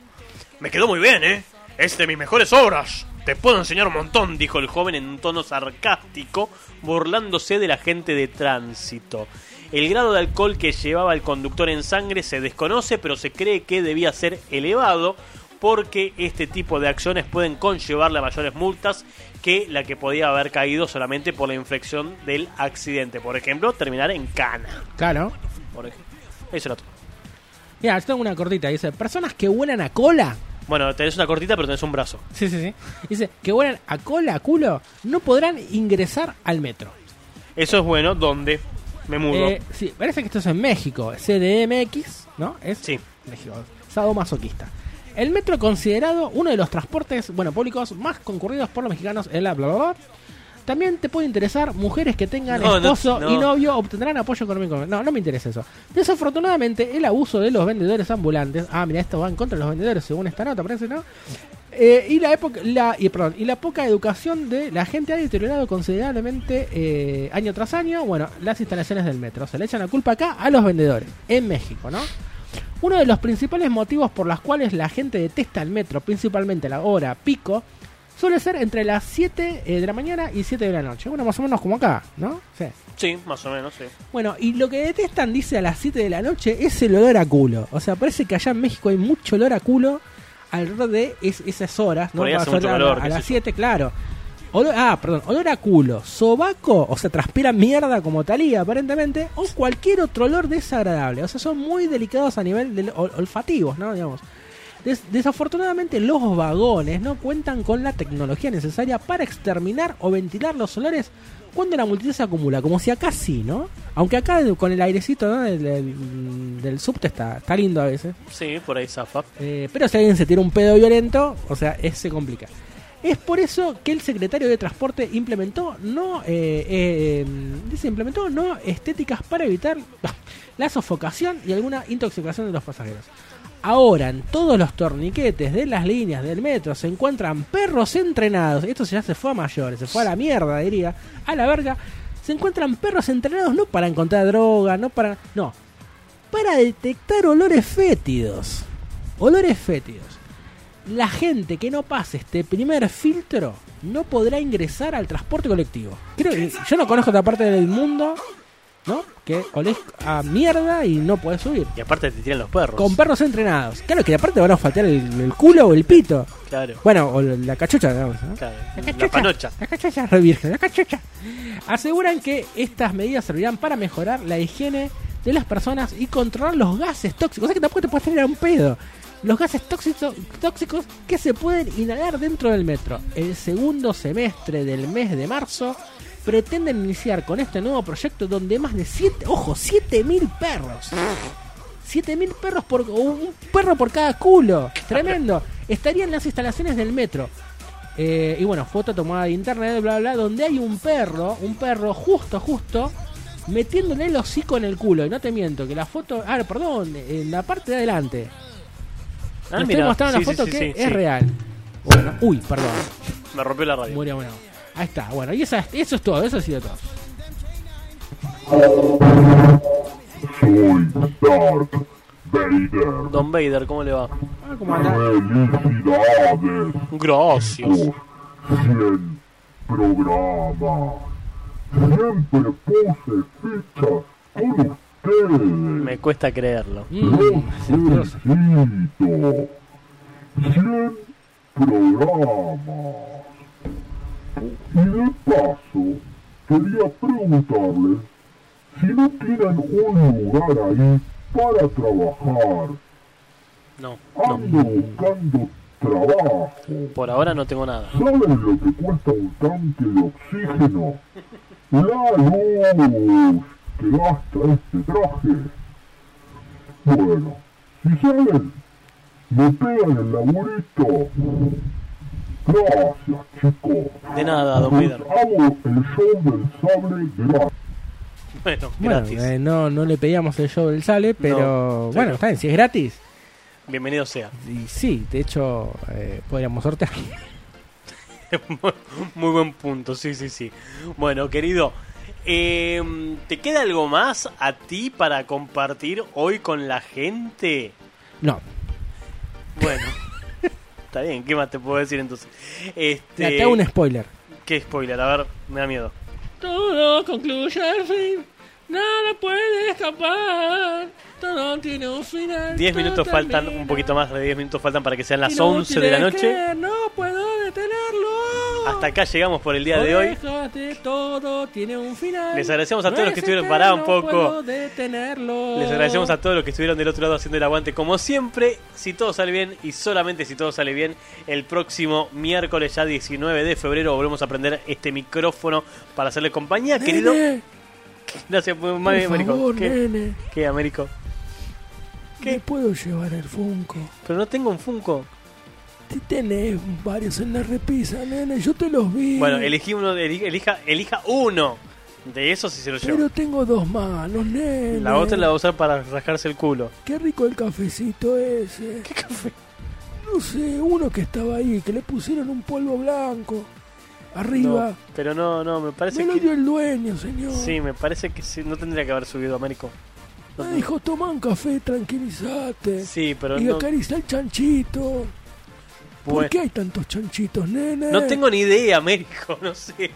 Me quedó muy bien, ¿eh? Es de mis mejores obras. Te puedo enseñar un montón, dijo el joven en un tono sarcástico, burlándose de la gente de tránsito. El grado de alcohol que llevaba el conductor en sangre se desconoce, pero se cree que debía ser elevado porque este tipo de acciones pueden conllevarle a mayores multas que la que podía haber caído solamente por la inflexión del accidente. Por ejemplo, terminar en cana. Claro. Por ejemplo. Eso era todo. Mira, yo tengo una cortita. Dice, personas que huelan a cola. Bueno, tenés una cortita, pero tenés un brazo. Sí, sí, sí. Dice, que huelan a cola, a culo, no podrán ingresar al metro. Eso es bueno, ¿dónde? Me mudo. Eh, sí, parece que esto es en México. CDMX, ¿no? Es Sí. México. Sadomasoquista. El metro considerado uno de los transportes, bueno, públicos más concurridos por los mexicanos en la bla bla bla. También te puede interesar mujeres que tengan No, no, esposo no. y novio obtendrán apoyo económico. No, no me interesa eso. Desafortunadamente, el abuso de los vendedores ambulantes. Ah, mira, esto va en contra de los vendedores según esta nota, parece, ¿no? Eh, y la época, la, y, perdón, y la poca educación de la gente ha deteriorado considerablemente eh, año tras año, bueno, las instalaciones del metro. Se le echan la culpa acá a los vendedores, en México, ¿no? Uno de los principales motivos por los cuales la gente detesta el metro, principalmente la hora pico, suele ser entre las 7 eh, de la mañana y 7 de la noche. Bueno, más o menos como acá, ¿no? Sí. Sí, más o menos, sí. Bueno, y lo que detestan, dice, a las 7 de la noche es el olor a culo. O sea, parece que allá en México hay mucho olor a culo alrededor de es- esas horas, ¿no? Por ahí hace mucho calor, a qué las sé yo. 7, claro. Olor- ah, perdón, olor a culo, sobaco, o sea, transpira mierda como talía aparentemente, o cualquier otro olor desagradable. O sea, son muy delicados a nivel ol- olfativos, ¿no? Digamos. Des- desafortunadamente los vagones no cuentan con la tecnología necesaria para exterminar o ventilar los olores cuando la multitud se acumula, como si acá sí, ¿no? Aunque acá con el airecito ¿no? del, del, del subte está, está lindo a veces. Sí, por ahí zafa. Eh, pero si alguien se tira un pedo violento, o sea, es, se complica. Es por eso que el secretario de Transporte implementó no eh, eh, dice implementó no estéticas para evitar la sofocación y alguna intoxicación de los pasajeros. Ahora en todos los torniquetes de las líneas del metro se encuentran perros entrenados. Esto ya se fue a mayores, se fue a la mierda, diría, a la verga. Se encuentran perros entrenados no para encontrar droga, no para no, para detectar olores fétidos. Olores fétidos. La gente que no pase este primer filtro no podrá ingresar al transporte colectivo. Creo que yo no conozco otra parte del mundo ¿no? Que olés a mierda y no puedes subir. Y aparte te tiran los perros. Con perros entrenados. Claro que aparte van a faltar el, el culo o el pito. Claro. Bueno, o la cachucha, digamos. ¿no? Claro. La La, cachucha. panocha. La cachucha re virgen, la cachucha. Aseguran que estas medidas servirán para mejorar la higiene de las personas y controlar los gases tóxicos. O sea que tampoco te puedes tener a un pedo. Los gases tóxicos, que se pueden inhalar dentro del metro. El segundo semestre del mes de marzo pretenden iniciar con este nuevo proyecto donde más de 7, ojo, 7000 perros. 7000 perros por un perro por cada culo. Tremendo. Estarían las instalaciones del metro. Eh, y bueno, foto tomada de internet, bla, bla, donde hay un perro, un perro justo, justo, metiéndole el hocico en el culo. Y no te miento, que la foto, ah, perdón, en la parte de adelante. Ah, estoy mira. mostrando Sí, una sí, foto sí, que sí, es sí. real. Bueno, uy, perdón. Me rompió la radio. Murió, bueno. Ahí está, bueno, y esa, eso es todo, eso ha sido todo. Soy Darth Vader. Don Vader, ¿cómo le va? Ah, ¿cómo anda? Felicidades. Gracias. 100 programas. Siempre puse ficha con ustedes. Me cuesta creerlo. Mm, Los felicito. 100 programas. Y de paso, quería preguntarles si no tienen un lugar ahí para trabajar. No, Ando buscando trabajo. por ahora no tengo nada. ¿Saben lo que cuesta un tanque de oxígeno? <laughs> La luz que gasta este traje. Bueno, si saben, me pegan el laburito. Gracias, chicos. De nada, Don Vader. Hago el show del sable gratis. Bueno, Bueno, gratis. eh, no, no le pedíamos el show del sale, pero No, bueno, está bien, si es gratis. Bienvenido sea. Y sí, de hecho, eh, podríamos sortear. <laughs> Muy buen punto, sí, sí, sí. Bueno, querido, eh, ¿te queda algo más a ti para compartir hoy con la gente? No, Bueno, <laughs> está bien, ¿qué más te puedo decir entonces? Este, Mira, te hago un spoiler. ¿Qué spoiler? A ver, me da miedo. Todo concluye al fin. Nada puede escapar. Todo tiene un final. 10 todo minutos faltan, termina. un poquito más de 10 minutos faltan para que sean las no 11 de la noche. que- No puedo detenerlo. Hasta acá llegamos por el día de hoy. Déjate, todo tiene un final. Les agradecemos a No todos los que estuvieron pará un poco. Les agradecemos a todos los que estuvieron del otro lado haciendo el aguante. Como siempre, si todo sale bien y solamente si todo sale bien, el próximo miércoles ya 19 de febrero volvemos a prender este micrófono para hacerle compañía, querido. Gracias, Américo. ¿Qué? nene. ¿Qué? ¿Me puedo llevar el Funko? Pero no tengo un Funko. Te tenés varios en la repisa, nene. Yo te los vi. Bueno, elegí uno, eli- elija, elija uno de esos y se lo llevo. Pero tengo dos manos, nene. La otra la va a usar para rascarse el culo. Qué rico el cafecito ese. ¿Qué café? No sé, uno que estaba ahí, que le pusieron un polvo blanco. Arriba. No, pero no, no, me parece Me lo que... dio el dueño, señor. Sí, me parece que sí, no tendría que haber subido, Américo. Me dijo, toma un café, tranquilízate. Sí, pero y no... acaricia el chanchito. ¿Por qué hay tantos chanchitos, nene? No tengo ni idea, Américo, no sé.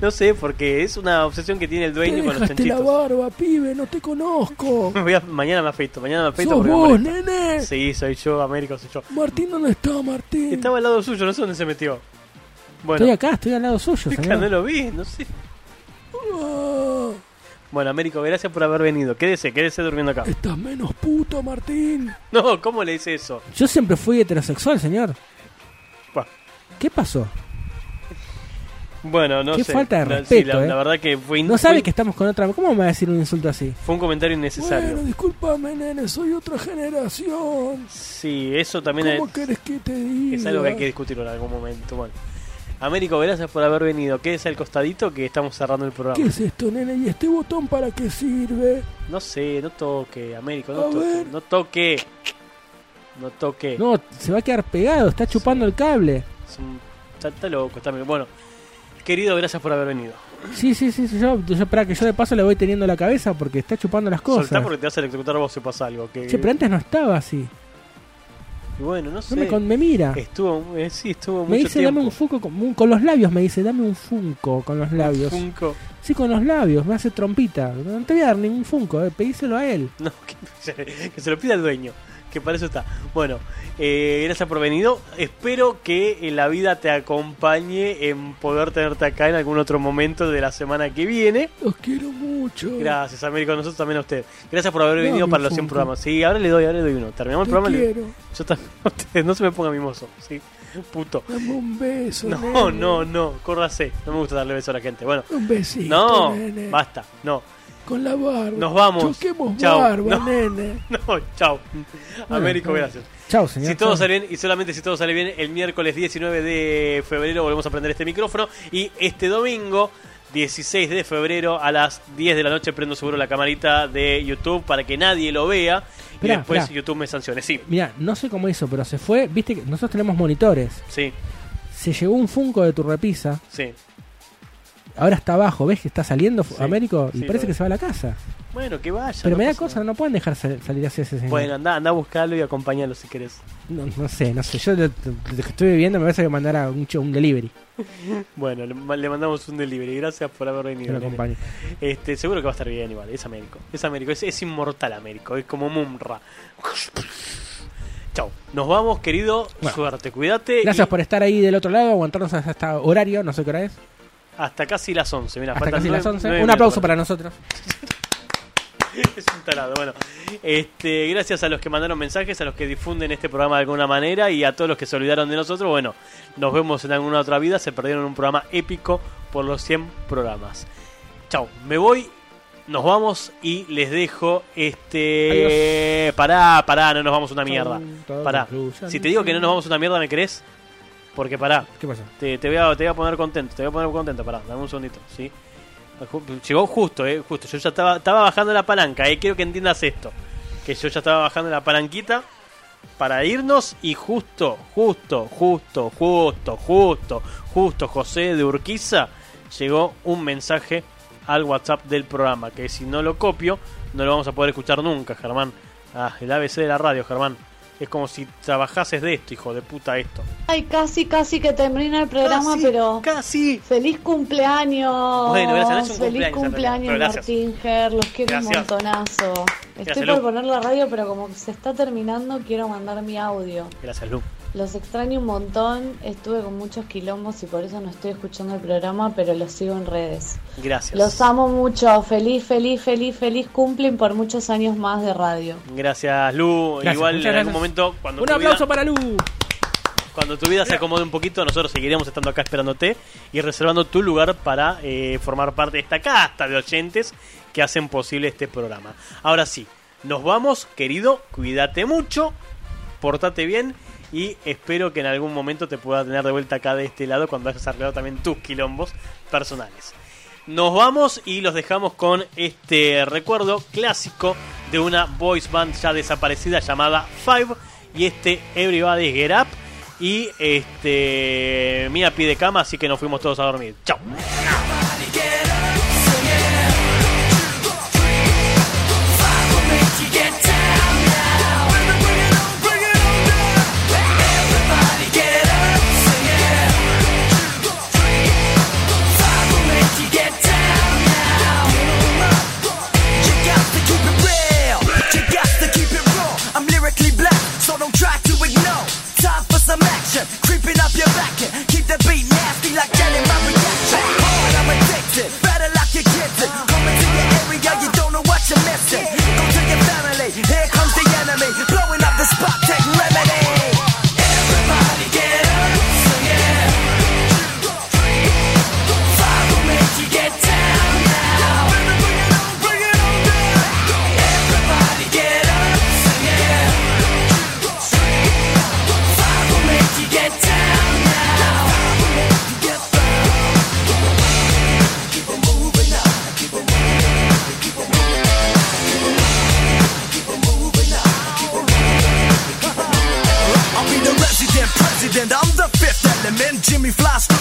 No sé, porque es una obsesión que tiene el Te dueño con los dejaste la chanchitos. barba, pibe, no te conozco. <laughs> Me voy a- mañana me afeito, mañana me afeito ¿Sos me vos, nene? Sí, soy yo, Américo, soy yo. Martín, ¿dónde está Martín? Estaba al lado suyo, no sé dónde se metió. Bueno, estoy acá, estoy al lado suyo, señor. no lo vi, no sé. Ah, Bueno, Américo, gracias por haber venido. Quédese, quédese durmiendo acá. estás menos puto, Martín. No, ¿cómo le dice eso? Yo siempre fui heterosexual, señor. Buah. ¿Qué pasó? Bueno, no Qué sé. falta de La- respeto, la, eh. la verdad que fue, in- No sabe fue- que estamos con otra. ¿Cómo me va a decir un insulto así? fue un comentario innecesario. Bueno, discúlpame, nene, soy otra generación. Sí, eso también es, ¿Cómo querés que te diga? es algo que hay que discutirlo en algún momento. Bueno. Américo, gracias por haber venido. Quédese al costadito que estamos cerrando el programa. ¿Qué es esto, nene? ¿Y este botón para qué sirve? No sé, no toque, Américo, no A toque. ver. No toque. No toque. No, se va a quedar pegado, está chupando el cable. Es un- está, está loco, está Bueno, querido, gracias por haber venido. Sí, sí, sí, sí, yo, yo para que yo de paso le voy teniendo la cabeza porque está chupando las cosas. Soltá porque te vas a electrocutar vos si pasa algo. Que... Che, pero antes no estaba así. Y bueno, no sé. No me, con- me mira. Estuvo, eh, sí, estuvo Me mucho dice, tiempo. dame un Funko con, un- con los labios, me dice, dame un Funko con los labios. Funko. Sí, con los labios, me hace trompita. No te voy a dar ningún Funko, eh, pedíselo a él. No, que, <laughs> que se lo pida el dueño. Que para eso está. Bueno, eh, gracias por venido. Espero que eh, la vida te acompañe en poder tenerte acá en algún otro momento de la semana que viene. Los quiero mucho. Gracias, Américo. Nosotros también a usted. Gracias por haber venido para los 100 Funko. programas. Sí, ahora le doy, ahora le doy uno. Terminamos Te el programa. le- quiero. Yo también a <laughs> usted. No se me ponga mimoso. Sí, puto. Dame un beso. No, nene. no, no. Córrase. No me gusta darle beso a la gente. Bueno. Un besito. No, nene. basta. No. Con la barba. Nos vamos. Choquemos Chao. barba, No. nene. <laughs> No, chao. Américo, bueno. gracias. Chao, señor. Si todo sale bien, y solamente si todo sale bien, el miércoles 19 de febrero volvemos a prender este micrófono. Y este domingo, 16 de febrero, a las 10 de la noche, prendo seguro la camarita de YouTube para que nadie lo vea. y después. YouTube me sancione. Sí, Mira, no sé cómo hizo, pero se fue. Viste que nosotros tenemos monitores. sí, Se llevó un Funko de tu repisa. sí. Ahora está abajo, ¿ves que está saliendo Sí, Américo? Y sí, parece lo que se va a la casa. Bueno, que vaya. Pero no me da cosa, no pueden dejar sal- salir así a ese señor. Bueno, anda, anda a buscarlo y acompañalo si querés. No, no sé, no sé. Yo de- de que estoy viviendo me parece que mandara un, un delivery. <laughs> Bueno, le, le mandamos un delivery. Gracias por haber venido. lo acompañe. Este, seguro que va a estar bien igual. Es Américo. Es Américo. Es, es inmortal Américo. Es como Mumra. Chau. Nos vamos, querido. Bueno. Suerte. Cuídate. Gracias y por estar ahí del otro lado, aguantarnos hasta horario, no sé qué hora es. Hasta casi las 11. Mira, Hasta casi las nueve- 11. nueve Un aplauso minutos. para nosotros. <laughs> es un tarado. Bueno, este, gracias a los que mandaron mensajes, a los que difunden este programa de alguna manera y a todos los que se olvidaron de nosotros. Bueno, nos vemos en alguna otra vida. Se perdieron un programa épico por los 100 programas. Chau, me voy. Nos vamos y les dejo este. Pará, pará, no nos vamos una mierda. Pará. Si te digo que no nos vamos una mierda, ¿me crees? Porque pará. ¿Qué pasa? Te, te voy a, te voy a poner contento, te voy a poner contento, pará, dame un segundito, ¿sí? Llegó justo, eh, justo. Yo ya estaba, estaba bajando la palanca, eh. Quiero que entiendas esto. Que yo ya estaba bajando la palanquita para irnos y justo, justo, justo, justo, justo, justo José de Urquiza llegó un mensaje al WhatsApp del programa. Que si no lo copio, no lo vamos a poder escuchar nunca, Germán. Ah, el ABC de la radio, Germán. Es como si trabajases de esto, hijo de puta, esto. Ay, casi, casi que termina el programa, Casi, pero. Casi. ¡Feliz cumpleaños! Bueno, gracias, no es un ¡Feliz cumpleaños, cumpleaños. Martín Ger! Los quiero Gracias. un montonazo. Estoy Gracias, por Lu. poner la radio, pero como se está terminando, quiero mandar mi audio. Gracias, Lu. Los extraño un montón. Estuve con muchos quilombos y por eso no estoy escuchando el programa, pero los sigo en redes. Gracias. Los amo mucho. Feliz, feliz, feliz, feliz cumplen por muchos años más de radio. Gracias, Lu. Gracias, Igual en algún gracias. momento, cuando Un aplauso vida- para Lu. Cuando tu vida se acomode un poquito, nosotros seguiremos estando acá esperándote y reservando tu lugar para eh, formar parte de esta casta de oyentes que hacen posible este programa. Ahora sí, nos vamos, querido, cuídate mucho, portate bien y espero que en algún momento te pueda tener de vuelta acá de este lado cuando hayas arreglado también tus quilombos personales. Nos vamos y los dejamos con este recuerdo clásico de una voice band ya desaparecida llamada Five y este Everybody Get Up y este Mía pide cama así que nos fuimos todos a dormir. Chao.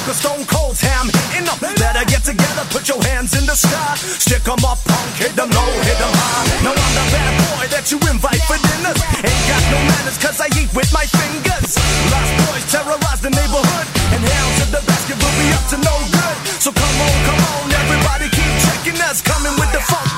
Snooker, Stone Cold, Ham them. Better get together, put your hands in the sky. Stick 'em up, punk, hit 'em low, hit 'em high. Now I'm the bad boy that you invite for dinners. Ain't got no manners, cause I eat with my fingers. Lost boys terrorize the neighborhood, and hounds of the basket will be up to no good. So come on, come on, everybody keep checking us. Coming with the funk,